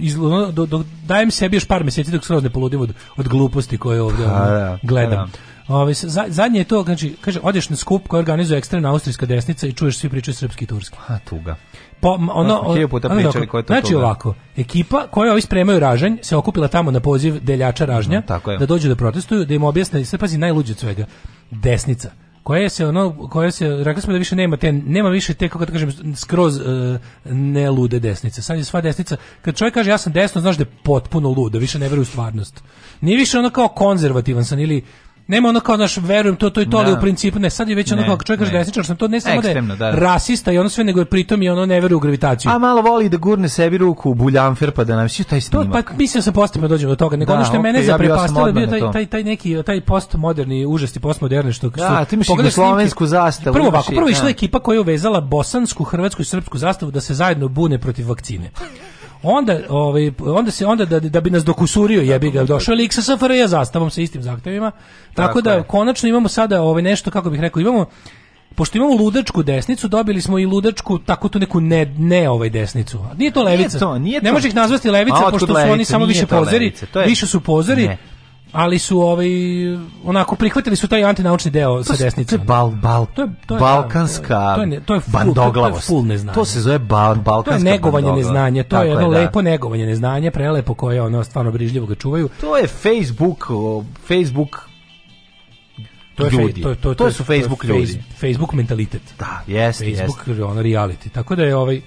Speaker 6: iz, ono, do, do, dajem sebi još par mjeseci dok skroz ne poludim od, od gluposti koje ovdje pa ono, da, pa gledam. Da. Ove, za, zadnje je to, znači, kaže, odeš na skup koji organizuje ekstremna austrijska desnica i čuješ svi pričaju srpski i turski.
Speaker 7: A, tuga
Speaker 6: po, ono, ono,
Speaker 7: puta ono pričali ko je
Speaker 6: to znači
Speaker 7: toga.
Speaker 6: ovako, ekipa koja ovi spremaju ražanj se okupila tamo na poziv deljača ražnja no, mm, tako da dođu da protestuju, da im objasne, sve pazi najluđe od svega, desnica koja se ono koja se rekli smo da više nema te nema više te kako da kažem skroz e, ne lude desnice sad je sva desnica kad čovjek kaže ja sam desno znaš da je potpuno lud da više ne vjeruje u stvarnost nije više ono kao konzervativan sam ili nema ono kao naš verujem to to i to ali u da. principu ne sad je već ne, ono kao čovjek kaže da desničar sam to ne samo da je da, da. rasista i ono sve nego je pritom i ono ne vjeruje u gravitaciju
Speaker 7: a malo voli da gurne sebi ruku u buljanfer pa da nam sve
Speaker 6: taj
Speaker 7: snimak
Speaker 6: to, pa mislim da se postepeno dođemo do toga nego da, ono što okay, mene ja zaprepastilo ja bio taj, taj, taj neki taj postmoderni užas i postmoderni što
Speaker 7: da, što ti imaš slovensku zastavu
Speaker 6: prvo ovako prvo išla ekipa koja je uvezala bosansku hrvatsku i srpsku zastavu da se zajedno bune protiv vakcine Onda, ovaj, onda se onda da, da bi nas dokusurio, jebi ga, došao lik sa SFRJ zastavom sa istim zahtevima. Tako, tako da je. konačno imamo sada ovaj nešto kako bih rekao, imamo pošto imamo ludačku desnicu, dobili smo i ludačku tako tu neku ne, ne ovaj desnicu. Nije to levica. Nije to,
Speaker 7: nije to.
Speaker 6: Ne može ih nazvati levica, A, pošto su levica, oni samo više pozeri. je... Više su pozeri. Ne ali su ovaj onako prihvatili su taj antinaučni deo to, sa desnicom. To
Speaker 7: je bal bal. To je to je
Speaker 6: balkanska.
Speaker 7: To je
Speaker 6: to
Speaker 7: je
Speaker 6: ful, bandoglavost. To, je ful neznanje. to se zove bal, balkanska. To je negovanje neznanja, to Tako je jedno da. lepo negovanje neznanje, prelepo koje ono stvarno brižljivo ga čuvaju.
Speaker 7: To je Facebook, Facebook to je ljudi.
Speaker 6: To, to,
Speaker 7: to, to su Facebook ljudi.
Speaker 6: Facebook mentalitet.
Speaker 7: Da, jeste,
Speaker 6: Facebook jeste. ono reality. Tako da je ovaj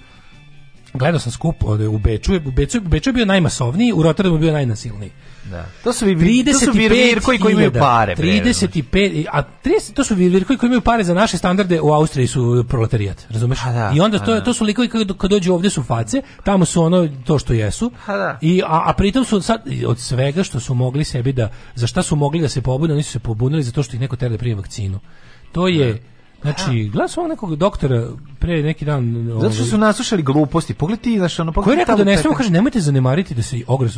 Speaker 6: gledao sam skup u Beču, u Beču, u Beču je bio najmasovniji, u Rotterdamu je bio najnasilniji. Da.
Speaker 7: To su vi, 35 to su virvirkoji koji imaju pare.
Speaker 6: 35, a 30, to su virvirkoji koji imaju pare za naše standarde, u Austriji su proletarijat, razumeš? da, I onda to, je da. to su likovi koji kad dođu ovde su face, tamo su ono to što jesu. Ha, da. I, a, a pritom su sad, od svega što su mogli sebi da, za šta su mogli da se pobune, oni su se pobunili zato što ih neko tera da prije vakcinu. To je... Da. Znači, glas ovog nekog doktora pre neki dan... Ovaj, Zato što
Speaker 7: ovaj- su naslušali gluposti. Pogledaj ti, znaš, ono... Koji je
Speaker 6: rekao da ne smemo, kaže, nemojte zanemariti da se ogrom,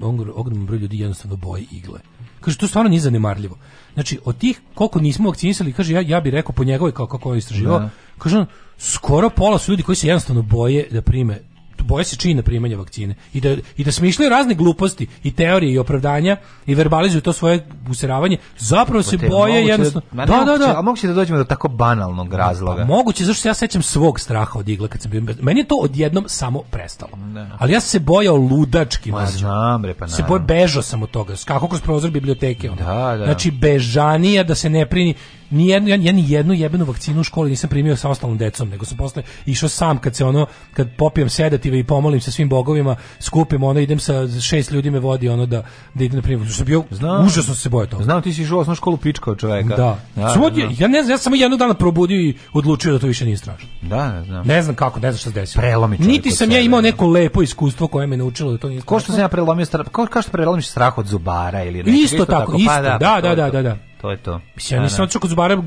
Speaker 6: ogrom, ogrom broj ljudi jednostavno boje igle. Kaže, to stvarno nije zanemarljivo. Znači, od tih koliko nismo vakcinisali, kaže, ja, ja bih rekao po njegovoj, kao kako je istraživao, da. kaže on, skoro pola su ljudi koji se jednostavno boje da prime boje se čini na primanje vakcine i da, i da smišljaju razne gluposti i teorije i opravdanja i verbalizuju to svoje useravanje, zapravo se te, boje da- jednostavno...
Speaker 7: Da, da, da, da. A moguće da dođemo do tako banalnog pa razloga? Pa,
Speaker 6: moguće, zašto se ja sećam svog straha od igle kad sam bio... Meni je to odjednom samo prestalo. Ne. Ali ja sam se bojao ludački. Ma znam, bre, pa naravno. Se boje, bežao sam od toga. Kako kroz prozor biblioteke.
Speaker 7: Da, ono. Da, da.
Speaker 6: Znači, bežanija da se ne prini ni jednu, ja, ja ni jednu jebenu vakcinu u školi nisam primio sa ostalom decom, nego sam posle išao sam kad se ono, kad popijem sedative i pomolim se svim bogovima, skupim ono, idem sa šest ljudi me vodi ono da, da idem na primjer. Što bio, znam, užasno se boje toga. Znam,
Speaker 7: ti si išao osnovnu školu pička od čoveka. Da.
Speaker 6: da, da Samo, da, Ja ne znam, ja sam jednog dana probudio i odlučio da to više nije strašno.
Speaker 7: Da, ne da, znam.
Speaker 6: Ne znam kako, ne znam šta se
Speaker 7: desilo.
Speaker 6: Prelomi Niti sam ja imao neko lepo iskustvo koje me naučilo da to nije
Speaker 7: strašno. Ko što sam ja prelomio strah, kao što prelomiš strah od zubara ili nešto.
Speaker 6: Isto, isto tako, tako, pa isto, pa, da, da, pa da, da, da. da
Speaker 7: to je to.
Speaker 6: Mislim, ja da, nisam da. otišao kod zubara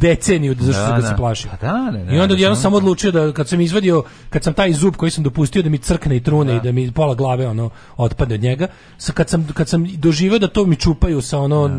Speaker 6: deceniju zašto da, da, da, se plašim. Pa
Speaker 7: da, ne,
Speaker 6: ne, I
Speaker 7: onda
Speaker 6: jedno sam odlučio da kad sam izvadio, kad sam taj zub koji sam dopustio da mi crkne i trune i da mi pola glave ono otpade od njega, sa kad sam kad sam doživio da to mi čupaju sa ono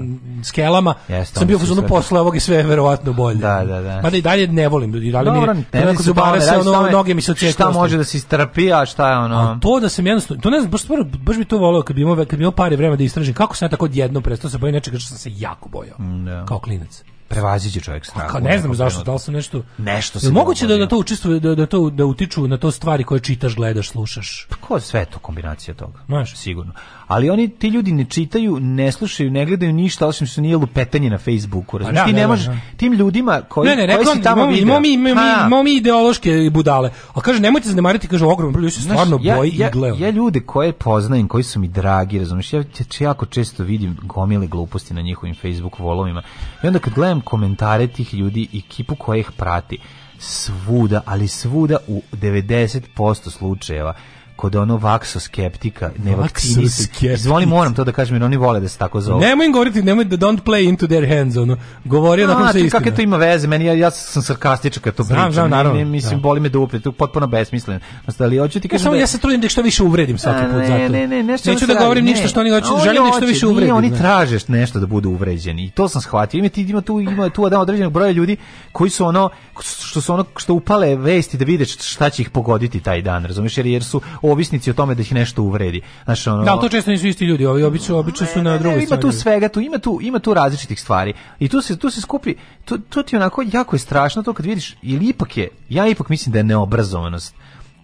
Speaker 6: skelama, Jeste, sam bio fuzonu posle ovoga sve je verovatno bolje.
Speaker 7: Da, da, da.
Speaker 6: Mada i dalje ne volim, i dalje Dobro, mi ne, kod zubara se ono noge mi se odsjekaju. Šta
Speaker 7: može da
Speaker 6: se
Speaker 7: istrpi, a šta je ono? A
Speaker 6: to da sam jednostavno, to ne znam, baš baš bi to voleo kad bi imao kad bi imao pare vremena da istražim kako sam ja tako odjednom prestao se bojim nečega što sam se jako bojao. Mm, da. kao klinac
Speaker 7: prevaziđe čovjek
Speaker 6: strah. ne znam zašto, da li sam nešto
Speaker 7: nešto se.
Speaker 6: moguće da, da to učestvuje da, da to da utiču na to stvari koje čitaš, gledaš, slušaš.
Speaker 7: Pa ko sve to kombinacija toga? Znaš, sigurno ali oni ti ljudi ne čitaju, ne slušaju, ne gledaju ništa osim što nije lupetanje na Facebooku. Razumiješ, da, ti ne, ne da, da, možeš da. tim ljudima koji ne, ne, koji se tamo imamo, imamo,
Speaker 6: mi, imamo mi ideološke budale. A kaže nemojte zanemariti, kaže ogromno broj ljudi se stvarno Znaš, boji ja, ja, i gleda.
Speaker 7: Ja ljude koje poznajem, koji su mi dragi, razumeš, ja jako često vidim gomile gluposti na njihovim Facebook volovima. I onda kad gledam komentare tih ljudi i kipu koja ih prati, svuda, ali svuda u 90% slučajeva kod ono skeptika, ne vakcinisti. Izvoli, moram to da kažem, jer oni vole da se tako zovu.
Speaker 6: Nemoj im govoriti, nemoj da don't play into their hands, ono. Govori onako se
Speaker 7: istina. Kako to ima veze? Meni, ja, ja sam sarkastičan kad to znam, pričam. Znam, naravno. Ne, mislim, da. boli me da dupe, to je potpuno besmisleno. Ali hoću ti
Speaker 6: kažem ja, da... ja se trudim da što više uvredim svaki put
Speaker 7: zato.
Speaker 6: Ne, ne,
Speaker 7: ne, nešto Neću da govorim ništa što oni hoće, želim da što više uvredim. Oni traže nešto da budu uvređeni. I to sam shvatio. Ima ti ima tu ima tu da određenog broja ljudi koji su ono što su ono što upale vesti da vide šta će ih pogoditi taj dan, razumiješ? Jer, jer su ovisnici o tome da ih nešto uvredi.
Speaker 6: Znaš, ono, da, to često nisu isti ljudi, ovi obično, obično su na drugoj
Speaker 7: strani. Ima tu svega, tu, ima, tu, ima tu različitih stvari. I tu se, tu se skupi, tu, tu ti onako jako je strašno to kad vidiš, ili ipak je, ja ipak mislim da je neobrazovanost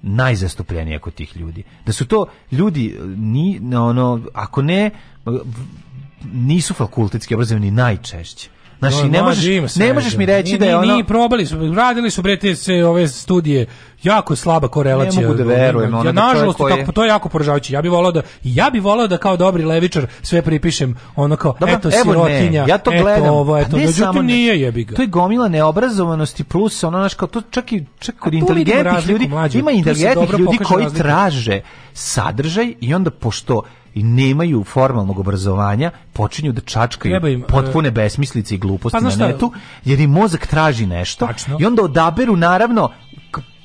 Speaker 7: najzastupljenija kod tih ljudi. Da su to ljudi, eh, ni, ono, ako ne, nisu fakultetski obrazovani najčešće Znači, no, ne možeš, se, ne možeš mi reći ni, da je ono...
Speaker 6: Ni, probali su, radili su brete, te se ove studije, jako slaba korelacija.
Speaker 7: Ne mogu da
Speaker 6: verujem. Ja, da
Speaker 7: nažalost,
Speaker 6: je... tako, to je jako poražavajuće. Ja bih volao da, ja bih volao da kao dobri levičar sve pripišem ono kao, Dobar, eto evo sirotinja, ne, ja to gledam. Pa eto ovo, eto. Međutim, samo, nije jebi To
Speaker 7: je gomila neobrazovanosti plus ono, znaš, kao to čak i, čak kod inteligentnih ljudi, mlađu, ima inteligentnih ljudi koji traže sadržaj i onda pošto i nemaju formalnog obrazovanja, počinju da čačkaju im, e, potpune besmislice i gluposti pa na netu, jer im mozak traži nešto tačno. i onda odaberu naravno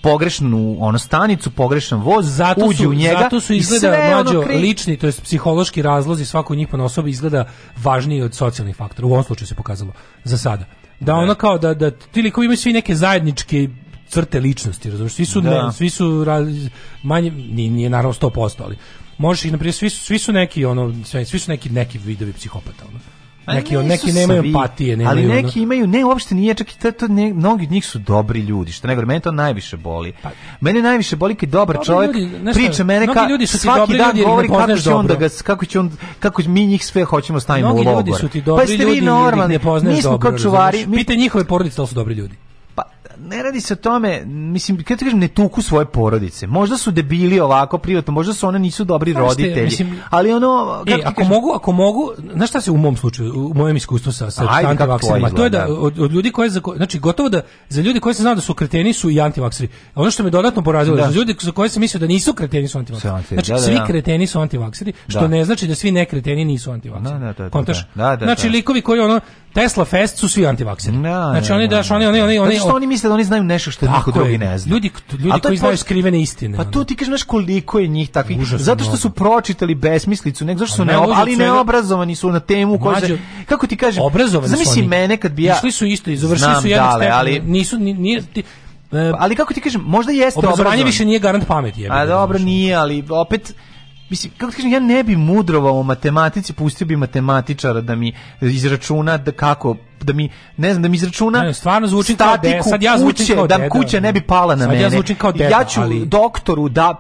Speaker 7: pogrešnu ono stanicu, pogrešan voz, zato uđu u njega zato su izgleda i sve mlađo, ono kri...
Speaker 6: lični, to jest psihološki razlozi svako od njih po osobi izgleda važniji od socijalnih faktora. U ovom slučaju se pokazalo za sada. Da ono da. kao da da ti likovi imaju svi neke zajedničke crte ličnosti, razumiješ? Svi su da. ne, svi su raz, manje nije, nije naravno 100%, ali možeš ih, naprijed, svi, su, svi su neki, ono, svi su neki, neki vidovi psihopata, ono.
Speaker 7: Pa neki, ne, neki nemaju empatije, nemaju. Ali neki ono... imaju, ne, uopšte nije, čak i to, to ne, mnogi od njih su dobri ljudi, što nego mene to najviše boli. Pa, mene najviše boli kad dobar čovjek ljudi, priča mene ka, ljudi su svaki dan ljudi govori kako će, on da ga, kako će on kako mi njih sve hoćemo stavimo u
Speaker 6: logor. Ljudi
Speaker 7: su
Speaker 6: ti dobri pa jeste ljudi,
Speaker 7: normalni, ne poznaš dobro. Kao čuvari, mi... Pite njihove porodice da su dobri ljudi ne radi se o tome, mislim, kada ti kažem, ne tuku svoje porodice. Možda su debili ovako privatno, možda su one nisu dobri znaš roditelji, te, mislim, ali ono...
Speaker 6: E, ako
Speaker 7: kažem,
Speaker 6: mogu, ako mogu, znaš šta se u mom slučaju, u mojem iskustvu sa, sa Ajde, antivakserima, to je da od, od ljudi koji, znači gotovo da, za ljudi koji se znao da su kreteni su i antivakseri. Ono što me dodatno porazilo, da. za ljudi za koje se mislio da nisu kreteni su antivakseri. Znači, da, da, svi da. kreteni su antivakseri, što da. ne znači da svi nekreteni nisu antivakseri. Da, da, da, da Kontaš? da, da, znači, da, znači, likovi koji ono, Tesla Fest su svi antivakseri. No,
Speaker 7: da, znači da, oni
Speaker 6: da, daš oni oni oni
Speaker 7: oni što oni misle da oni znaju nešto što niko drugi ne
Speaker 6: zna. Ljudi ljudi koji znaju skrivene istine.
Speaker 7: Pa to ti kažeš znaš koliko je njih takvih zato što su pročitali besmislicu, nek zašto su ne, ali neobrazovani su na temu koja kako ti
Speaker 6: kažem, Zamisli
Speaker 7: mene kad bi ja
Speaker 6: Išli su isto, završili su jedan stepen, ali nisu nije
Speaker 7: ali kako ti kažem, možda jeste obrazovanje
Speaker 6: više nije garant pameti.
Speaker 7: A dobro nije, ali opet mislim, kako kažem, ja ne bi mudrovao o matematici, pustio bi matematičara da mi izračuna da kako da mi ne znam da mi izračuna ne, stvarno zvuči kao de, sad ja zvučim kuće, kao da deda, da kuća ne bi pala na sad mene. Ja zvučim kao deda, ja ću ali... doktoru da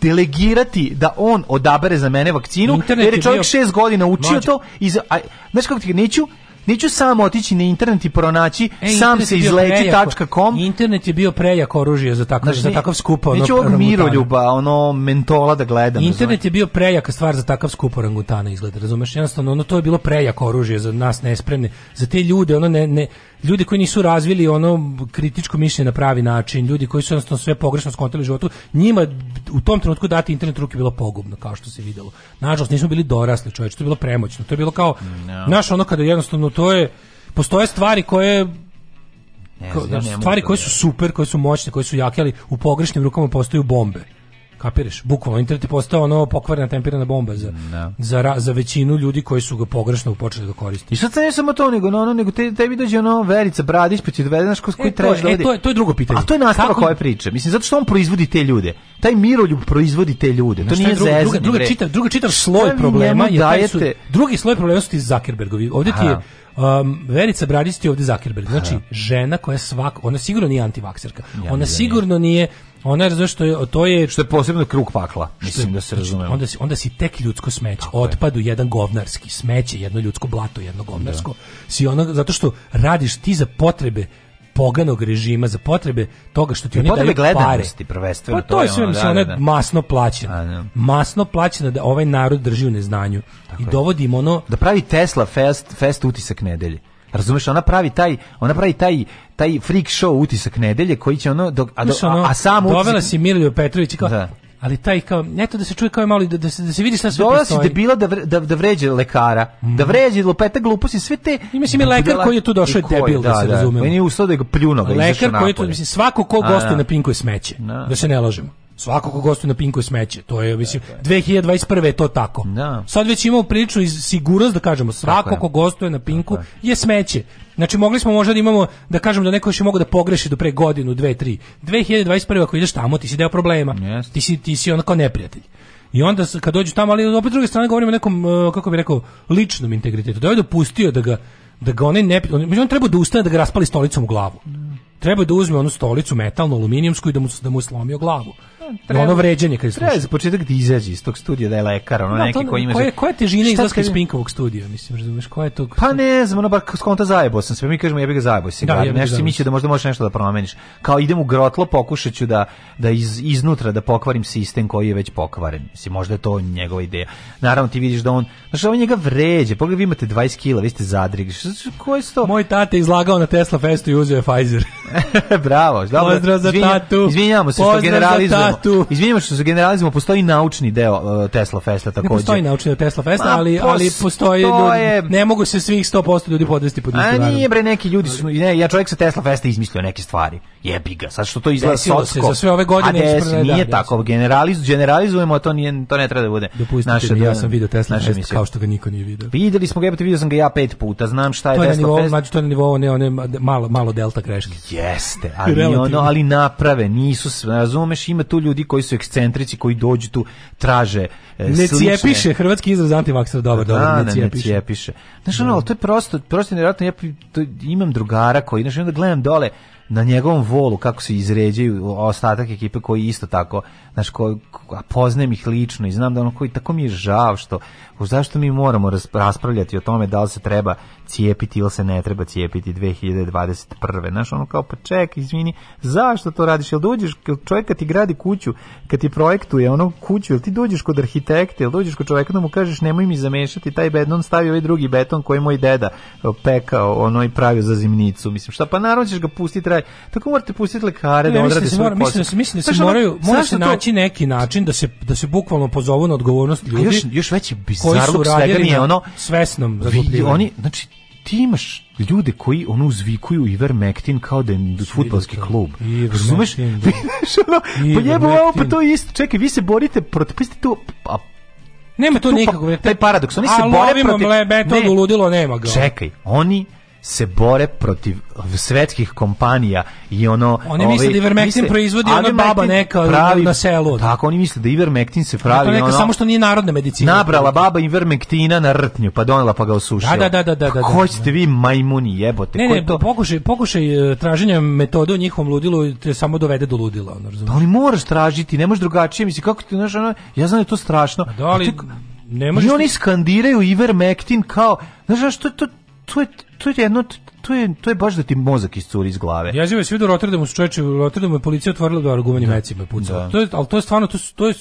Speaker 7: delegirati da on odabere za mene vakcinu Internet jer je čovjek bio... godina učio Mlađe. to i za, a, znaš kako ti neću neću sam otići na internet i pronaći e, sam se izleći.com.
Speaker 6: Internet je bio prejak oružje za takav, znači, za takav skup. Ono,
Speaker 7: neću ovog miroljuba, ono mentola da gledam.
Speaker 6: Internet znači. je bio prejak stvar za takav skup orangutana izgleda, razumeš? Jednostavno, ono, to je bilo prejak oružje za nas nespremne, za te ljude, ono, ne, ne, ljudi koji nisu razvili ono kritičko mišljenje na pravi način, ljudi koji su jednostavno sve pogrešno skontali u životu, njima u tom trenutku dati internet ruke bilo pogubno, kao što se videlo. Nažalost, nismo bili dorasli čovječe, to je bilo premoćno, to je bilo kao, no. Mm, naš ono kada jednostavno to je postoje stvari koje Ko, ne, znači, stvari koje da su super, koje su moćne, koje su jake, ali u pogrešnim rukama postaju bombe. Kapiraš? Bukvalno, internet je postao ono pokvarena temperana bomba za, no. Da. za, za, većinu ljudi koji su ga pogrešno počeli da koriste. I
Speaker 7: sad ne samo to, nego, no, no, nego te, tebi dođe ono Verica Bradić, pa će dovede naš koji e, to, e,
Speaker 6: to, je, to je drugo pitanje.
Speaker 7: A to je nastavak koje priče. Mislim, zato što on proizvodi te ljude. Taj miroljub proizvodi te ljude. Znaš, to nije druga, zezan, druga, druga, čitav,
Speaker 6: druga čitav sloj problema. Dajete... Su, drugi sloj problema su ti Zuckerbergovi. Ovdje ti je Um, Verica Bradić je ovdje Zuckerberg. Znači, žena koja svak, ona sigurno nije antivakserka. Ja, ona da sigurno nije ona je što je to je
Speaker 7: što je posebno krug pakla, mislim je, da se znači, razume.
Speaker 6: Onda
Speaker 7: si
Speaker 6: onda
Speaker 7: si
Speaker 6: tek ljudsko smeće, Tako otpadu je. jedan govnarski smeće, jedno ljudsko blato, jedno govnarsko. Da. Si ona, zato što radiš ti za potrebe poganog režima za potrebe toga što ti oni daju pare.
Speaker 7: prvenstveno.
Speaker 6: Pa to, je sve, ono, mislim, da, da, da. masno plaćeno. Da. Masno plaćeno da ovaj narod drži u neznanju. Tako I dovodi im ono...
Speaker 7: Da pravi Tesla fest, fest utisak nedelje. Razumeš, ona pravi taj, ona pravi taj taj freak show utisak nedelje koji će ono dok, a, do, a, a, a sam dovela
Speaker 6: si Mirlju Petrović i kao da ali taj kao neto da se čuje kao malo da, da se da se vidi šta sve Dolazi debila da,
Speaker 7: da vre, da da vređa lekara, mm. da mhm. vređa lopeta gluposti sve te.
Speaker 6: I mislim i lekar koji je tu došao je debil da, da se razumemo.
Speaker 7: Meni je ustao da ga pljuno, Lekar koji tu
Speaker 6: mislim svako ko gostuje na Pinku je smeće. Da, da se ne lažemo. Svako ko gostuje na Pinku je smeće. To je mislim 2021 je to tako. Da. Sad već imamo priču iz sigurnost da kažemo svako ko gostuje na Pinku je smeće. Znači mogli smo možda da imamo da kažem da neko još je mogao da pogreši do pre godinu, dve, tri. 2021 ako ideš tamo ti si deo problema. Yes. Ti si ti si onako neprijatelj. I onda kad dođu tamo, ali opet s druge strane govorimo o nekom e, kako bih rekao ličnom integritetu. Da je dopustio da ga da ga onaj ne on, on treba da ustane da ga raspali stolicom u glavu. Da. Treba da uzme onu stolicu metalnu aluminijumsku i da mu da mu slomio glavu.
Speaker 7: Treba,
Speaker 6: ono vređanje
Speaker 7: kad slušaš. Treba za početak da izađe iz tog studija da je lekar, ono da, pa neki to, koji ima... Koje, koja je
Speaker 6: težina
Speaker 7: izlaska iz
Speaker 6: Pinkovog studija, mislim, razumiješ, koja je to... Pa ne
Speaker 7: znam, ono bar skonta zajebo sam sve, mi kažemo jebi ga zajebo si, da, nešto si mislio da možda možeš nešto da promeniš. Kao idem u grotlo, pokušat ću da, da iz, iznutra da pokvarim sistem koji je već pokvaren, mislim, možda je to njegova ideja. Naravno ti vidiš da on, znaš, on njega vređe, pogledaj, vi imate 20 kila, vi ste zadrigli, koje je to?
Speaker 6: Moj tata izlagao na Tesla festu i uzeo je Pfizer.
Speaker 7: Bravo,
Speaker 6: dobro, Pozdrav za izvinja, tatu.
Speaker 7: Izvinjamo se što generalizujemo tu. Izvinimo što se generalizujemo, postoji naučni deo e, Tesla Festa takođe.
Speaker 6: Ne postoji naučni
Speaker 7: deo
Speaker 6: Tesla Festa, Ma, pa, ali, ali postoji ljudi, ne mogu se svih 100% ljudi podvesti pod istu A nije
Speaker 7: bre, neki ljudi su, ne, ja čovjek sa Tesla Festa izmislio neke stvari jebi ga, sad što to izgleda Desilo sotsko. Se, za sve ove godine a des, da, nije da, tako, generaliz, generalizujemo, to, nije, to ne treba da bude.
Speaker 6: naše, mi, da ja sam video Tesla naše Fest kao što ga niko nije video.
Speaker 7: Videli smo ga, jebate, video sam ga ja pet puta, znam šta je, to je
Speaker 6: Tesla nivou, Fest. to na nivou, ne, one, malo, malo delta greške.
Speaker 7: Jeste, ali, ono, ali naprave, nisu, razumeš, ima tu ljudi koji su ekscentrici, koji dođu tu, traže
Speaker 6: e, ne slične.
Speaker 7: cijepiše,
Speaker 6: hrvatski izraz antivaksera, dobar, dobar, da, ne, cijepiše. Ne cijepiše.
Speaker 7: Znaš, ono, to je prosto, prosto nevjerojatno, ja imam drugara koji, znaš, onda gledam dole, na njegovom volu kako se izređaju ostatak ekipe koji isto tako znaš ko, a poznajem ih lično i znam da ono koji tako mi je žao što zašto mi moramo raspravljati o tome da li se treba cijepiti ili se ne treba cijepiti 2021. Znaš ono kao pa ček izvini zašto to radiš jel dođeš čovjek kad ti gradi kuću kad ti projektuje ono kuću jel ti dođeš kod arhitekte jel dođeš kod čovjeka da mu kažeš nemoj mi zamešati taj beton stavi ovaj drugi beton koji moj deda pekao ono i pravio za zimnicu mislim šta pa naravno ćeš ga pustiti kraj. Tako morate pustiti lekare da ne, da odrade svoj da
Speaker 6: posao. Mislim da se, mislim da
Speaker 7: se
Speaker 6: Znaš, moraju, mora se naći to... neki način da se, da se bukvalno pozovu na odgovornost ljudi. A još, još veći bizarluk svega mi ono... Svesnom
Speaker 7: Oni, znači, ti imaš ljude koji ono uzvikuju Ivermectin kao da je futbalski da klub. Razumeš? Pa jebo, pa to je isto. Čekaj, vi se borite protiv, pa to, a
Speaker 6: nema to pa nikakvog
Speaker 7: taj paradoks. Oni se bore
Speaker 6: protiv. metodu ne, ludilo nema ga.
Speaker 7: Čekaj, oni se bore protiv svetskih kompanija i ono
Speaker 6: oni misle da Ivermectin proizvodi ona baba neka pravi, na selu.
Speaker 7: Tako oni misle da Ivermectin se pravi neka, ono,
Speaker 6: samo što nije narodna medicina.
Speaker 7: Nabrala baba Ivermectina na rtnju, pa donela pa ga osušila.
Speaker 6: Da da da da da. Pa da Ko ste da.
Speaker 7: vi majmuni jebote?
Speaker 6: Ne, ne, to pokušaj pokušaj e, traženjem metode u njihovom ludilu te samo dovede do ludila, ono
Speaker 7: razumeš. Pa oni moraš tražiti, ne možeš drugačije, misli kako ti znaš, ono, ja znam da je to strašno. Da li, ne možeš I oni skandiraju Ivermectin kao, znaš što to to je to je jedno to je to je baš da ti mozak iscuri iz glave.
Speaker 6: Ja živim svi do Rotterdamu, čoveče, u Rotterdamu je policija otvorila do da argumentima mecima da. pucala. Da. To je al to je stvarno to, to je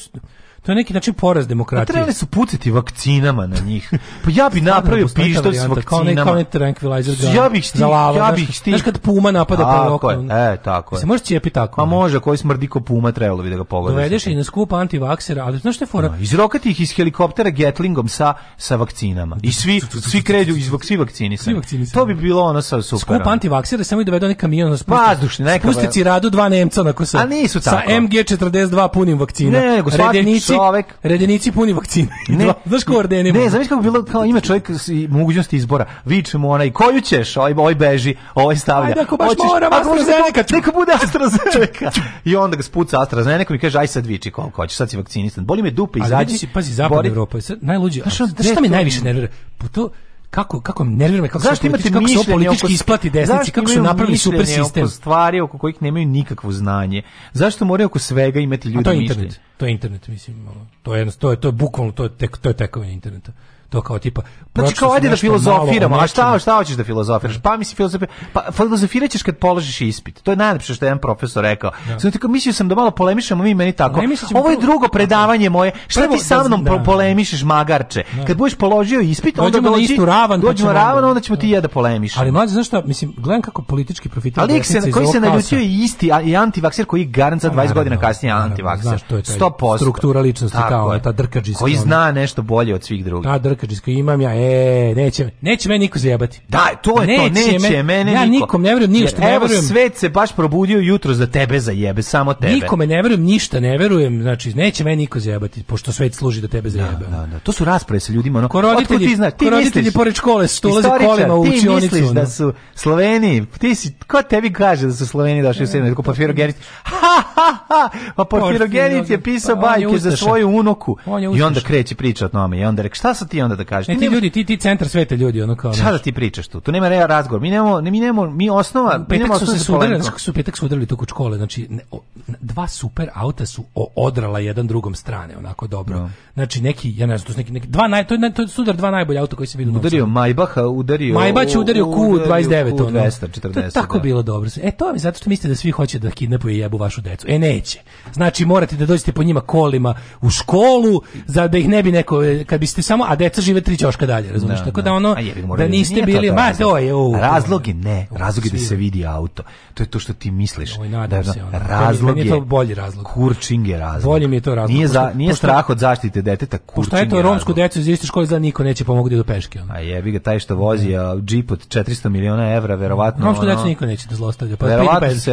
Speaker 6: To je neki način poraz demokratije. Pa
Speaker 7: trebali
Speaker 6: su
Speaker 7: pucati vakcinama na njih. Pa ja bi napravio pištolj s
Speaker 6: vakcinama. Kao ne, tranquilizer da,
Speaker 7: ja bih sti, za Ja bih sti.
Speaker 6: Znaš kad puma napada
Speaker 7: tako pa je, E, tako
Speaker 6: je. Se može cijepiti pa tako.
Speaker 7: Pa može, koji smrdi ko puma trebalo bi da ga pogodi.
Speaker 6: Dovedeš i na skup antivaksera, ali znaš šta je fora?
Speaker 7: No, izrokati ih iz helikoptera Gatlingom sa, sa vakcinama. I svi, svi kređu iz svi vakcinisani. To bi bilo ono
Speaker 6: sa super. Skup antivaksera da samo i dovedu onaj kamion. Vazdušni,
Speaker 7: neka. Spustici radu
Speaker 6: dva Nemca na kosa. A nisu tako. Sa MG42 punim vakcina.
Speaker 7: Ne,
Speaker 6: nego svaki, čovek... Redenici puni vakcine. Ne, Znaš ko ordenima?
Speaker 7: Ne, znaš kako bilo, kao ima čovjek i mogućnosti izbora. Viče mu onaj, koju ćeš? Oj, ovaj, oj ovaj beži, oj ovaj stavlja. Ajde, ako baš Oćeš, moram, da AstraZeneca ću. Neko bude AstraZeneca. I onda ga spuca AstraZeneca i kaže, aj sad viči koliko hoćeš, sad si vakcinisan. Boli
Speaker 6: me
Speaker 7: dupe,
Speaker 6: izađi. Ali pazi, zapad Evropa, najluđi. Znaš šta mi najviše nervira? Po to, kako kako nervira me kako zašto imate mišljenje se politički oko, isplati desnici kako su napravili super
Speaker 7: sistem stvari oko kojih nemaju nikakvo znanje zašto moraju oko svega imati ljudi to je
Speaker 6: internet mišljenje? to je internet mislim to je to je to je bukvalno to je tek to je tekovina interneta to kao tipa
Speaker 7: znači kao ajde da filozofiramo a šta šta hoćeš da filozofiraš pa mi se filozofira pa filozofiraćeš kad položiš ispit to je najlepše što je jedan profesor rekao ja. Da. znači tako mislio sam da malo polemišemo mi meni tako ne, ovo je drugo predavanje moje šta Prvo, ti sa da, mnom da, polemišeš magarče da. kad budeš položio ispit onda dođemo na istu ravan pa dođemo ravan onda ćemo ti ja da, da. polemišem
Speaker 6: ali mlađe znaš šta mislim gledam kako politički profitira ali se
Speaker 7: koji se naljutio i isti i antivakser koji garant za 20 pa, godina kasnije antivakser 100%
Speaker 6: struktura ličnosti kao ta drkadži koji
Speaker 7: zna nešto bolje od svih drugih
Speaker 6: otkačinsko imam ja, e, neće, neće me niko zajebati.
Speaker 7: Da, to je neće to, neće me, mene
Speaker 6: ja niko. nikom ne verujem, ništa ne verujem.
Speaker 7: svet se baš probudio jutro za tebe zajebe, samo tebe.
Speaker 6: Nikome ne verujem, ništa ne verujem, znači neće me niko zajebati, pošto svet služi da tebe zajebe. Da, da, da.
Speaker 7: To su rasprave sa ljudima, ono. Ko roditelji, ti, znaš, ti roditelji
Speaker 6: pored škole su ulaze kolima u učionicu.
Speaker 7: Ti misliš da su Sloveni, ti si, ko tebi kaže da su Sloveni došli u sedmoj, ko Porfirogenit, pa, pa, pa, ha, ha, ha, pa Porfirogenit je pisao bajke za svoju unoku, I onda kreće priča o tome, i onda rek, šta sa ti onda onda da kažete.
Speaker 6: Ne, ti ljudi, ti, ti centar sveta ljudi, ono kao.
Speaker 7: Šta da ti pričaš tu? Tu nema rea razgovor. Mi nemamo, ne, mi nemamo, mi osnova,
Speaker 6: mi
Speaker 7: petak
Speaker 6: su se sudarili, su petak sudarili tu kod škole, znači ne, o, dva super auta su odrala jedan drugom strane, onako dobro. No. Da. Znači neki, ja ne znam, to su neki, neki dva naj, to je, to je sudar dva najbolja auta koji se vidi
Speaker 7: Udario Maybach,
Speaker 6: udario. Maybach
Speaker 7: udario
Speaker 6: Q29, Q240.
Speaker 7: 240, to tako
Speaker 6: da. bilo dobro. E to mi zato što mislite da svi hoće da kidnapuju i jebu vašu decu. E neće. Znači morate da dođete po njima kolima u školu za da ih ne bi neko kad biste samo a deca žive tri ćoška dalje, razumiješ? Da, Tako da, da ono, je, da niste bili, ma to je... U,
Speaker 7: razlog
Speaker 6: je
Speaker 7: ne, razlog je da se vidi auto. To je to što ti misliš. Da, da, se Razlog je, to bolji razlog. Kurčing je razlog.
Speaker 6: Bolje mi
Speaker 7: je
Speaker 6: to razlog.
Speaker 7: Nije, za, nije strah od zaštite deteta, kurčing je to
Speaker 6: romsko decu iz iste škole, za niko neće pomogli do peške.
Speaker 7: ona. A jebi ga, taj što vozi a, džip od 400 miliona evra, verovatno...
Speaker 6: Romsku decu niko neće da zlostavlja. Pa,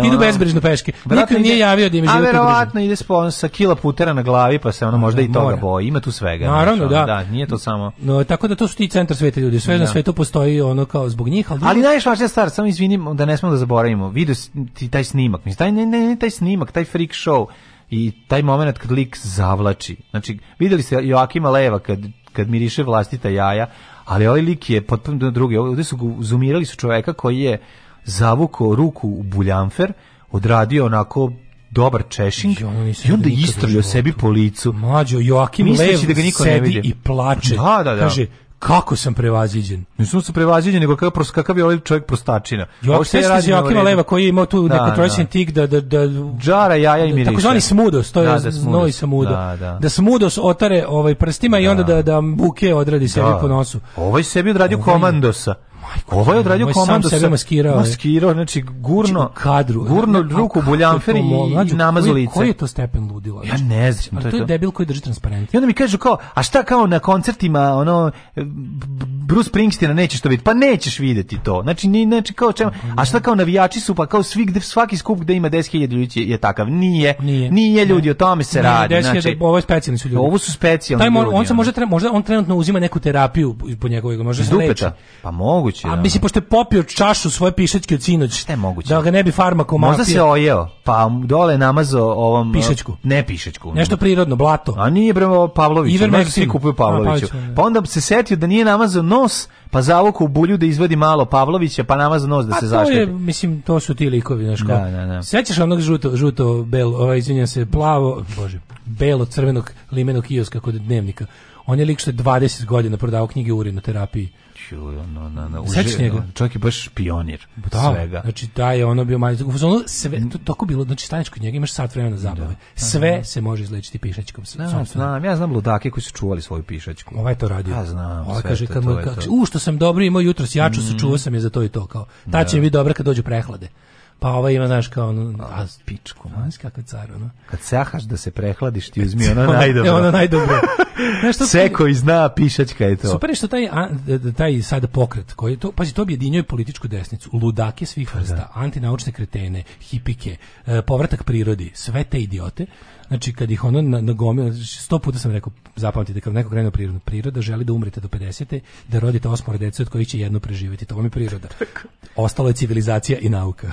Speaker 6: idu bezbrižno peške. Niko nije javio da im život
Speaker 7: verovatno ide sa kila putera na glavi, pa se ono možda i toga boji. Ima tu svega. Naravno, da. Da, nije to samo
Speaker 6: No, tako da to su ti centar sveta ljudi. Sve
Speaker 7: da. na
Speaker 6: svetu postoji ono kao zbog njih, ali
Speaker 7: Ali najvažnija stvar, samo izvinim da ne smemo da zaboravimo. Video ti taj snimak, mislim taj ne, ne, ne taj snimak, taj freak show i taj moment kad lik zavlači. Znači, videli ste Joakima Leva kad kad miriše vlastita jaja, ali ovaj lik je potpuno drugi. Ovde su zumirali su čoveka koji je zavuko ruku u buljanfer, odradio onako dobar češing i, i onda istrljao sebi po licu.
Speaker 6: Mlađo, Joakim Lev da ga niko sedi ne vidi. i plače. Da,
Speaker 7: da, da. Kaže, kako sam prevaziđen.
Speaker 6: Nisam se prevaziđen, nego kakav, kakav je ovaj čovjek prostačina. Jo, sve Joakim Jokima Leva koji je imao tu da, nekontrolisan da. tik da, da, da...
Speaker 7: Džara, jaja i miriše. Takozvani
Speaker 6: smudos, to je da, da, novi samudo. Da, da. da smudos otare ovaj prstima da. i onda da, da buke odradi sebi da. po nosu.
Speaker 7: Ovaj sebi odradio ovaj... komandosa. Ovo je odradio komando sam sebe
Speaker 6: maskirao.
Speaker 7: Maskirao, znači, znači gurno kadru, gurno ruku buljanferi i namazo lice.
Speaker 6: Koji je to stepen ludila?
Speaker 7: Ja znači? ne znam, to je
Speaker 6: to. je debil koji drži transparent.
Speaker 7: I onda mi kaže kao, a šta kao na koncertima, ono Bruce Springsteena nećeš to vidjeti. Pa nećeš videti to. Znači ni znači kao čemu, a šta kao navijači su pa kao svi gde svaki skup gde ima 10.000 ljudi je takav. Nije. Nije, nije ljudi, o tome se radi.
Speaker 6: Znači,
Speaker 7: ovo je
Speaker 6: specijalni su ljudi. Ovo
Speaker 7: su specijalni. Taj on,
Speaker 6: on se može možda on trenutno uzima neku terapiju po njegovoj, može se
Speaker 7: Pa mogu
Speaker 6: moguće. A da. mislim pošto je popio čašu svoje pišačke od sinoć. Šta je moguće? Da ga ne bi farmako
Speaker 7: Možda se ojeo, pa dole namazao ovom e,
Speaker 6: pišačku.
Speaker 7: Ne pišačku.
Speaker 6: Nešto prirodno blato.
Speaker 7: A nije prema Pavlović, Možda svi kupio Pavloviću. Da. Pa onda se setio da nije namazao nos, pa zavukao u bulju da izvadi malo Pavlovića, pa namazao nos da A pa se zaštiti. Je,
Speaker 6: mislim, to su ti likovi, znači. da, da, da. Sećaš onog žuto, žuto, belo, ovaj, izvinjam se, plavo, bože, belo, crvenog limenog kioska kod dnevnika. On je lik što je 20 godina prodavao knjige urinoterapiji kuću ono na na
Speaker 7: njega. Čovjek je baš pionir da, svega.
Speaker 6: Znači da je ono bio majstor. Ono sve to tako bilo, znači staneš kod njega imaš sat vremena zabave. Da. Sve Aha. se može izlečiti pišačkom.
Speaker 7: Ja znam, ja znam ludake koji su čuvali svoju pišačku.
Speaker 6: Ovaj to radio. Ja znam. Ovaj kaže kad mu u što sam dobro imao jutros jaču mm. se čuvao sam je za to i to kao. Ta će da. mi biti dobra kad dođu prehlade. Pa ova ima, znaš, kao ono,
Speaker 7: a, pičku,
Speaker 6: znaš kakav car, ono.
Speaker 7: Kad sahaš da se prehladiš, ti uzmi ono najdobro.
Speaker 6: ono najdobro.
Speaker 7: znaš, to, Seko i zna, pišačka je to.
Speaker 6: Super je što taj, a, taj sada pokret, koji to, pazi, to objedinjuje političku desnicu, ludake svih vrsta, da. antinaučne kretene, hipike, e, povratak prirodi, sve te idiote, Znači, kad ih ono nagomio, sto puta sam rekao, zapamtite, kad neko krene prirodno, priroda želi da umrete do 50. da rodite osmora dece od kojih će jedno preživjeti. To vam je priroda. Ostalo je civilizacija i nauka.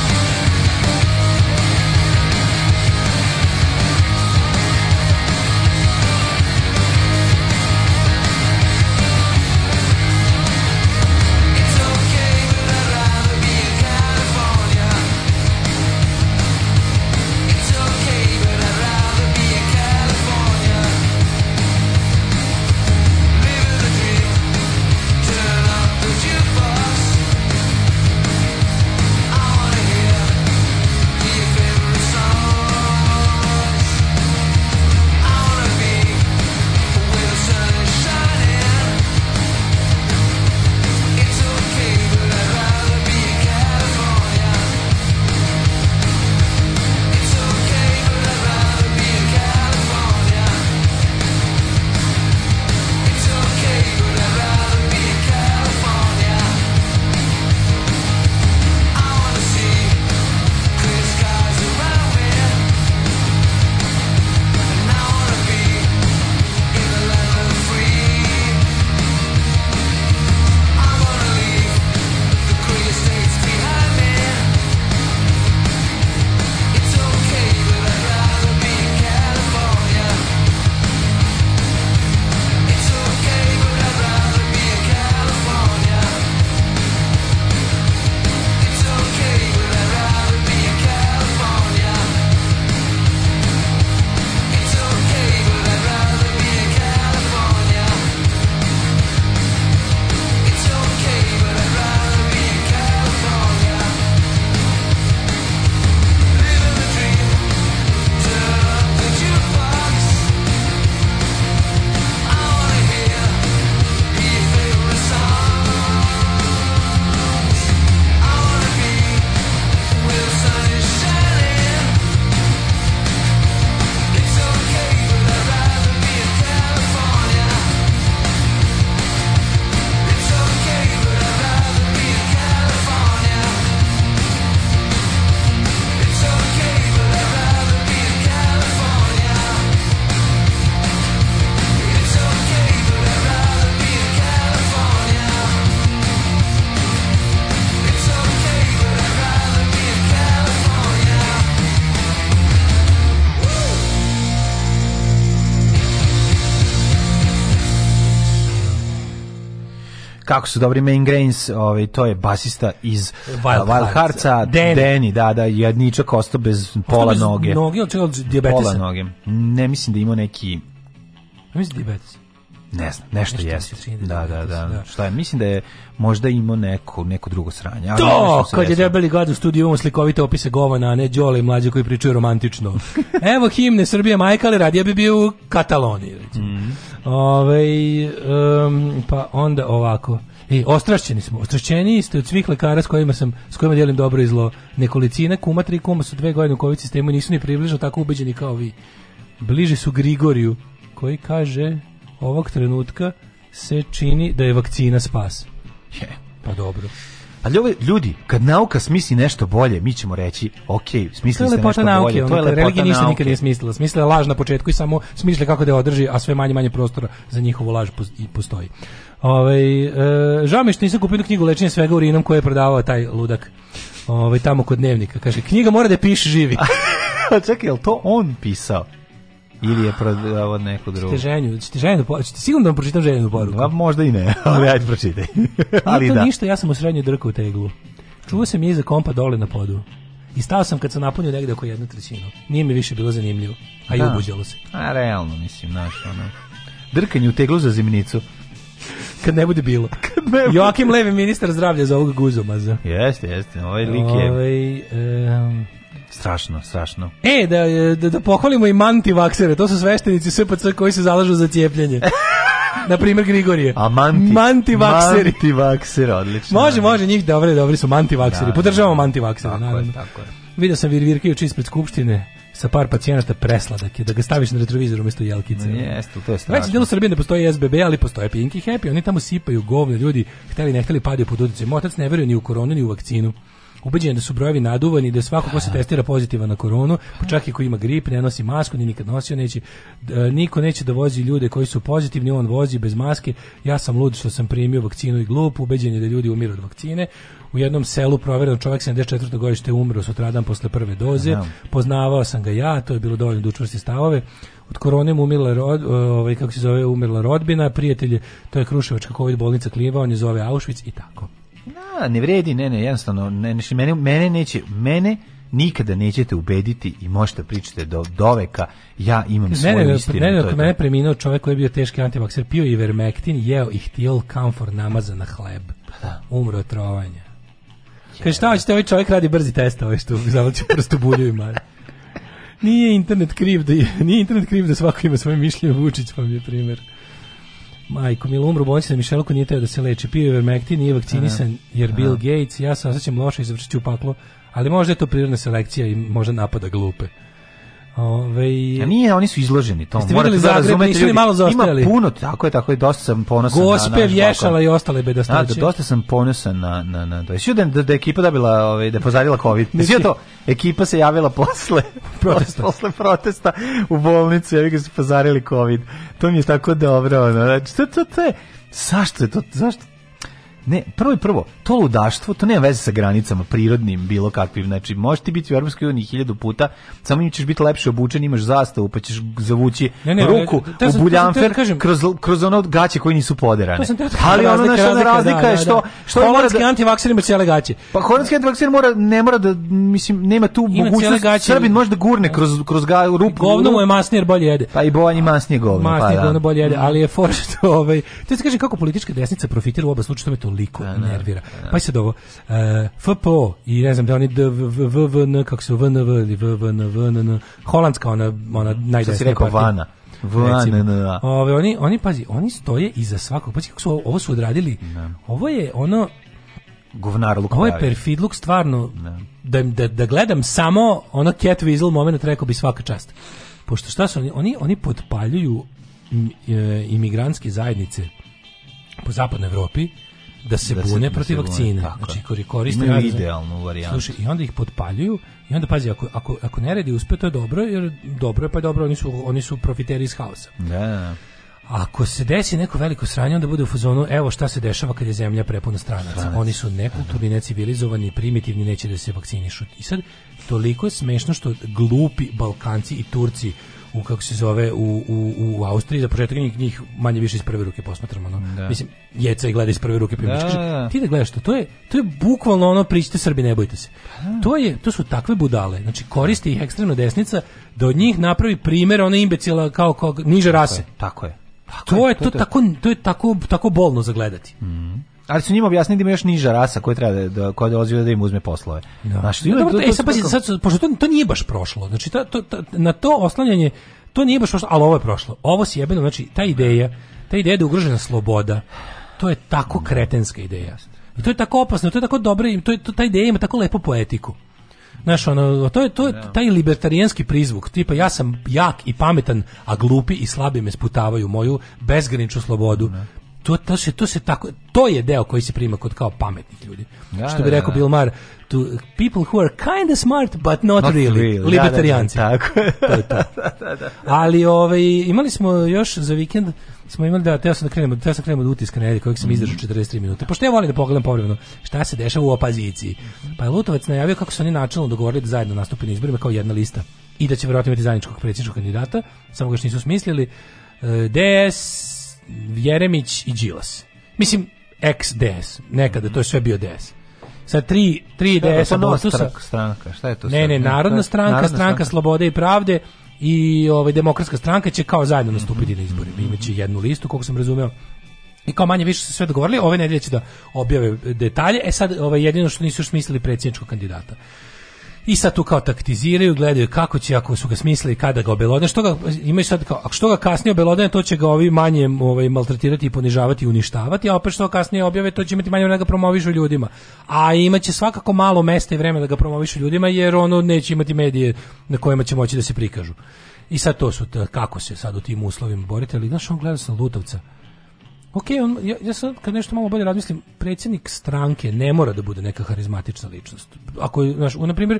Speaker 7: kako su dobri Main Grains, ovaj, to je basista iz Wild, eh, Wild Heartsa, Deni, da, da, jedničak ostao bez pola bez noge. Noge, od čega,
Speaker 6: od diabetesa? Pola
Speaker 7: noge. Ne, mislim da ima neki... Mislim da diabetes. Ne znam, nešto, nešto jeste. da, da, da, da. da, Šta je, mislim da je možda imao neko, neko drugo sranje. Ali
Speaker 6: to, kad je debeli gad u studiju imamo slikovite opise govana, a ne đole i mlađe koji pričaju romantično. Evo himne Srbije majka, ali radije bi bio u Kataloniji. Mm. Mhm. Ove, um, pa onda ovako. E, ostrašćeni smo. Ostrašćeni ste od svih lekara s kojima sam s kojima delim dobro i zlo. Nekolicina kuma tri kuma su dve godine u covid sistemu i nisu ni približno tako ubeđeni kao vi. Bliže su Grigoriju koji kaže ovog trenutka se čini da je vakcina spas. Je. Pa dobro.
Speaker 7: Ali ove, ljudi, kad nauka smisli nešto bolje, mi ćemo reći, ok, smisli se nešto nauke, bolje. To je lepota
Speaker 6: religija ništa nikad nije smislila. Smislila laž na početku i samo smisli kako da je održi, a sve manje manje prostora za njihovu laž postoji. Ove, ovaj, e, žao mi što nisam kupio knjigu lečenja svega urinom koje je prodavao taj ludak Ove, ovaj, tamo kod dnevnika. Kaže, knjiga mora da piše živi.
Speaker 7: Čekaj, je to on pisao? Ili je prodavao neku drugu.
Speaker 6: Ste ženju, ste ženju, ste da sigurno da vam pročitam ženjenu da poruku.
Speaker 7: Da, možda i ne, ali ajde pročitaj. ali
Speaker 6: to
Speaker 7: da.
Speaker 6: ništa, ja sam u srednjoj drku u teglu. Čuo sam je iza kompa dole na podu. I stao sam kad sam napunio negde oko jednu trećinu. Nije mi više bilo zanimljivo. A i da. obuđalo se.
Speaker 7: A realno, mislim, naš, ono. Drkanje u teglu za zimnicu.
Speaker 6: Kad ne bude bilo. Kad ne bude. Joakim Levi, ministar zdravlja za ovog guzomaza.
Speaker 7: Jeste, jeste. Ovaj lik je...
Speaker 6: Ovaj, um, Strašno, strašno. E, da, da, da pohvalimo i mantivaksere, to su sveštenici SPC koji se zalažu za cijepljenje. Na primjer Grigorije. A manti, mantivakseri.
Speaker 7: Mantivakseri, odlično.
Speaker 6: Može, može, njih dobre, dobri su mantivakseri. Da, da, Podržavamo da. mantivaksere, tako naravno. Je, tako je. Vidio sam Virvirke juče ispred Skupštine sa par pacijenata presladak je da ga staviš na retrovizor umesto jelkice.
Speaker 7: No, jeste, to je strašno. Već
Speaker 6: delu Srbije ne postoji SBB, ali postoje Pinky Happy. Oni tamo sipaju govne ljudi, hteli ne hteli padaju pod udice. Motac ne veruje ni u koronu, ni u vakcinu ubeđen da su brojevi naduvani da svako ko se da. testira pozitivan na koronu, pa čak i ko ima grip, ne nosi masku, ni nikad nosio neće, e, niko neće da vozi ljude koji su pozitivni, on vozi bez maske. Ja sam lud što sam primio vakcinu i glup, ubeđen je da ljudi umiru od vakcine. U jednom selu provereno čovjek 74. godište umro sutradan posle prve doze. Poznavao sam ga ja, to je bilo dovoljno da učvrsti stavove od korone mu umrla rod, e, ovaj, kako se zove, umrla rodbina, prijatelje, to je Kruševačka covid bolnica Kliva, on je zove Auschwitz i tako.
Speaker 7: Na, ne vredi, ne, ne, jednostavno, ne, ne, znači, mene, mene neće, mene nikada nećete ubediti i možete da pričati do do veka, ja imam svoju mene, istinu. Mene,
Speaker 6: mene, mene preminuo čovjek koji je bio teški antivakser, pio i vermektin, jeo i htio kamfor namaza na hleb. Pa da. Umro od trovanja. Kaže, šta hoćete, ovaj čovjek radi brzi test, ovaj što zavlači prstu bulju i manje. Nije internet kriv da je, nije internet kriv da svako ima svoje mišljenje, Vučić vam je primjer. Majko Milo umru bolnici na Mišelku nije teo da se leči. Pio je vermektin, nije vakcinisan jer Bill Gates. Ja se osjećam loše i završit ću paklo. Ali možda je to prirodna selekcija i možda napada glupe. Ove...
Speaker 7: A nije, oni su izloženi tom. Jeste vidjeli da Zagreb,
Speaker 6: nisu li malo zaostrali?
Speaker 7: Ima puno, tako je, tako je, dosta sam ponosan
Speaker 6: Gospe, na naš Gospe, vješala i ostale bedastoće.
Speaker 7: Da, dosta sam ponosan na... na, na da, da, da, da ekipa dobila, ovaj, da pozarila pozadila COVID. Nisi to, ekipa se javila posle protesta, posle protesta u bolnicu, ja bih su pozarili COVID. To mi je tako dobro, ono, znači, to, to, to je... Zašto je to, zašto Ne, prvo i prvo, to ludaštvo, to nema veze sa granicama prirodnim, bilo kakvim. Znači, možeš ti biti u Europskoj uniji hiljadu puta, samo im ćeš biti lepše obučen, imaš zastavu, pa ćeš zavući ne, ne, ruku ne, u buljanfer da kroz, kroz ono gaće koji nisu poderane. Sam da Ali ono naša razlika, razlika, da, je što... Da, da. što
Speaker 6: holandski da, antivaksir ima cijele gaće.
Speaker 7: Pa holandski antivaksir mora, ne mora da, mislim, nema tu ima mogućnost. Gaće, Srbin može da gurne kroz, kroz ga, rupu. Govno
Speaker 6: mu je masnije bolje jede.
Speaker 7: Pa i bojan i masnije
Speaker 6: govno. Pa masnije pa, da. govno bolje jede, mm. ali je for što... Ovaj, to se kaže kako politička desnica profitira u oba slučaja, to toliko da, da, nervira. Da, da. Pa sad ovo, uh, eh, FPO i ne znam da oni VVN, kako se VNV ili VVN, holandska ona, ona najdesnija si rekao, partija. Vana. Vana, Ove, oni, oni, pazi, oni stoje iza svakog. Pazi kako su ovo, ovo su odradili. Da. Ovo je ono, govnar luk. Ovo je perfidluk stvarno. Da. da, da, da gledam samo ono Cat Weasel moment rekao bi svaka čast. Pošto šta su oni oni oni potpaljuju mm, eh, imigrantske zajednice po zapadnoj Evropi da se da bune da se, protiv da se
Speaker 7: vakcine. Tako. Znači, koriste Imaju idealnu varijantu. Slušaj,
Speaker 6: i onda ih potpaljuju i onda pazi ako ako ako ne radi uspe to je dobro jer dobro je pa je dobro oni su oni su profiteri iz haosa.
Speaker 7: Da,
Speaker 6: da.
Speaker 7: da.
Speaker 6: Ako se desi neko veliko sranje, onda bude u fazonu, evo šta se dešava kad je zemlja prepuna stranaca. Stranac. Oni su nekulturni, da, necivilizovani, primitivni, neće da se vakcinišu. I sad, toliko je smešno što glupi Balkanci i Turci u kako se zove u, u, u Austriji za početak njih manje više iz prve ruke posmatramo no. da. mislim jeca i gleda iz prve ruke primiš da, da, da, da. ti da gledaš to to je to je bukvalno ono pričate Srbi ne bojte se pa da. to je to su takve budale znači koristi ih ekstremno desnica da od njih napravi primer ona imbecila kao kog niže rase
Speaker 7: tako je, tako je. Tako
Speaker 6: to je, to, to, to tako to je tako tako bolno zagledati mm
Speaker 7: ali su njima objasnili da ima još niža rasa koja treba da, da koja dolazi da im uzme poslove.
Speaker 6: Da. Znači, ima, dobro, to, e, to, e, sad, pa, sad, pošto to, to nije baš prošlo. Znači, ta, to, ta, na to oslanjanje, to nije baš prošlo, ali ovo je prošlo. Ovo sjebeno, znači, ta ideja, ta ideja da je ugrožena sloboda, to je tako kretenska ideja. I to je tako opasno, to je tako dobro, i to je, to, ta ideja ima tako lepo poetiku. Znaš, ono, to je, to je da. taj libertarijanski prizvuk, tipa ja sam jak i pametan, a glupi i slabi me sputavaju moju bezgraničnu slobodu. Ne. Da to, to, se, to se tako to je deo koji se prima kod kao pametnih ljudi. Da, što da, bi da, rekao da. Bill to people who are kind of smart but not, not really, really. libertarijanci.
Speaker 7: Da, da, da, da tako. to je to.
Speaker 6: Da, da, Ali ovaj imali smo još za vikend smo imali da teo sam da krenemo, teo sam krenemo od utiska nedelje kojeg sam mhm. izdržao 43 minuta. Pošto ja volim da pogledam povremeno šta se dešava u opoziciji. Mhm. Pa je Lutovac najavio kako su oni načelno dogovorili da zajedno nastupe na izborima kao jedna lista i da će verovatno imati zajedničkog predsjedničkog kandidata, samo ga što nisu smislili. E, DS Jeremić i Đilas. Mislim, ex-DS, nekada to je sve bio DS sa tri, tri DS-a
Speaker 7: Botusa. Pa stranka,
Speaker 6: šta
Speaker 7: je to?
Speaker 6: Ne, ne, Narodna stranka, Narodna
Speaker 7: stranka, stranka
Speaker 6: Slobode i Pravde i ovaj, Demokratska stranka će kao zajedno nastupiti mm -hmm. na izbori. Mhm. Imaće jednu listu, koliko sam razumeo. I kao manje više su sve dogovorili, ove nedelje će da objave detalje. E sad, ovaj, jedino što nisu još mislili predsjedničkog kandidata. I sad tu kao taktiziraju, gledaju kako će, ako su ga smislili, kada ga obelodane, što ga, imaju sad kao, ako što ga kasnije obelodane, to će ga ovi manje ovaj, maltretirati i ponižavati i uništavati, a opet što ga kasnije objave, to će imati manje vremena da ga promovišu ljudima. A imaće svakako malo mesta i vremena da ga promovišu ljudima, jer ono neće imati medije na kojima će moći da se prikažu. I sad to su, kako se sad u tim uslovima borite, ali znaš, on gleda sam Lutovca, Ok, on, ja, ja sad kad nešto malo bolje razmislim, predsjednik stranke ne mora da bude neka harizmatična ličnost. Ako, znaš, na primjer,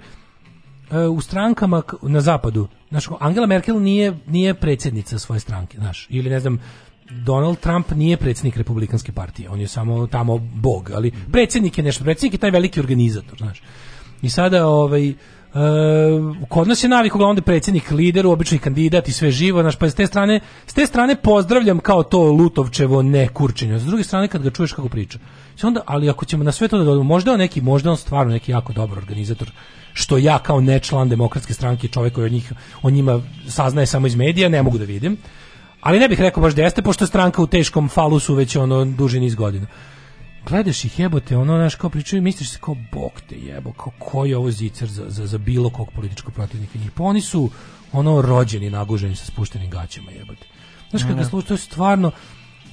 Speaker 6: e, u strankama na zapadu, znaš, Angela Merkel nije, nije predsjednica svoje stranke, znaš, ili ne znam, Donald Trump nije predsjednik republikanske partije, on je samo tamo bog, ali mhm. predsjednik je nešto, predsjednik je taj veliki organizator, znaš. I sada, ovaj, kod nas je navik uglavnom da predsjednik lider, obični kandidat i sve živo, znaš, pa s te strane, s te strane pozdravljam kao to Lutovčevo nekurčenje. S druge strane kad ga čuješ kako priča. onda, ali ako ćemo na sve to da dodamo, možda on neki, možda on stvarno neki jako dobar organizator što ja kao nečlan demokratske stranke, čovjek koji o njih o njima saznaje samo iz medija, ne mogu da vidim. Ali ne bih rekao baš da jeste, pošto stranka u teškom falusu već ono duži niz godina gledaš ih jebote, ono, naš kao pričaju, misliš se kao, bog te jebo, kao, ko je ovo zicar za, za, za bilo kog političkog protivnika njih? Pa oni su, ono, rođeni, naguženi sa spuštenim gaćama, jebote. Znaš, kada da. slušaš, to je stvarno,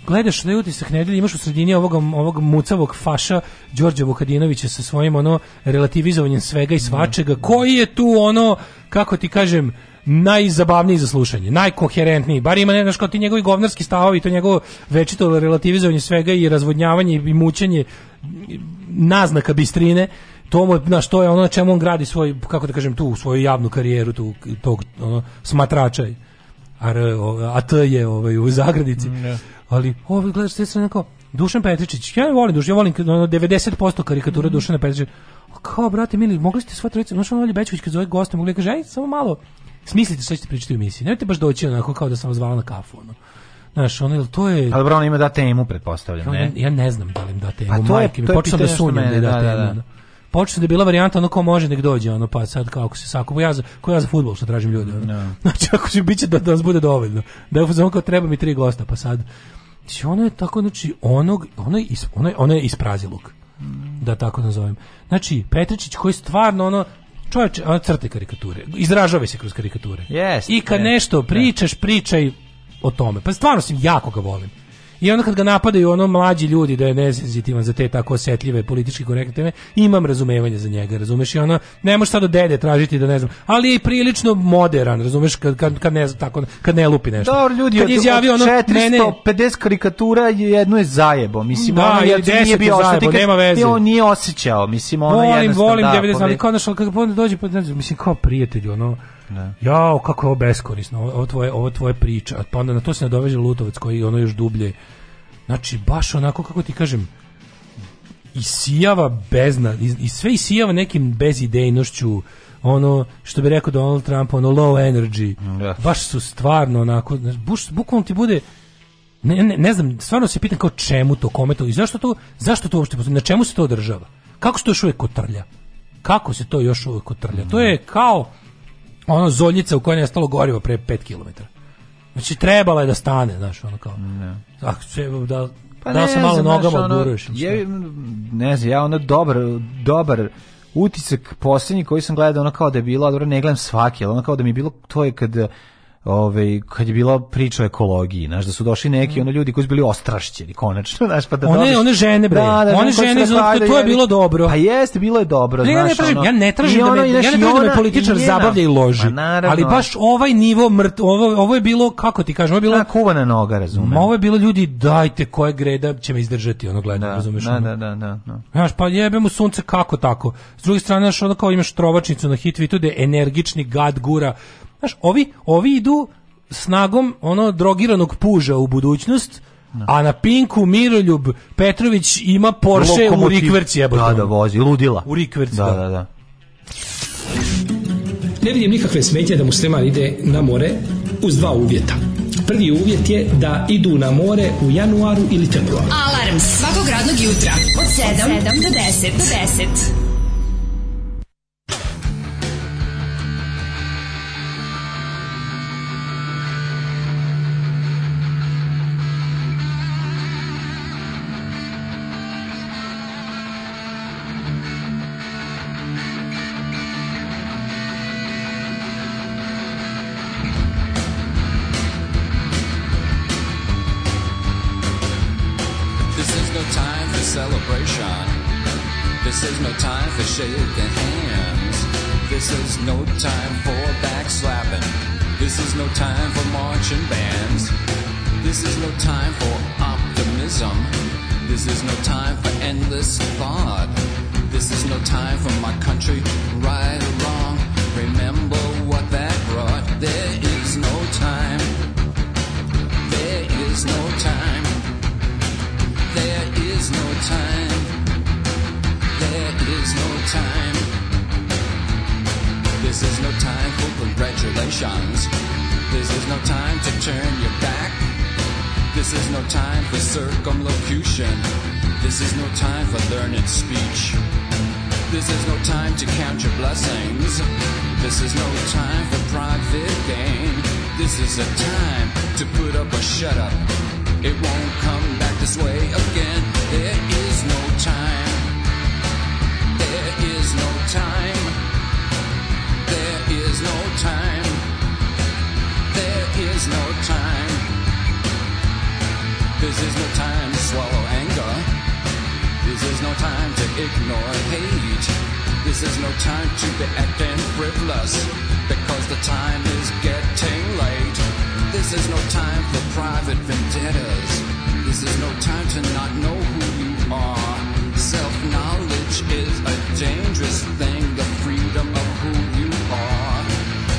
Speaker 6: gledaš na utisak nedelje, imaš u sredini ovog, ovog mucavog faša Đorđa Vukadinovića sa svojim ono relativizovanjem svega i da. svačega, koji je tu ono, kako ti kažem, najzabavniji za slušanje, najkoherentniji. Bar ima nešto kao ti njegovi govnarski stavovi, to njegovo večito relativizovanje svega i razvodnjavanje i mučenje naznaka bistrine. To mu na što je ono na čemu on gradi svoj kako da kažem tu svoju javnu karijeru tu tog ono smatrača. A, a, a, je ovaj u zagradici. Mm, yeah. Da ali ovo gledaš sve sve kao Dušan Petričić, ja ne volim Dušan, ja volim 90% karikature mm. Dušana Petričića. Kao, brate, mili, mogli ste sva trojica, znaš ono Olje Bećković kad zove goste, mogli kaže, aj, samo malo, smislite šta ćete pričati u emisiji. Nemojte baš doći onako kao da sam vas na kafu, ono. Znaš,
Speaker 7: ono,
Speaker 6: to je...
Speaker 7: Ali bro, ima da temu, pretpostavljam,
Speaker 6: ne? Ja, ja ne znam da li im da temu, pa, to je, to je počeo da sunjam da, da, da, da, da. Počeo da bila varijanta ono ko može nek dođe, ono pa sad kako se sakupo ja za ko ja za fudbal što tražim ljude. Ono. No. Znači ako će biće da, da nas bude dovoljno. Da je samo kao treba mi tri gosta, pa sad Znači, ono je tako, znači, onog, ono je, is, ono je, ono je isprazilog, da tako nazovem. Znači, Petričić koji stvarno, ono, čovječe, ono crte karikature, izražava se kroz karikature.
Speaker 7: Yes,
Speaker 6: I kad je. nešto da. pričaš, pričaj o tome. Pa stvarno, sam jako ga volim. I onda kad ga napadaju ono mlađi ljudi da je nesenzitivan za te tako osetljive politički korektne teme, imam razumevanje za njega, razumeš? I ona ne možeš sad od dede tražiti da ne znam, ali je i prilično moderan, razumeš, kad, kad, kad ne znam tako, kad ne lupi nešto. Dobro,
Speaker 7: ljudi, kad je izjavio, od, od 450 ono, karikatura jedno je zajebo, mislim, da, ono, je nije bio zajebo, nema veze. On nije
Speaker 6: osjećao, mislim, ono volim, jednostavno. Volim, volim, da, 90, ali kao, kao, kao, dođe, pa, mislim, kao prijatelj, ono, Da. Jao, kako je ovo beskorisno, ovo tvoje, ovo tvoje priča. Pa onda na to se nadoveže Lutovac koji ono još dublje. Znači, baš onako, kako ti kažem, i isijava bezna, i, i sve isijava nekim bezidejnošću, ono što bi rekao Donald Trump ono low energy yes. Da. baš su stvarno onako buš bukvalno ti bude ne, ne, ne, znam stvarno se pitam kao čemu to kome to i zašto to zašto to uopšte na čemu se to održava kako se to još uvijek kotrlja kako se to još uvek kotrlja mm. to je kao ono zoljica u kojoj je nestalo gorivo pre 5 km. Znači trebala je da stane, znaš, ono kao. Ne. Ako će,
Speaker 7: da, pa da se malo nogama ono, odburuješ. Je, ne znam, ja ono dobar, dobar utisak posljednji koji sam gledao, ono kao da je bilo, dobro, ne gledam svaki, ali ono kao da mi je bilo, to je kad Ove, kad je bila priča o ekologiji, znaš, da su došli neki mm. ono ljudi koji su bili ostrašćeni konačno, znaš, pa da
Speaker 6: one, dobiš, one žene bre, da, da, one žene da iz to, to je bilo dobro.
Speaker 7: Pa jeste, bilo je dobro,
Speaker 6: ne, znaš, ne,
Speaker 7: tražim,
Speaker 6: ono, ja ne tražim da ono, da me, ja ne tražim ona, da me političar zabavlja i loži.
Speaker 7: Ma, pa ali baš ovaj nivo mrt, ovo, ovo je bilo kako ti kažeš, ovo je bilo kuvana noga,
Speaker 6: razumem. Ovo je bilo ljudi dajte koje greda će me izdržati, ono gledam,
Speaker 7: da,
Speaker 6: razumeš. Da,
Speaker 7: da, da, da,
Speaker 6: Znaš, pa jebe mu sunce kako tako. S druge strane, znaš, ono kao imaš trovačnicu na hitvitu gde energični gad gura Znaš, ovi, ovi idu snagom ono drogiranog puža u budućnost, no. Da. A na Pinku Miroljub Petrović ima Porsche Lokomotiv. u rikverci
Speaker 7: jebote. Da, da, vozi, ludila. U rikverci, da. Da, da, da. Ne vidim nikakve smetnje da musliman ide na more uz dva uvjeta. Prvi uvjet je da idu na more u januaru ili februaru. Alarm svakog radnog jutra od 7, od 7 do 10. Do 10. no time for learned speech. This is no time to count your blessings. This is no time for private gain. This is a time to put up a shut up. It won't come back this way again. There is no time. There is no time. There is no time. There is no time. This is no time to swallow anger. This is no time to ignore hate. This is no time to be acting frivolous because the time is getting late. This is no time for private vendettas. This is no time to not know who you are. Self knowledge is a dangerous thing, the freedom of who you are.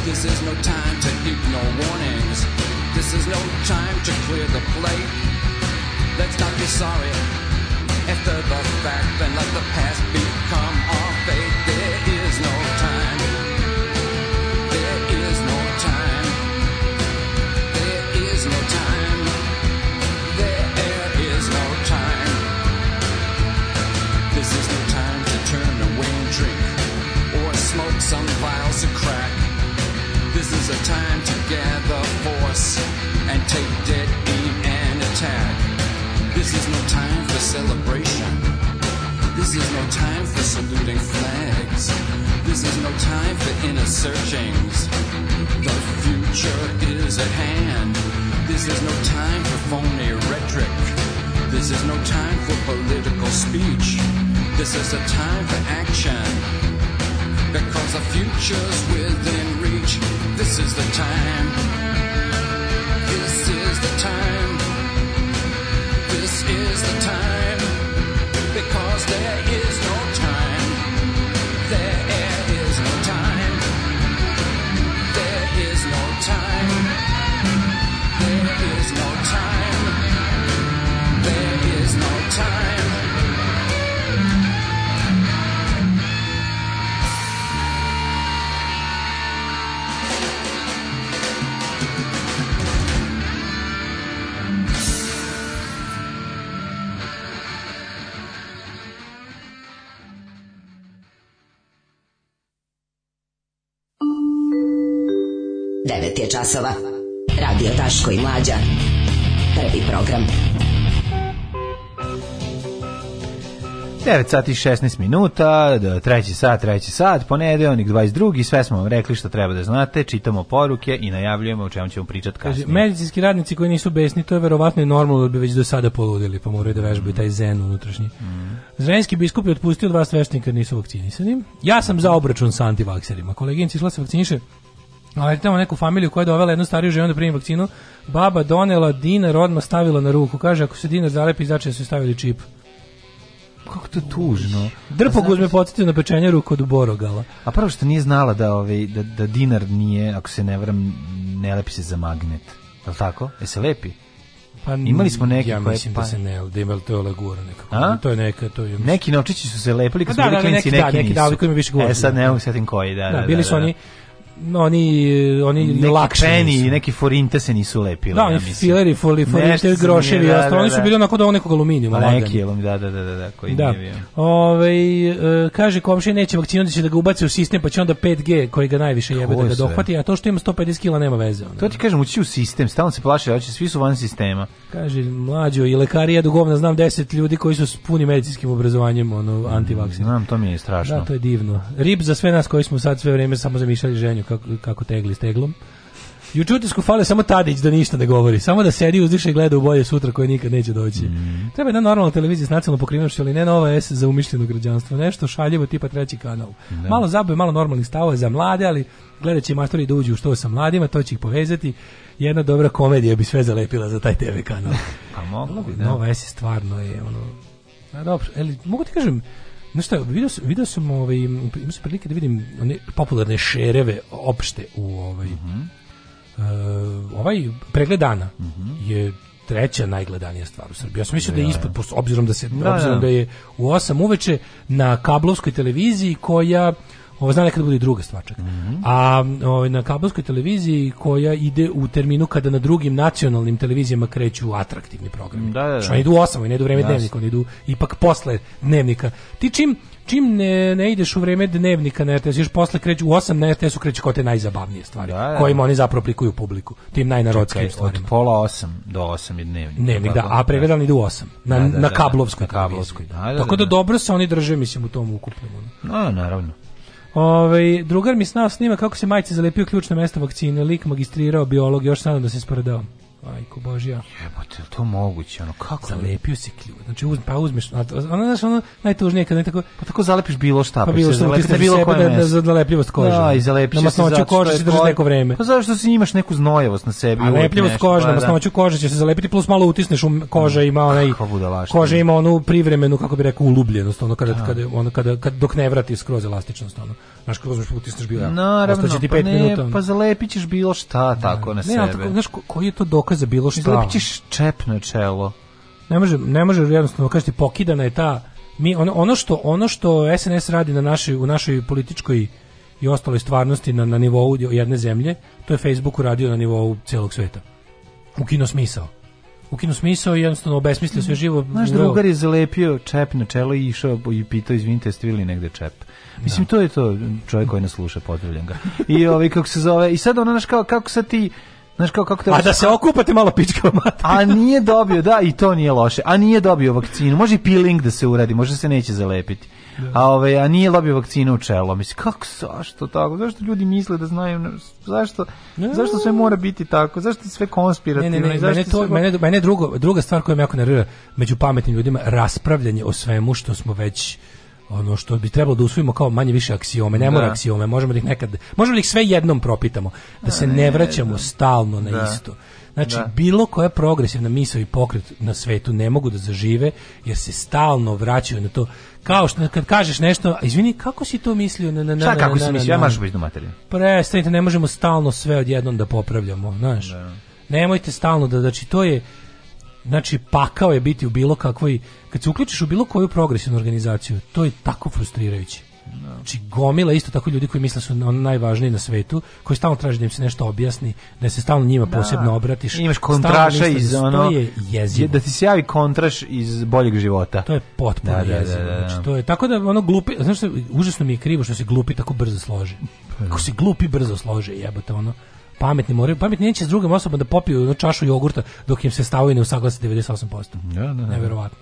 Speaker 7: This is no time to ignore warnings. This is no time to clear the plate. Let's not be sorry. After the fact, then let the past become our fate. There is no time. There is no time. There is no time. There is no time. This is no time to turn away and drink or smoke some vials of crack. This is a time to gather force and take no time for celebration. This is no time for saluting flags. This is no time for inner searchings. The future is at hand. This is no time for phony rhetoric. This is no time for political speech. This is a time for action. Because the future's within reach. This is the time. This is the time is the time because there is no time.
Speaker 11: časova. Radio Daško i Mlađa. Prvi program. 9 sati 16 minuta, do treći sat, treći sat, ponedeonik 22. Sve smo vam rekli što treba da znate, čitamo poruke i najavljujemo o čemu ćemo pričati kasnije. Kaži, medicinski radnici koji nisu besni, to je verovatno i normalno da bi već do sada poludili, pa moraju da vežbaju mm. taj zen unutrašnji. Mm. Zrenjski biskup je otpustio dva sveštenika nisu vakcinisani. Ja sam mm. za obračun sa antivakserima. Koleginica išla se vakciniše ali tamo neku familiju koja je dovela jednu stariju ženu da primi vakcinu, baba donela dinar, odmah stavila na ruku. Kaže, ako se dinar zalepi, začne da su stavili čip. Kako to tužno. Drpog pa uzme podsjetio na pečenjaru kod Borogala. A prvo što nije znala da, ovaj, da, da dinar nije, ako se ne vram, ne lepi se za magnet. Je li tako? Je se lepi? Pa imali smo neke ja koje mislim da pa... da se ne, da imali to je lagura nekako. A? To je neka, to je mislim. Neki novčići su se lepili kad pa su da, bili da, da klinci, neki, neki, da, neki da, ali koji ima više godina. E sad ne mogu setim koji, da, da. da bili su da, oni oni oni neki i neki forinte se nisu lepili. Da, ja fileri, foli, forinte, groševi, da, da, da, oni su bili onako da aluminijum aluminijuma. Neki, da, da, da, da, koji da. nije bio. Ove, kaže komšije neće vakcinu da će da ga ubaci u sistem, pa će onda 5G koji ga najviše jebe da ga dohvati, a to što ima 150 kg nema veze. Onda. To ti kažem, ući u sistem, stalno se plaše, hoće svi su van sistema. Kaže mlađo i lekari ja dugovna znam 10 ljudi koji su s punim medicinskim obrazovanjem, ono antivaksin Znam, to mi je strašno. Da, to je divno. Rib za sve nas koji smo sad sve vreme samo zamišljali ženju kako, kako tegli s I u čutisku fale samo Tadić da ništa ne govori, samo da sedi uzdiše i gleda u bolje sutra koje nikad neće doći. Mm. Treba jedna normalna televizija s nacionalnom pokrivenošću, ali ne nova S za umišljeno građanstvo, nešto šaljivo tipa treći kanal. Da. Malo zabave, malo normalnih stavova za mlade, ali gledat će maštori da uđu u što sa mladima, to će ih povezati. Jedna dobra komedija bi sve zalepila za taj TV kanal. A pa mogu bi, da. Nova S stvarno je ono... A dobro, ali mogu ti kažem, Znaš šta, vidio sam, vidio sam ovaj, imao sam prilike da vidim one popularne šereve opšte u ovaj, uh -huh. uh, ovaj pregled dana uh mhm. -huh. je treća najgledanija stvar u Srbiji. Ja sam mislio da, je da. ispod, obzirom da se da, obzirom da. da je u 8 uveče na kablovskoj televiziji koja Ovo zna nekad bude i druga stvar čak. Mm -hmm. A o, ovaj, na kabelskoj televiziji koja ide u terminu kada na drugim nacionalnim televizijama kreću atraktivni programi. Da, da, da. Što znači, oni idu u 8, ne idu vreme Jasne. dnevnika, oni idu ipak posle dnevnika. Ti čim čim ne, ne ideš u vreme dnevnika na RTS, još posle kreću u 8 na RTS-u kreću kao te najzabavnije stvari, da, da. kojima oni zapravo prikuju publiku, tim najnarodskim Čekaj, stvarima. Od pola 8 do 8 je dnevnik. Dnevnik, da, a pregledalni idu u 8, na, da, da, na da, kablovskoj. na kablovskoj, da, da, Tako da, da, da, dobro se oni drže, mislim, u tom ukupnom. No, naravno. Ove, ovaj, drugar mi snao snima kako se majice zalepio ključno mesto vakcine, lik magistrirao biolog, još sam da se sporadao. Ajko božja. Jebote, to moguće, ono kako? Da- Zalepio se klju. Znači uz, pa uzmeš, ona znaš, ona najtužnije kad ne tako pa tako zalepiš bilo šta, pa, pa bilo šta, zalepiš bilo koje da, da za lepljivost kože. Da, i zalepiš se za kože se da drži neko vreme. Pa zašto se imaš neku znojevost na sebi? A lepljivost pa kože, na masnoću kože će se zalepiti plus malo utisneš um, koža ima onaj koža ima onu privremenu kako bi rekao ulubljenost, ono kada kada ona kada dok ne vrati skroz elastičnost ono. Znaš kako uzmeš utisneš bilo. Naravno, Ostaće ti 5 pa ne, minuta. Pa zalepit ćeš bilo šta da, tako na ne, sebe. Ne, tako, znaš, koji je to dokaz za bilo šta? Zalepit ćeš čep na čelo. Ne može, ne može jednostavno kažete, pokidana je ta... Mi, ono, ono, što, ono što SNS radi na našoj, u našoj političkoj i ostaloj stvarnosti na, na nivou jedne zemlje, to je Facebook uradio na nivou celog sveta. Ukino smisao ukinu smisao i jednostavno obesmislio sve živo.
Speaker 12: Naš drugar da je zalepio čep na čelo i išao i pitao, izvinite, ste vidjeli negde čep? Mislim, to je to čovjek koji nas sluša, pozdravljam ga. I ovaj, kako se zove, i sad ono, znaš, kao, kako sad ti, Znaš kao
Speaker 11: kako te... A pa da se okupate malo pička
Speaker 12: A nije dobio, da, i to nije loše. A nije dobio vakcinu. Može i peeling da se uradi, može se neće zalepiti. Da. A ove, ovaj, a nije dobio vakcinu u čelo. Mislim kako zašto tako? Zašto ljudi misle da znaju zašto ne. zašto sve mora biti tako? Zašto sve konspirativno?
Speaker 11: Ne, ne, ne,
Speaker 12: mene to
Speaker 11: sve... mene, mene drugo, druga stvar koja me jako nervira među pametnim ljudima raspravljanje o svemu što smo već ono što bi trebalo da usvojimo kao manje više aksiome, ne mora da. aksiome, možemo da ih nekad, možemo da ih sve jednom propitamo, da se ne, ne vraćamo ne, da. stalno na da. isto. Znači, da. bilo koja progresivna misao i pokret na svetu ne mogu da zažive, jer se stalno vraćaju na to. Kao što kad kažeš nešto, a izvini, kako si to mislio? Na, na, na,
Speaker 12: Šta kako na, na, si mislio? Ja mašu bitnu
Speaker 11: materiju. Prestanite, ne možemo stalno sve odjednom da popravljamo, znaš. Da. Nemojte stalno da, znači, to je, Znači, pakao je biti u bilo kakvoj... Kad se uključiš u bilo koju progresivnu organizaciju, to je tako frustrirajuće. No. Da. Znači, gomila isto tako ljudi koji misle da su najvažniji na svetu, koji stalno traže da im se nešto objasni, da se stalno njima da. posebno obratiš.
Speaker 12: I imaš kontraša da iz ono... To
Speaker 11: je jezivo.
Speaker 12: Da ti se javi kontraš iz boljeg života.
Speaker 11: To je potpuno da, jezivo. Da, znači, to je, tako da ono glupi... Znaš, što, užasno mi je krivo što se glupi tako brzo slože. Ako pa se glupi brzo slože, jebate ono pametni moraju, pametni neće s drugim osobom da popiju na čašu jogurta dok im se stavovi ne usaglase 98%. Ja, da, da, da. Neverovatno.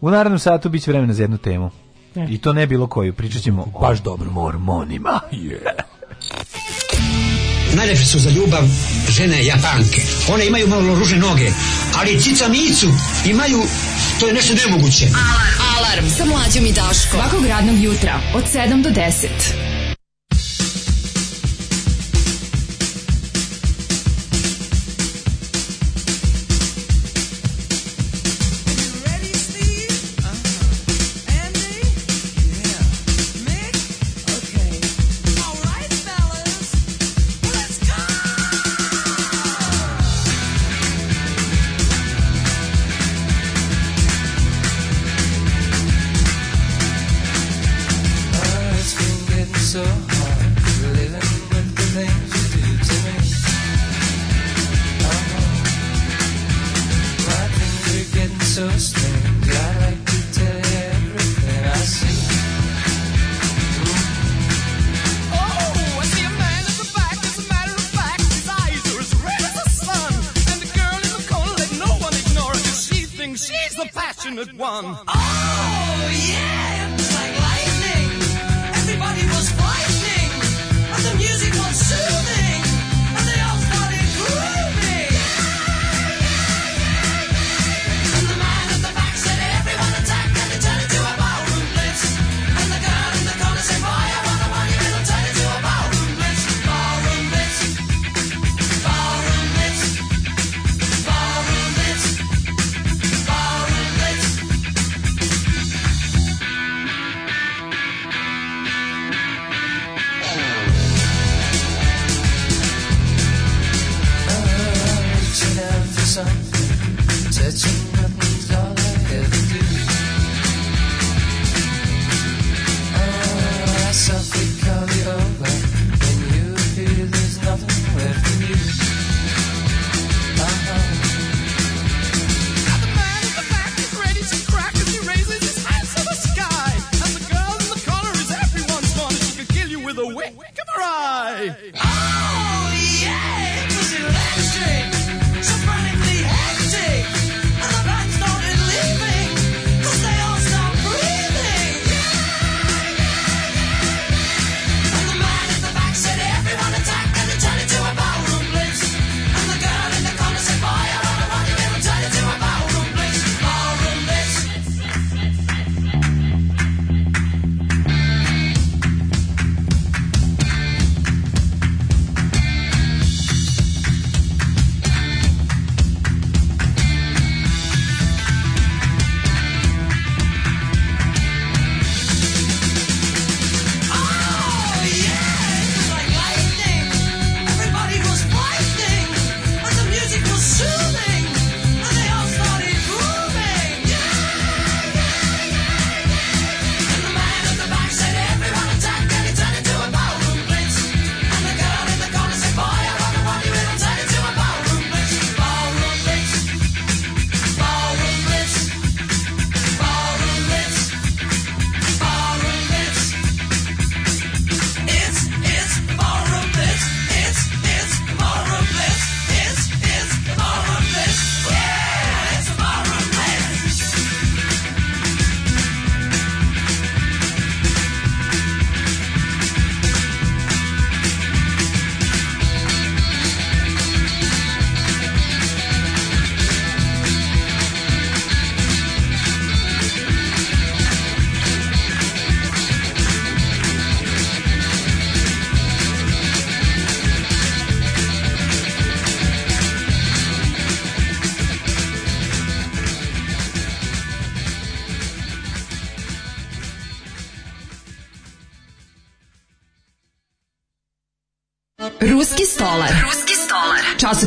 Speaker 12: U narednom satu biće vremena za jednu temu. Ne. I to ne bilo koju, pričat ćemo znači,
Speaker 11: baš dobro.
Speaker 12: Mormonima. Yeah. Najlepše su za ljubav žene japanke. One imaju malo ružne noge, ali cica micu imaju, to je nešto nemoguće. Alarm, alarm, sa mlađom i Daško. Svakog radnog jutra, od 7 do 10.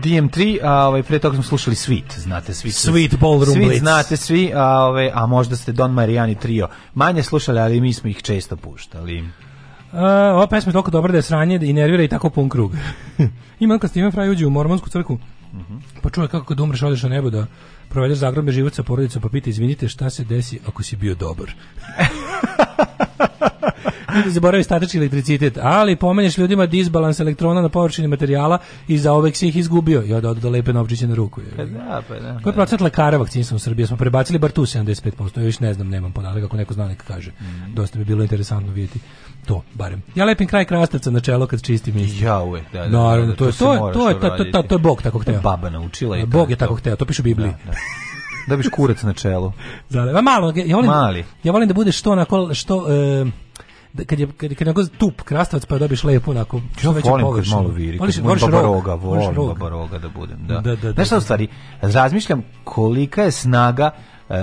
Speaker 12: DM3, a ovaj pre toga smo slušali Sweet, znate
Speaker 11: Sweet. Sweet Ballroom
Speaker 12: Sweet,
Speaker 11: Blitz.
Speaker 12: znate svi, a ovaj a možda ste Don Mariani trio. Manje slušali, ali mi smo ih često puštali. Uh,
Speaker 11: ova pesma je toliko dobra da je sranje i nervira i tako pun krug. Ima kad Steven Fry uđe u mormonsku crku, mm -hmm. pa čuje kako kad umreš odeš na nebo da provedeš zagrobne život sa porodicom, pa pita izvinite šta se desi ako si bio dobar. Ljudi da zaboravaju statički elektricitet, ali pomenješ ljudima disbalans elektrona na površini materijala i za ovek si ih izgubio. I onda do lepe novčiće na ruku.
Speaker 12: Pa da, pa da. Koji
Speaker 11: da. procent lekara vakcinisan u Srbiji? Smo prebacili bar tu 75%. još ne znam, nemam podatak, ako neko zna neka kaže. Mm. Dosta bi bilo interesantno vidjeti to barem. Ja lepim kraj krastavca na čelo kad čistim i
Speaker 12: ja uvek, da, da. da Naravno,
Speaker 11: to, je to, je to
Speaker 12: je
Speaker 11: to, to, to je bog tako hteo.
Speaker 12: Baba naučila i
Speaker 11: Bog je tako hteo, to piše u Bibliji. Da, da.
Speaker 12: da biš kurac na čelu.
Speaker 11: Zale, malo, ja volim, Mali. ja volim da bude što onako, što, e, da, kad je kad, kad je onako tup krastavac pa dobiš lepo onako
Speaker 12: što veće površinu. Malo viri, voliš,
Speaker 11: voliš roga, volim
Speaker 12: rog. babaroga da budem, da. da, da, da Znaš šta da. u stvari, razmišljam kolika je snaga uh,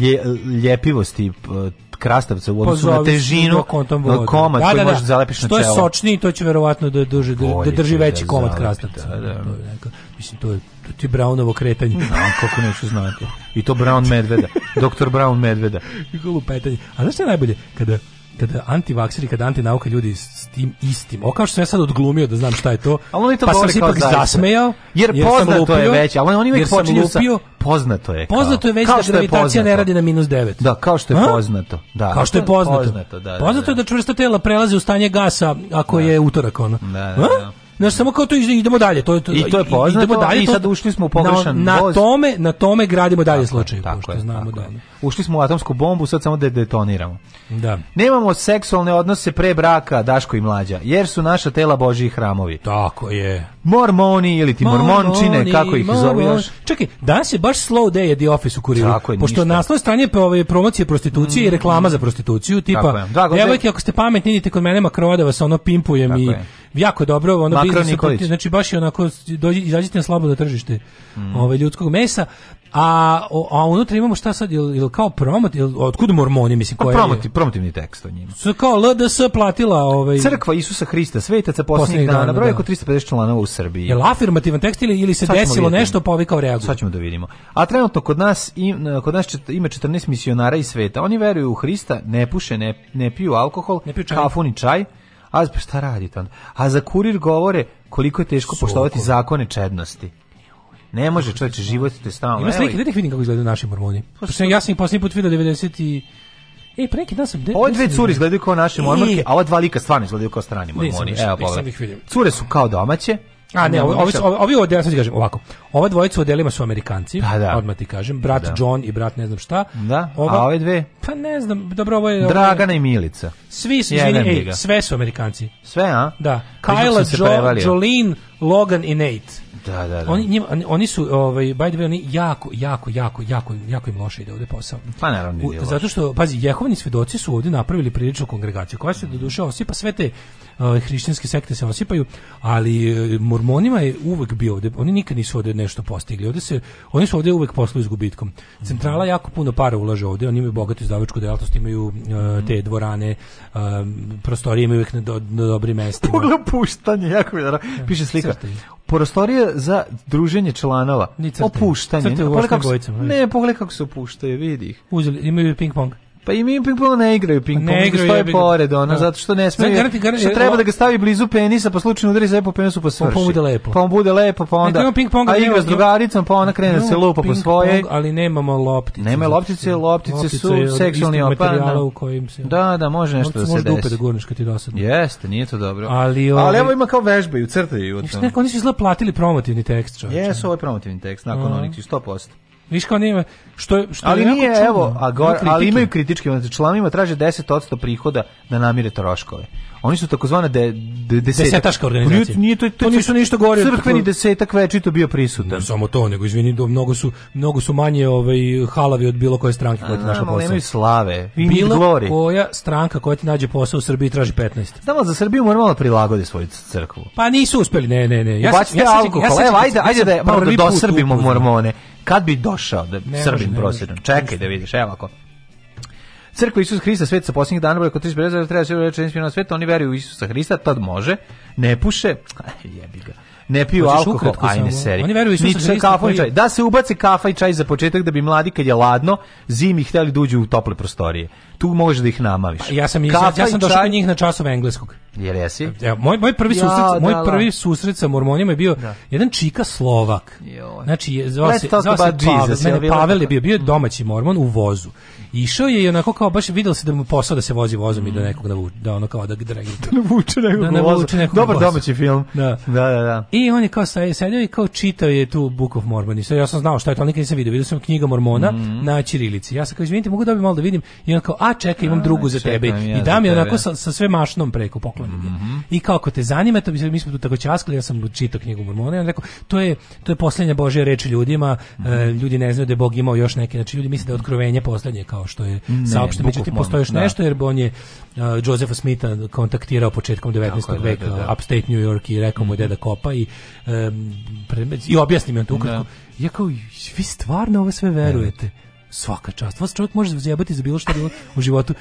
Speaker 12: lje, ljepivosti uh, krastavca u pa
Speaker 11: odnosu na
Speaker 12: težinu na komad da, da, koji da, da. možeš da zalepiš na
Speaker 11: čelo.
Speaker 12: Što je
Speaker 11: sočniji, to će verovatno da, duže, da, da drži veći komad krastavca. Da, da. mislim, to je to ti Brownovo kretanje.
Speaker 12: Da, koliko neću znati. I to Brown medveda. Doktor Brown medveda.
Speaker 11: Kako lupetanje. A znaš što je najbolje? Kada kada da antivakseri, kada antinauka ljudi s tim istim. O kao što sam ja sad odglumio da znam šta je to. Ali oni
Speaker 12: to
Speaker 11: pa sam se ipak zasmejao.
Speaker 12: Jer, jer poznato lupio, je već, ali oni uvijek počinju sa poznato je.
Speaker 11: Kao, poznato je već kao da gravitacija ne radi na minus 9.
Speaker 12: Da, kao što je A? poznato. Da.
Speaker 11: Kao što je da, poznato. Poznato, da, da, da. poznato je da, da čvrsta tela prelazi u stanje gasa ako je utorak ono. Da, da, da znaš, samo kao to idemo dalje. To,
Speaker 12: to, I to je poznato, idemo dalje, i sad ušli smo u pogrešan
Speaker 11: na,
Speaker 12: na
Speaker 11: tome, na tome gradimo dalje slučaj
Speaker 12: pošto je, znamo da. Ušli smo u atomsku bombu, sad samo da detoniramo. Da. Nemamo seksualne odnose pre braka, Daško i mlađa, jer su naša tela Božji hramovi.
Speaker 11: Tako je.
Speaker 12: Mormoni ili ti mormončine, kako ih zovu još.
Speaker 11: Čekaj, danas je baš slow day at the office u kuriru. Tako je, Pošto naslov stranje je promocije prostitucije mm, i reklama za prostituciju, tipa, devojke, ako ste pametni, idite kod mene makrova da vas ono pimpujem i jako dobro, ono Mikro Nikolić. Znači baš je onako dođi izađite na slabo da tržište mm. ovaj ljudskog mesa, a a unutra imamo šta sad ili il kao promot ili otkud mormoni mislim pa koje
Speaker 12: promoti promotivni tekst o njima.
Speaker 11: Su kao LDS platila ovaj
Speaker 12: Crkva Isusa Hrista svetaca poslednjih dana, dana broj da. oko 350 članova u Srbiji.
Speaker 11: Jel afirmativan tekst ili, ili se desilo nešto pa ovi kao
Speaker 12: Sad ćemo da vidimo. A trenutno kod nas im, kod nas čet, ima 14 misionara iz sveta. Oni veruju u Hrista, ne puše, ne, ne piju alkohol, ne piju čaj. kafu ni čaj A pa šta radite onda? A za kurir govore koliko je teško Soko. poštovati zakone čednosti. Ne može čovječe, život te stalno.
Speaker 11: Ima slike, da vidim kako izgledaju naši mormoni. Pa Pošto ja sam ih posljednji put vidio 90 i... Ej, pre neki dan sam... De,
Speaker 12: Ove dve cure izgledaju kao naše mormonke, e. a ova dva lika stvarno izgledaju kao strani mormoni. Evo, pogledaj. Cure su kao domaće,
Speaker 11: A ne, ovi, ovi, ovi, ovi ja kažem ovako. Ova dvojica u delima su Amerikanci,
Speaker 12: da, da. odmah ti
Speaker 11: kažem. Brat
Speaker 12: da.
Speaker 11: John i brat ne znam šta.
Speaker 12: Da, ova, a ove dve?
Speaker 11: Pa ne znam, dobro ovo je...
Speaker 12: Dragana
Speaker 11: i
Speaker 12: Milica.
Speaker 11: Svi su, izvini, ej, sve su Amerikanci.
Speaker 12: Sve, a?
Speaker 11: Da. Kyle, jo, Jolene, Logan i Nate.
Speaker 12: Da, da, da,
Speaker 11: Oni, njima, oni su, ovaj, by the way, oni jako, jako, jako, jako, jako im loše ide ovde posao.
Speaker 12: Pa naravno da
Speaker 11: ide Zato što, pazi, Jehovini svedoci su ovde napravili priličnu kongregaciju, koja se doduše osipa, sve te uh, hrišćanske sekte se osipaju, ali uh, mormonima je uvek bio ovde, oni nikad nisu ovde nešto postigli, ovde se, oni su ovde uvek posluju s gubitkom. Centrala jako puno para ulaže ovde, oni imaju bogatu izdavačku delatnost, imaju uh, te dvorane, uh, prostorije imaju uvek na, do, na dobrim mestima.
Speaker 12: Pogled puštanje, jako mi da piše slika prostorija za druženje članova. opuštanje. Crte u ne, pogledaj
Speaker 11: kako, se, ne,
Speaker 12: pogledaj kako se opuštaju, vidi ih.
Speaker 11: Uzeli,
Speaker 12: imaju
Speaker 11: ping pong.
Speaker 12: Pa i mi ping pong ne igraju ping pong, pa igraju, stoje bi... pored, ono, da. zato što ne smije.
Speaker 11: Garanti, što
Speaker 12: treba da ga stavi blizu penisa, pa slučajno udari za po penisu pa, pa svrši.
Speaker 11: Pa bude lepo.
Speaker 12: Pa on bude lepo, pa onda. Ne, ping a igra s drugaricom, pa ona krene da se lupa po svoje. Pong,
Speaker 11: ali nemamo loptice.
Speaker 12: Nema loptice, loptice, loptice su seksualni opada.
Speaker 11: u kojim se.
Speaker 12: Da, da, može nešto da se desi. Može
Speaker 11: dupe da gurneš kad ti dosadno.
Speaker 12: Jeste, nije to dobro. Ali ali ovaj- evo ima kao vežbaju, crtaju i u tome.
Speaker 11: Oni su izla platili promotivni tekst, čoveče.
Speaker 12: Jesu, ovaj promotivni tekst nakon
Speaker 11: onih
Speaker 12: 100%.
Speaker 11: Viš kao nema,
Speaker 12: što, što ali
Speaker 11: je
Speaker 12: nije, čudno, evo, a gor, ali imaju kritičke, članovima traže 10% prihoda da namire troškove. Oni su takozvana
Speaker 11: de, de, deseta, desetaška pa organizacija. Nije to, to, to nisu ništa gore.
Speaker 12: Crkveni desetak večito bio prisutan. Ne
Speaker 11: samo to, nego izvini, mnogo su, mnogo su manje ovaj, halavi od bilo koje stranke koja ti našla posao. Nemaju
Speaker 12: slave, Bila glori.
Speaker 11: koja stranka koja ti nađe posao u Srbiji traži 15.
Speaker 12: Znamo, za Srbiju moramo prilagode svoju crkvu.
Speaker 11: Pa nisu uspeli, ne, ne, ne. Ja, Ubacite ja, ja,
Speaker 12: ja, ja, ajde, ajde da malo da dosrbimo mormone. Kad bi došao, da, ne Srbin može, prosječno, čekaj da vidiš, evo ako. Crkva Isus Hrista, svet sa posljednjih dana, brojko 30 treba sve reći na sveta, oni veruju u Isusa Hrista, tad može, ne puše, jebi ga ne piju alkohol, ajne seri. Oni veruju Isusa kafa i čaj. Da se ubaci kafa i čaj za početak da bi mladi kad je ladno, zimi hteli da uđu u tople prostorije tu možeš da ih namaviš.
Speaker 11: Ja sam išao, ja sam došao čaj... njih na časove engleskog.
Speaker 12: Jel jesi?
Speaker 11: Ja, moj, moj prvi ja, susret, da, moj da. prvi da. susret sa mormonima je bio da. jedan čika Slovak. Jo. Znači, zvao se, zvao se Pavel, mene Pavel je bio, bio mm. domaći mormon u vozu. Išao je i onako kao baš videlo se da mu posao da se vozi vozom mm. i da mm. nekog da da ono kao da da da navuče nekog da navuče nekog dobar
Speaker 12: voza. domaći film da. da da da
Speaker 11: i on je kao sedio i kao čitao je tu Book of Mormon i sad ja sam znao šta je to nikad nisam video video sam knjiga Mormona mm. na ćirilici ja sam kao izvinite mogu da bi malo da vidim i on kao a a čekaj, imam drugu za tebe. I da mi onako sa, sa sve mašnom preko poklonim. Mhm. Mm -hmm. I kako te zanima, to mi smo tu tako časkali, ja sam čitao knjigu Mormona, on rekao, to je to je poslednja božja reč ljudima. Mm -hmm. ljudi ne znaju da je Bog imao još neke, znači ljudi misle da je otkrovenje poslednje kao što je saopšteno, međutim postoji još da. nešto jer on je uh, Josepha Smitha kontaktirao početkom 19. Tako, veka da, da, da. Upstate New York i rekao mu mhm. da kopa i um, pre, i objasnim on to da. ukratko. Ja kao, vi stvarno ovo sve verujete? Da svaka čast. Vas čovjek može zjebati za bilo šta bilo u životu.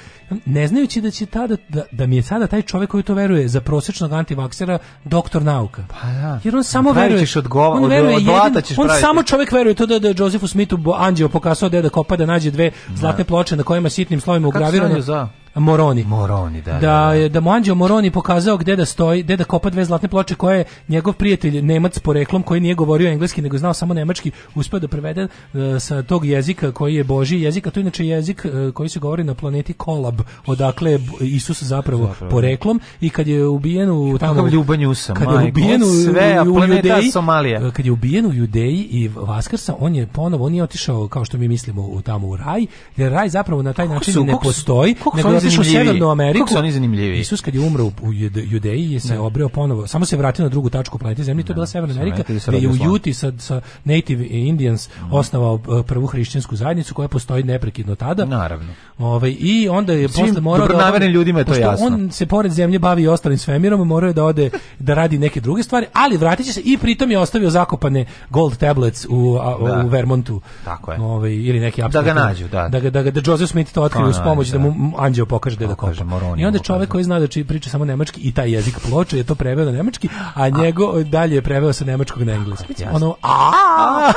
Speaker 11: Ne znajući da će tada, da, da mi je sada taj čovjek koji to veruje za prosječnog antivaksera doktor nauka.
Speaker 12: Pa da.
Speaker 11: Jer on samo veruje.
Speaker 12: Od gova, on
Speaker 11: veruje od, od jedin, ćeš on samo čovjek veruje to da, da je Josephu Smithu bo, anđeo pokazao da da kopa da nađe dve da. zlatne ploče na kojima sitnim slovima ugravirano. Kako
Speaker 12: za?
Speaker 11: Moroni.
Speaker 12: Moroni, da. Da,
Speaker 11: da, da. da mu Anđeo Moroni pokazao gde da stoji, gde da kopa dve zlatne ploče koje je njegov prijatelj Nemac poreklom koji nije govorio engleski nego znao samo nemački, uspeo da prevede uh, sa tog jezika koji je božji jezik, a to je inače jezik uh, koji se govori na planeti Kolab, odakle je Isus zapravo, zapravo, da. poreklom i kad je ubijen u
Speaker 12: tamo ljubanju Ljubanjusa,
Speaker 11: kad je ubijen
Speaker 12: u, sve,
Speaker 11: u, u Judeji, Somalija. E, kad je ubijen u Judeji i Vaskrsa, on je ponovo on je otišao kao što mi mislimo u tamo u raj, jer raj zapravo na taj način
Speaker 12: su, ne postoji, nego
Speaker 11: otišao u Severnu Ameriku. Kako su oni zanimljivi? Isus kad je umro u Judeji je se ne. obreo ponovo, samo se vratio na drugu tačku planete Zemlji, to je bila Severna Amerika, gde je u Juti sa, sa Native Indians mm. osnovao e, prvu hrišćansku zajednicu koja postoji neprekidno tada.
Speaker 12: Naravno.
Speaker 11: Ovaj i onda je Svim
Speaker 12: posle morao da ljudima je to jasno.
Speaker 11: On se pored zemlje bavi i ostalim svemirom, morao je da ode da radi neke druge stvari, ali vratit će se i pritom je ostavio zakopane gold tablets u, a, da. u Vermontu.
Speaker 12: Tako je.
Speaker 11: Ovaj ili
Speaker 12: neki da ga nađu, da.
Speaker 11: Da ga da, ga, da Joseph Smith to otkrije uz pomoć da, da mu anđeo pokaže gde da kopa. I onda čovek koji zna da čiji priča samo nemački i taj jezik ploče je to preveo na nemački, a njego dalje je preveo sa nemačkog na engleski. Ono, a,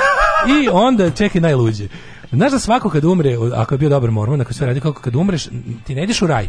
Speaker 11: i onda čekaj najluđe. Znaš da svako kad umre, ako je bio dobar mormon, ako sve radi kako kad umreš, ti ne ideš u raj,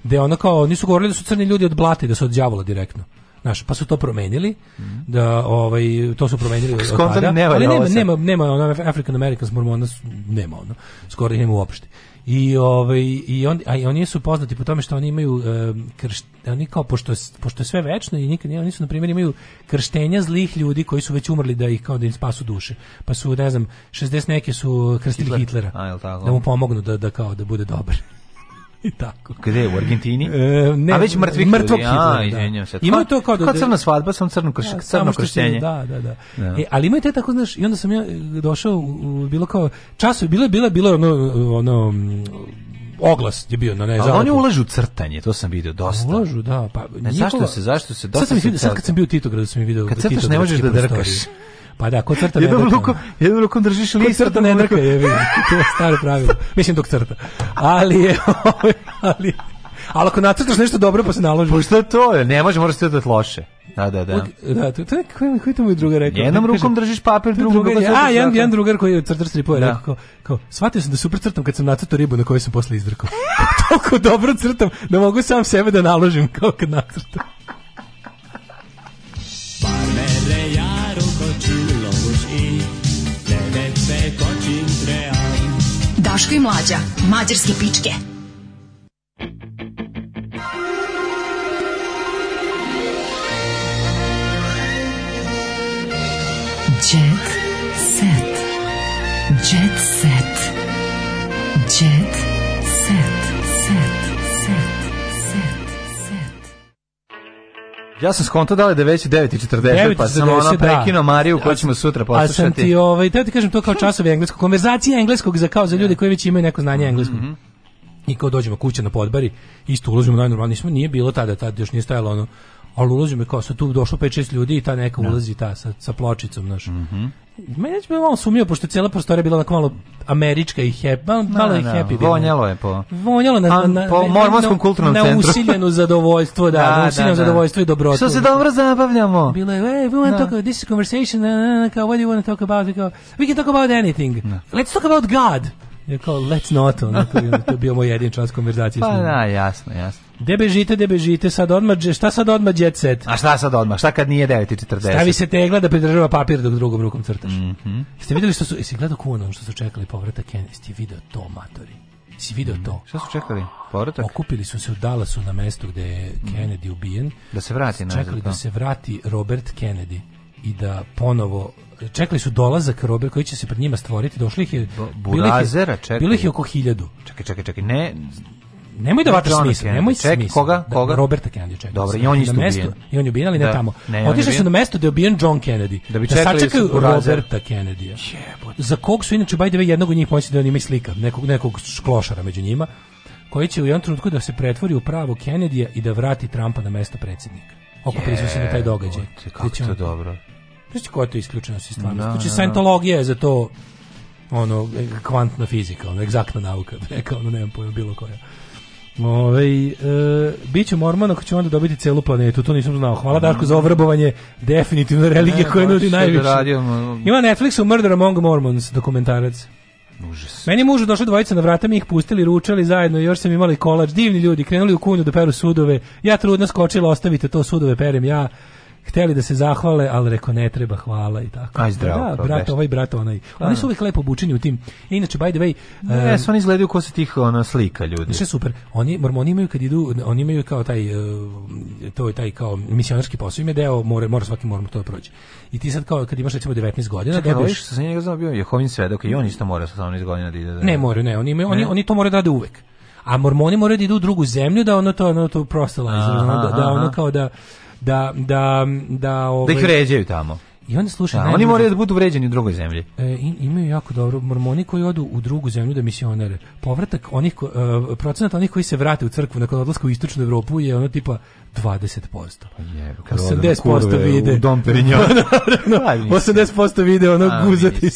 Speaker 11: gde ono kao, nisu govorili da su crni ljudi od blata i da su od đavola direktno. Znaš, pa su to promenili, da, ovaj, to su promenili od da tada, ne ali nema, nema, nema ono, African Americans Mormona, nema ono, skoro nema uopšte. I ovaj i on a i oni su poznati po tome što oni imaju e, krš, oni kao pošto pošto je sve večno i nikad nisu na primjer imaju krštenja zlih ljudi koji su već umrli da ih kao da im spasu duše. Pa su ne znam 60 neke su krstili Hitler. Hitlera. A, Da mu pomognu da da kao da bude dobar. I tako.
Speaker 12: Gde, u Argentini?
Speaker 11: E, ne, A već mrtvih mrtvog ljudi. A, da.
Speaker 12: izvinjam se. Ima to kao
Speaker 11: da...
Speaker 12: Kao da- crna svadba, sam crno, krš, ja, da, crno krštenje.
Speaker 11: Da, da, da. Ja. E, ali ima te tako, znaš, i onda sam ja e, došao, u, bilo kao, času, bilo je, bilo je, bilo je ono, ono, oglas je bio na ne znam.
Speaker 12: Oni ulažu crtanje, to sam video dosta.
Speaker 11: Ulažu, da, pa.
Speaker 12: Ne, njihova... zašto se zašto se dosta Sad sam vidio, sad
Speaker 11: kad sam bio u Titogradu sam video.
Speaker 12: Kad crtaš ne možeš da drkaš.
Speaker 11: Pa da, ko crta
Speaker 12: jednom ne rukom, jednom rukom držiš list. Ko
Speaker 11: crta ne drka, je, vidim. To je staro pravilo. Mislim dok crta. Ali je, ovaj, ali, ali ako nacrtaš nešto dobro pa se naloži.
Speaker 12: Pa šta to je? Ne može, moraš sve da loše. Da, da, da.
Speaker 11: Da, to, to je koji, koji to mi druga rekao.
Speaker 12: Jednom rukom držiš papir, drugom ga
Speaker 11: je, A, jedan, jedan drugar koji je crtar stripo je da. rekao, kao, kao, shvatio sam da super crtam kad sam nacrtao ribu na kojoj sam posle izdrkao. Toliko dobro crtam da mogu sam sebe da naložim kao kad nacrtam. Barne. Daško i Mlađa. Mađarske pičke.
Speaker 12: Jet set. Jet set. Jet set. Ja sam skonto dale da, da već 9:40 pa sam ono da. prekinuo Mariju koju ćemo sutra poslušati.
Speaker 11: A sam ti ovaj teo ti kažem to kao časovi engleskog konverzacija engleskog za kao za ljude koji već imaju neko znanje engleskog. Mm I kao dođemo kuće na podbari, isto ulazimo najnormalnije smo, nije bilo tada, tad još nije stajalo ono ali ulazimo kao sad tu došlo 5-6 ljudi i ta neka da. ulazi ta sa, sa pločicom, znaš. Mm Meni je malo sumnjivo, pošto je cijela prostorija bila onako malo američka i da, da. happy, malo, malo no, no, happy. Bilo.
Speaker 12: Vonjalo je po...
Speaker 11: Vonjalo na, na,
Speaker 12: po mormonskom
Speaker 11: kulturnom centru. Na usiljeno zadovoljstvo, da, da na da, da, da. zadovoljstvo i dobrotu. Što
Speaker 12: se dobro zabavljamo?
Speaker 11: Bilo je, hey, we want to talk this conversation, uh, kao, what do you want to talk about? Kao, we can talk about anything. Let's talk about God je kao let's not, on, to, je, to je bio moj jedin čas konverzacije
Speaker 12: pa, da, jasno, jasno.
Speaker 11: De bežite, de bežite, sad odmah, šta sad odmah jet set?
Speaker 12: A šta sad odmah, šta kad nije 9.40?
Speaker 11: Stavi se tegla da pridržava papir dok drugom rukom crtaš. Mm -hmm. Ste vidjeli što su, jesi gledao kuno što su čekali povratak Ken, jesi video to, matori? Si video mm. to? Mhm.
Speaker 12: Šta su čekali? Povratak?
Speaker 11: Okupili su se u Dallasu na mesto gde je mhm. Kennedy ubijen.
Speaker 12: Da se vrati nazad.
Speaker 11: Čekali da. da se vrati Robert Kennedy i da ponovo čekali su dolazak robe koji će se pred njima stvoriti, došli ih je...
Speaker 12: Burazera, čekaj. Bilo
Speaker 11: ih je oko hiljadu.
Speaker 12: Čekaj, čekaj, čekaj, ne...
Speaker 11: Nemoj da vataš smisla, nemoj ček, smisla. Koga? Da, koga? Roberta Kennedy
Speaker 12: čeka. Dobro, i on je isto
Speaker 11: ubijen. I on je ubijen, ali ne da. tamo. Otišao Otišli su na mesto da je ubijen John Kennedy. Da bi čekali da sačekaju Roberta Kennedy. Za kog su inače by jednog od njih pomisli da on ima slika, nekog nekog šklošara među njima, koji će u jednom trenutku da se pretvori u pravo Kennedyja i da vrati Trumpa na mesto predsjednika. Oko yeah, na taj događaj.
Speaker 12: Kako to dobro.
Speaker 11: Znači, koja je to isključenost iz stvarnosti? Da, znači, da, da. Scientologija je za to ono, kvantna fizika, ono, egzaktna nauka, da rekao, ono, nemam pojma, bilo koja. Ove, e, bit ću mormon ako ću onda dobiti celu planetu, to nisam znao. Hvala Darko za ovrbovanje definitivno religije koja nudi najviše. Da Ima Netflixu Murder Among Mormons dokumentarac. Užas. Meni mužu došli dvojica na vrata, mi ih pustili, ručali zajedno, još sam imali kolač, divni ljudi, krenuli u kunju da peru sudove, ja trudno skočila, ostavite to, sudove perem ja hteli da se zahvale, ali rekao ne treba, hvala i tako.
Speaker 12: Aj
Speaker 11: zdravo. Da, brat, ovaj brat onaj. Da, oni da. su uvijek lepo obučeni u tim. I e, inače by the way,
Speaker 12: ne, uh, oni izgledaju kao se tih ona slika ljudi.
Speaker 11: Sve super. Oni mormoni imaju kad idu, oni imaju kao taj eh, to je taj kao misionarski posao, im je deo mora mora svaki mormon to da prođe. I ti sad kao kad imaš recimo 19 godina, Čekaj,
Speaker 12: dobiješ sa njega znam bio Jehovin svedok i on isto mora sa 18 godina da ide.
Speaker 11: Da... Ne moraju, ne, oni imaju, ne? oni oni to moraju da rade uvek a mormoni moraju da idu u drugu zemlju da ono to ono to proselytizer da, da ono kao da da da
Speaker 12: da
Speaker 11: ovaj,
Speaker 12: da ih ovaj, vređaju tamo.
Speaker 11: I
Speaker 12: onda
Speaker 11: slušaju.
Speaker 12: Da, oni moraju da budu vređani u drugoj zemlji.
Speaker 11: E, imaju jako dobro mormoni koji odu u drugu zemlju da misionare. Povratak onih ko, e, procenat onih koji se vrate u crkvu nakon odlaska u istočnu Evropu je ono tipa 20%. Jebe, 80% vide.
Speaker 12: U
Speaker 11: Dom
Speaker 12: Perignon.
Speaker 11: Pa naravno, 80% pa vide ono A, guzati iz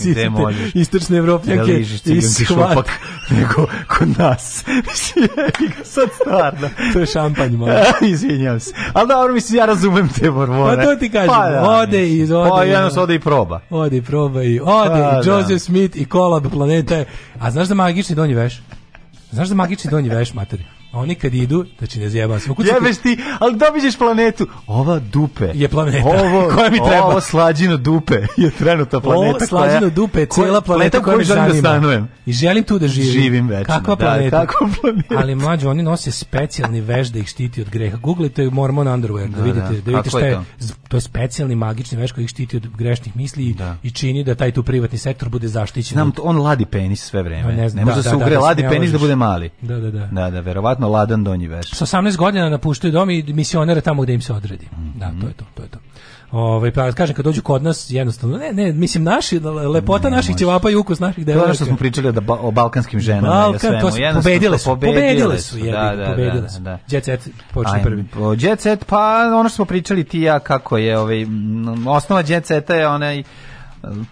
Speaker 11: istočne Evropljanke
Speaker 12: i shvat. Nego kod nas. Sad stvarno.
Speaker 11: to je šampanj malo.
Speaker 12: Izvinjam se. Ali dobro, mislim, ja razumem te mormone.
Speaker 11: Pa to ti kažem. Pa, da,
Speaker 12: ode
Speaker 11: i
Speaker 12: ode. Pa jedno ode i proba.
Speaker 11: Ode i proba i ode. Pa, i da. Joseph da. Smith i kolab planete. A znaš da magični donji veš? Znaš da magični donji veš, materi? oni kad idu, znači ne zjebam se.
Speaker 12: Jebeš ti, ali dobiđeš planetu. Ova dupe.
Speaker 11: Je planeta
Speaker 12: ovo, koja mi treba. Ovo slađino dupe je trenutno
Speaker 11: planeta. Ovo slađino koja, dupe je cijela planeta koja, koja mi želim da stanujem. I želim tu da
Speaker 12: živim. Živim večno.
Speaker 11: Kakva da, planeta. Kakva planeta. ali mlađi, oni nose specijalni veš da ih štiti od greha. Googlite Mormon Underwear da, da vidite, da, da vidite šta je. To? to je specijalni magični veš koji ih štiti od grešnih misli da. i čini da taj tu privatni sektor bude zaštićen.
Speaker 12: Znam, on ladi penis sve vreme. Pa ne, ne, može da, da se da, da, ugre, ladi penis da bude mali.
Speaker 11: Da, da, da. Da, da, verovatno
Speaker 12: verovatno ladan donji veš.
Speaker 11: Sa 18 godina napuštaju dom i misionere tamo gde im se odredi. Mm -hmm. Da, to je to, to je to. Ovaj pa kažem kad dođu kod nas jednostavno ne ne mislim naši lepota ne, naših ćevapa i ukus naših
Speaker 12: devojaka. To što smo pričali da ba, o balkanskim ženama Balkan, svemu. To su,
Speaker 11: pobedile su, pobedile su, da, da, pobedile da, da, su.
Speaker 12: Da, da. Jet set
Speaker 11: počne prvi.
Speaker 12: O jet set pa ono što smo pričali ti ja kako je ovaj osnova jet seta je onaj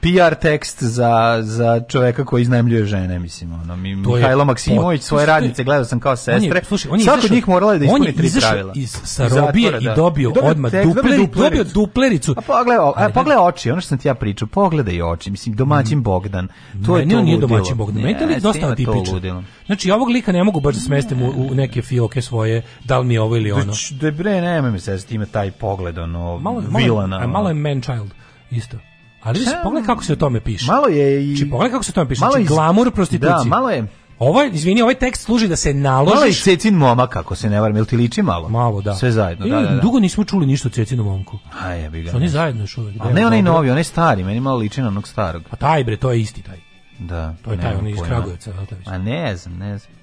Speaker 12: PR tekst za, za čoveka koji iznajmljuje žene, mislim. Ono, mi, Mihajlo Maksimović, svoje radnice, gledao sam kao sestre. On je, Svako njih morala da ispuni tri pravila. On je iz
Speaker 11: sa robije da. i dobio, odmah tek, dupleri, dobio, duplericu. dobio duplericu.
Speaker 12: A pogledaj, a, pogledaj oči, ono što sam ti ja pričao, pogledaj oči, mislim, domaćin mm. Bogdan.
Speaker 11: To ne, je to nije domaćin Bogdan, meni je dosta atipičan. Da znači, ovog lika ne mogu baš da smestim u, u neke fioke svoje, da li mi je ovo ili ono.
Speaker 12: Da bre, nemoj mi se, ima taj pogled, ono, vilana.
Speaker 11: Malo je man-child, isto. Ali šta, pogledaj kako se o tome piše.
Speaker 12: Malo je i... Či
Speaker 11: znači, pogledaj kako se o tome piše. Malo je znači, glamur da, prostitucije. Da, malo je... Ovaj, izvini, ovaj tekst služi da se naložiš...
Speaker 12: Malo je Cecin momak, kako se ne varam, jel ti liči malo?
Speaker 11: Malo, da.
Speaker 12: Sve zajedno, I, da, e, da, da.
Speaker 11: Dugo nismo čuli ništa o Cecinu momku.
Speaker 12: Aj, je, bi ga.
Speaker 11: Što oni zajedno
Speaker 12: još uvijek. A da, ne onaj novi, onaj stari, meni malo liči na onog starog.
Speaker 11: Pa taj bre, to je isti taj.
Speaker 12: Da.
Speaker 11: To je taj,
Speaker 12: on iz Kragujevca. A ne znam, ne znam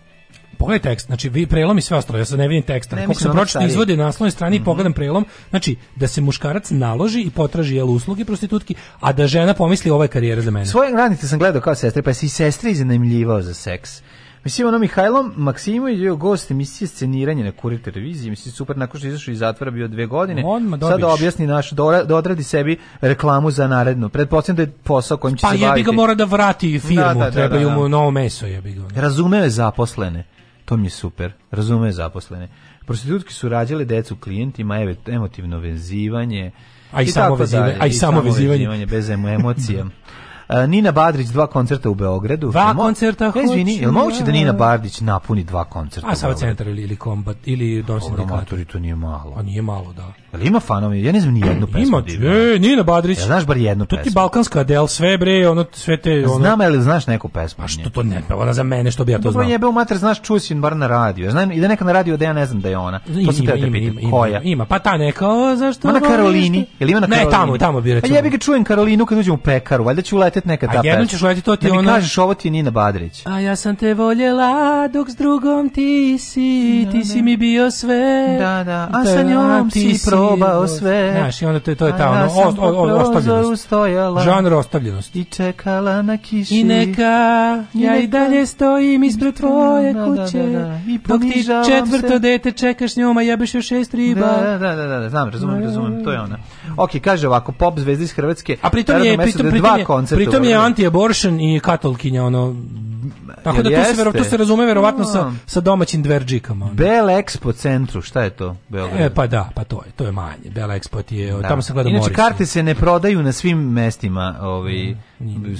Speaker 11: pogledaj tekst, znači vi prelom i sve ostalo, ja sad ne vidim teksta. Ne, Koliko se pročita izvodi na naslovnoj strani mm -hmm. pogledam prelom, znači da se muškarac naloži i potraži jel usluge prostitutki, a da žena pomisli ovo je karijera za mene.
Speaker 12: Svoje granice sam gledao kao sestre, pa si i sestri zanimljivao za seks. Mislim, ono Mihajlom Maksimović je bio gost emisije sceniranje na Kurir televiziji, mislim, super, nakon što izašao iz zatvora bio dve godine, On, sad objasni naš, da, da odradi sebi reklamu za narednu, pretpostavljam da je posao kojim
Speaker 11: će pa,
Speaker 12: se baviti.
Speaker 11: Pa jebi ga mora da vrati da, firmu, da, da, da, treba da, da. mu novo meso, jebi
Speaker 12: ga. Razumeo je zaposlene. To mi je super. Razume zaposlene. Prostitutke su rađale decu klijentima, emotivno vezivanje.
Speaker 11: A i, samo vezivanje. aj
Speaker 12: samo vezivanje. Bez emocija. E, Nina Badrić dva koncerta u Beogradu.
Speaker 11: Dva Mo... koncerta. Ne,
Speaker 12: izvini, je li moguće da Nina Badrić napuni dva koncerta? A
Speaker 11: samo centar ili ili kombat
Speaker 12: ili
Speaker 11: Dom Sindikata.
Speaker 12: to nije malo. A
Speaker 11: pa nije malo, da.
Speaker 12: Ali ima fanovi? Ja ne znam ni jednu pesmu. Ima,
Speaker 11: e, Nina Badrić.
Speaker 12: Ja znaš bar jednu pesmu. To
Speaker 11: ti balkanska del sve bre, ono sve te ono.
Speaker 12: Znam ali znaš neku pesmu? A pa
Speaker 11: što to ne, pa ona za mene što bi ja to pa znao.
Speaker 12: Jebe u mater, znaš čusin bar na radiju. Ja znam i da neka na radiju da ja ne znam da je ona. To sam
Speaker 11: te pitam.
Speaker 12: Koja?
Speaker 11: Ima, pa ta neka, zašto?
Speaker 12: Ma na Karolini. Ili
Speaker 11: ima na
Speaker 12: Karolini? Ne, tamo, tamo bi rečeno. Ja
Speaker 11: jebi
Speaker 12: ga čujem Karolinu kad uđem u pekaru, valjda ću letet nekad ta
Speaker 11: pesma. A jednom ćeš letet, to
Speaker 12: ti
Speaker 11: da ona... mi
Speaker 12: kažeš, ovo ti je Nina Badrić.
Speaker 11: A ja sam te voljela, dok s drugom ti si, da, ti si da. mi bio sve. Da, da, a da, sa njom ti si probao sve. Znaš, i onda to je, to je ta, ono, ostavljenost. Žanr ostavljenost. I čekala na kiši. I neka, ja i dalje stojim ispred tvoje da, kuće. Dok ti četvrto dete čekaš njoma, jebeš još šest riba.
Speaker 12: Da, da, da, da, znam, razumem, razumem, to je ona. Ok, kaže ovako, pop zvezda iz Hrvatske.
Speaker 11: A pritom je, pritom, pritom, dva koncerta pritom je anti-abortion i katolkinja, ono... Tako da to se, vero, tu se razume verovatno sa, sa domaćim dverđikama. Ono.
Speaker 12: Bel Expo centru, šta je to? Beograd? E,
Speaker 11: pa da, pa to je, to je manje. Bel Expo ti je, da. tamo se gleda Inače, Morrison.
Speaker 12: karte se ne prodaju na svim mestima, ovaj,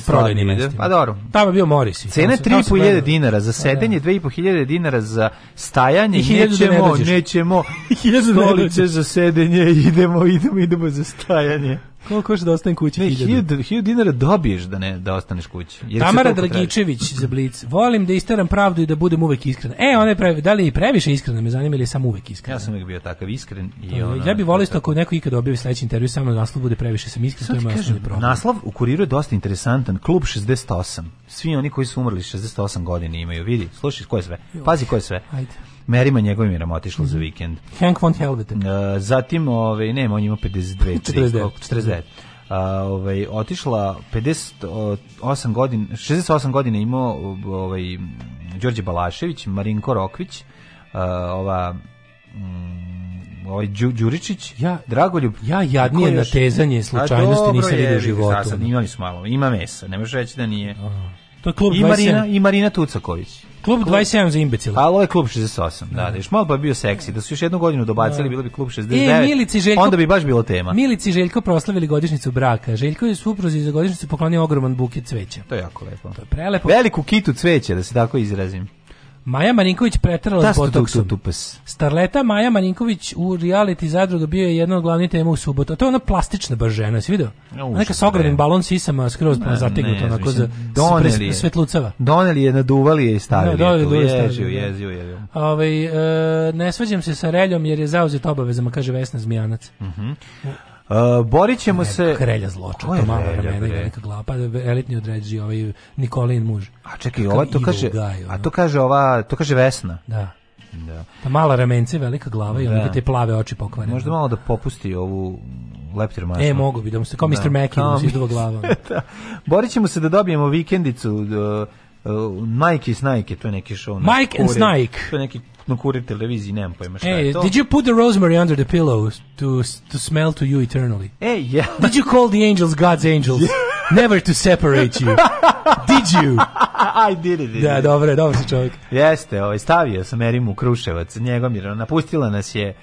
Speaker 12: prodajnim
Speaker 11: mestima.
Speaker 12: Pa dobro.
Speaker 11: Tamo je bio Morris.
Speaker 12: Cena 3.500 dinara za pa da. sedenje, 2.500 dinara za stajanje. I da nećemo, nećemo. Da stolice za sedenje, idemo, idemo, idemo za stajanje.
Speaker 11: Koliko košta da ostane kući? Ne, 1000
Speaker 12: dinara dobiješ da ne da ostaneš kući.
Speaker 11: Jer Tamara Dragičević za Blic. Volim da isteram pravdu i da budem uvek iskren. E, ona je previ, da li je previše iskrena, me zanima ili je samo uvek iskrena?
Speaker 12: Ja sam uvek bio takav iskren i ona.
Speaker 11: Ja bih voleo isto ako neko ikad objavi sledeći intervju samo da naslov bude previše sam iskren, to je moj
Speaker 12: osnovni problem. Naslov u kuriru je dosta interesantan. Klub 68. Svi oni koji su umrli 68 godina imaju, vidi. Slušaj, ko je sve? Pazi ko je sve. Ajde. Merima njegovim je otišlo za mhm. vikend.
Speaker 11: Hank von Helvete. E,
Speaker 12: zatim, ovaj, ne, on ima 52, 49.
Speaker 11: 49.
Speaker 12: Uh, ovaj, otišla 58 godina, 68 godina imao ovaj, Đorđe Balašević, Marinko Rokvić, uh, ova... Mm, ovaj Đu, Đuričić,
Speaker 11: ja,
Speaker 12: Dragoljub.
Speaker 11: Ja jadnije na tezanje slučajnosti nisam vidio u životu.
Speaker 12: Sad, imali smo malo, ima mesa, ne možeš reći da nije. Oh.
Speaker 11: To je klub I 27. Marina,
Speaker 12: I Marina Tucaković.
Speaker 11: Klub, klub 27 za imbecile.
Speaker 12: Ali ovo je klub 68, da, da, još malo pa bi bio seksi. Da su još jednu godinu dobacili, da. bilo bi klub 69, e,
Speaker 11: Milici Željko,
Speaker 12: onda bi baš bilo tema.
Speaker 11: Milici i Željko proslavili godišnicu braka. Željko je supruzi za godišnicu poklonio ogroman buket cveća.
Speaker 12: To
Speaker 11: je
Speaker 12: jako lepo.
Speaker 11: To je prelepo.
Speaker 12: Veliku kitu cveća, da se tako izrazim.
Speaker 11: Maja Marinković pretrala s botoksom. Starleta Maja Marinković u reality zadru dobio je jedna od glavnih tema u subotu. A to je ona plastična baš žena, si vidio? Neka sa ogromnim da. balon sisama skroz pa zategnuta onako za
Speaker 12: doneli
Speaker 11: svetlucava.
Speaker 12: Doneli je, naduvali je i stavili. Da, je, je, ježio, ježio, ježio. Ovaj
Speaker 11: e, ne svađam se sa Reljom jer je zauzet obavezama, kaže Vesna Zmijanac. Mhm. Uh
Speaker 12: -huh. Uh, borit se...
Speaker 11: Krelja zloča, to malo vremena i velika glapa, elitni određi ovaj Nikolin muž.
Speaker 12: A čekaj, ova to kaže, guy, a to kaže ova, to kaže Vesna.
Speaker 11: Da. Da. Ta mala ramence, velika glava i da. te plave oči pokvarene.
Speaker 12: Možda malo da popusti ovu leptir masno.
Speaker 11: E, mogu bi da mu se, kao da. Mr. Mackin, da. mu se glava. da.
Speaker 12: Borit ćemo se da dobijemo vikendicu, da, uh, Mike i Snajke, to je neki show. Na
Speaker 11: Mike kurir, and Snajke.
Speaker 12: To je neki na kurir televiziji, nemam pojma šta hey, je to.
Speaker 11: Did you put the rosemary under the pillow to, to smell to you eternally?
Speaker 12: hey, yeah.
Speaker 11: Did you call the angels God's angels? Never to separate you. Did you?
Speaker 12: I did it.
Speaker 11: Did da, dobro, dobro se čovjek.
Speaker 12: Jeste, ovaj, stavio sam Erimu Kruševac, njegom, jer napustila nas je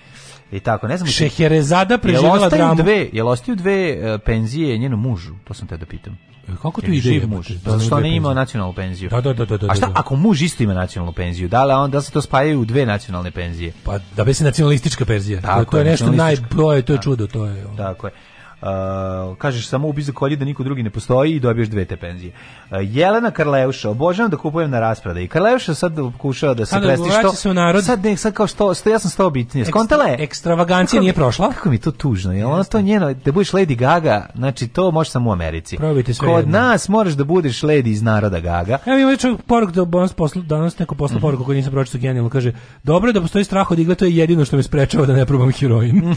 Speaker 12: i tako, ne znam.
Speaker 11: Šeherezada preživjela dramu.
Speaker 12: Dve, jel ostaju dve uh, penzije njenom mužu? To sam te da pitam.
Speaker 11: Kako tu
Speaker 12: ide
Speaker 11: živ muž?
Speaker 12: Da, što ne ima nacionalnu penziju.
Speaker 11: Da, da, da, da, da.
Speaker 12: A šta da, da. ako muž isto ima nacionalnu penziju? Da li onda se to spajaju u dve nacionalne penzije?
Speaker 11: Pa da bi se nacionalistička penzija. Tako to je, nešto najbolje, to je da. čudo, to
Speaker 12: je. Tako je. Uh, kažeš samo u za kolje da niko drugi ne postoji i dobiješ dve te penzije. Uh, Jelena Karleuša, obožavam da kupujem na rasprada i Karleuša sad pokušava da se Kada presti što
Speaker 11: se u narod.
Speaker 12: Sad nek sad kao što, što ja sam sto bitnije. Skontala je ekstravagancija
Speaker 11: nije prošla.
Speaker 12: Kako mi to tužno. Je ona to njeno da budeš Lady Gaga, znači to možeš samo u Americi. Probajte
Speaker 11: sve. Kod
Speaker 12: jedno. nas moraš da budeš Lady iz naroda Gaga.
Speaker 11: Ja imam čovjek poruk da danas posla danas neko posla mm -hmm. poruku koju nisam pročitao genijalno kaže dobro je da postoji strah od igle, to je jedino što me sprečava da ne probam heroin.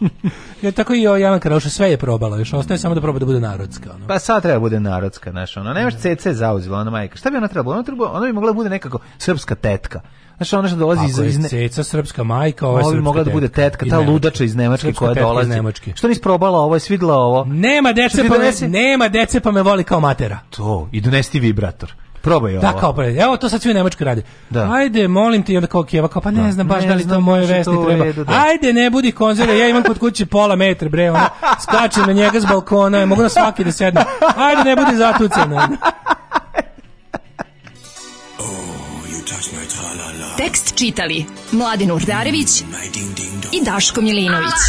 Speaker 11: ja tako i Jelena Karleuša sve je probala, još ostaje samo da proba da bude narodska. Ono.
Speaker 12: Pa sad treba da bude narodska, znaš, ono, nemaš da. CC zauzila, ona majka. Šta bi ona trebala? Ona, trebala, ona bi mogla da bude nekako srpska tetka. Znači ona što dolazi iz
Speaker 11: iz ne... ceca srpska majka, ova je mogla da bude tetka,
Speaker 12: ta ludača iz Nemačke koja
Speaker 11: dolazi.
Speaker 12: Iz Nemačke. Što nisi probala ovo, je svidla ovo.
Speaker 11: Nema dece pa me, nema dece pa me voli kao matera.
Speaker 12: To, i donesti vibrator probaj da, ovo.
Speaker 11: Da, kao pa, evo to sad sve u Nemačkoj rade. Da. Ajde, molim te, i onda kao Kijeva, kao pa ne da. znam baš ne da li znam, to moje da vesti to treba. Redu, da. Ajde, ne budi konzerva, ja imam kod kuće pola metra, bre, ona, skačem na njega s balkona, mogu na da svaki da sednem. Ajde, ne budi zatucen. zatucana. Tekst čitali Mladin Urdarević i Daško Milinović.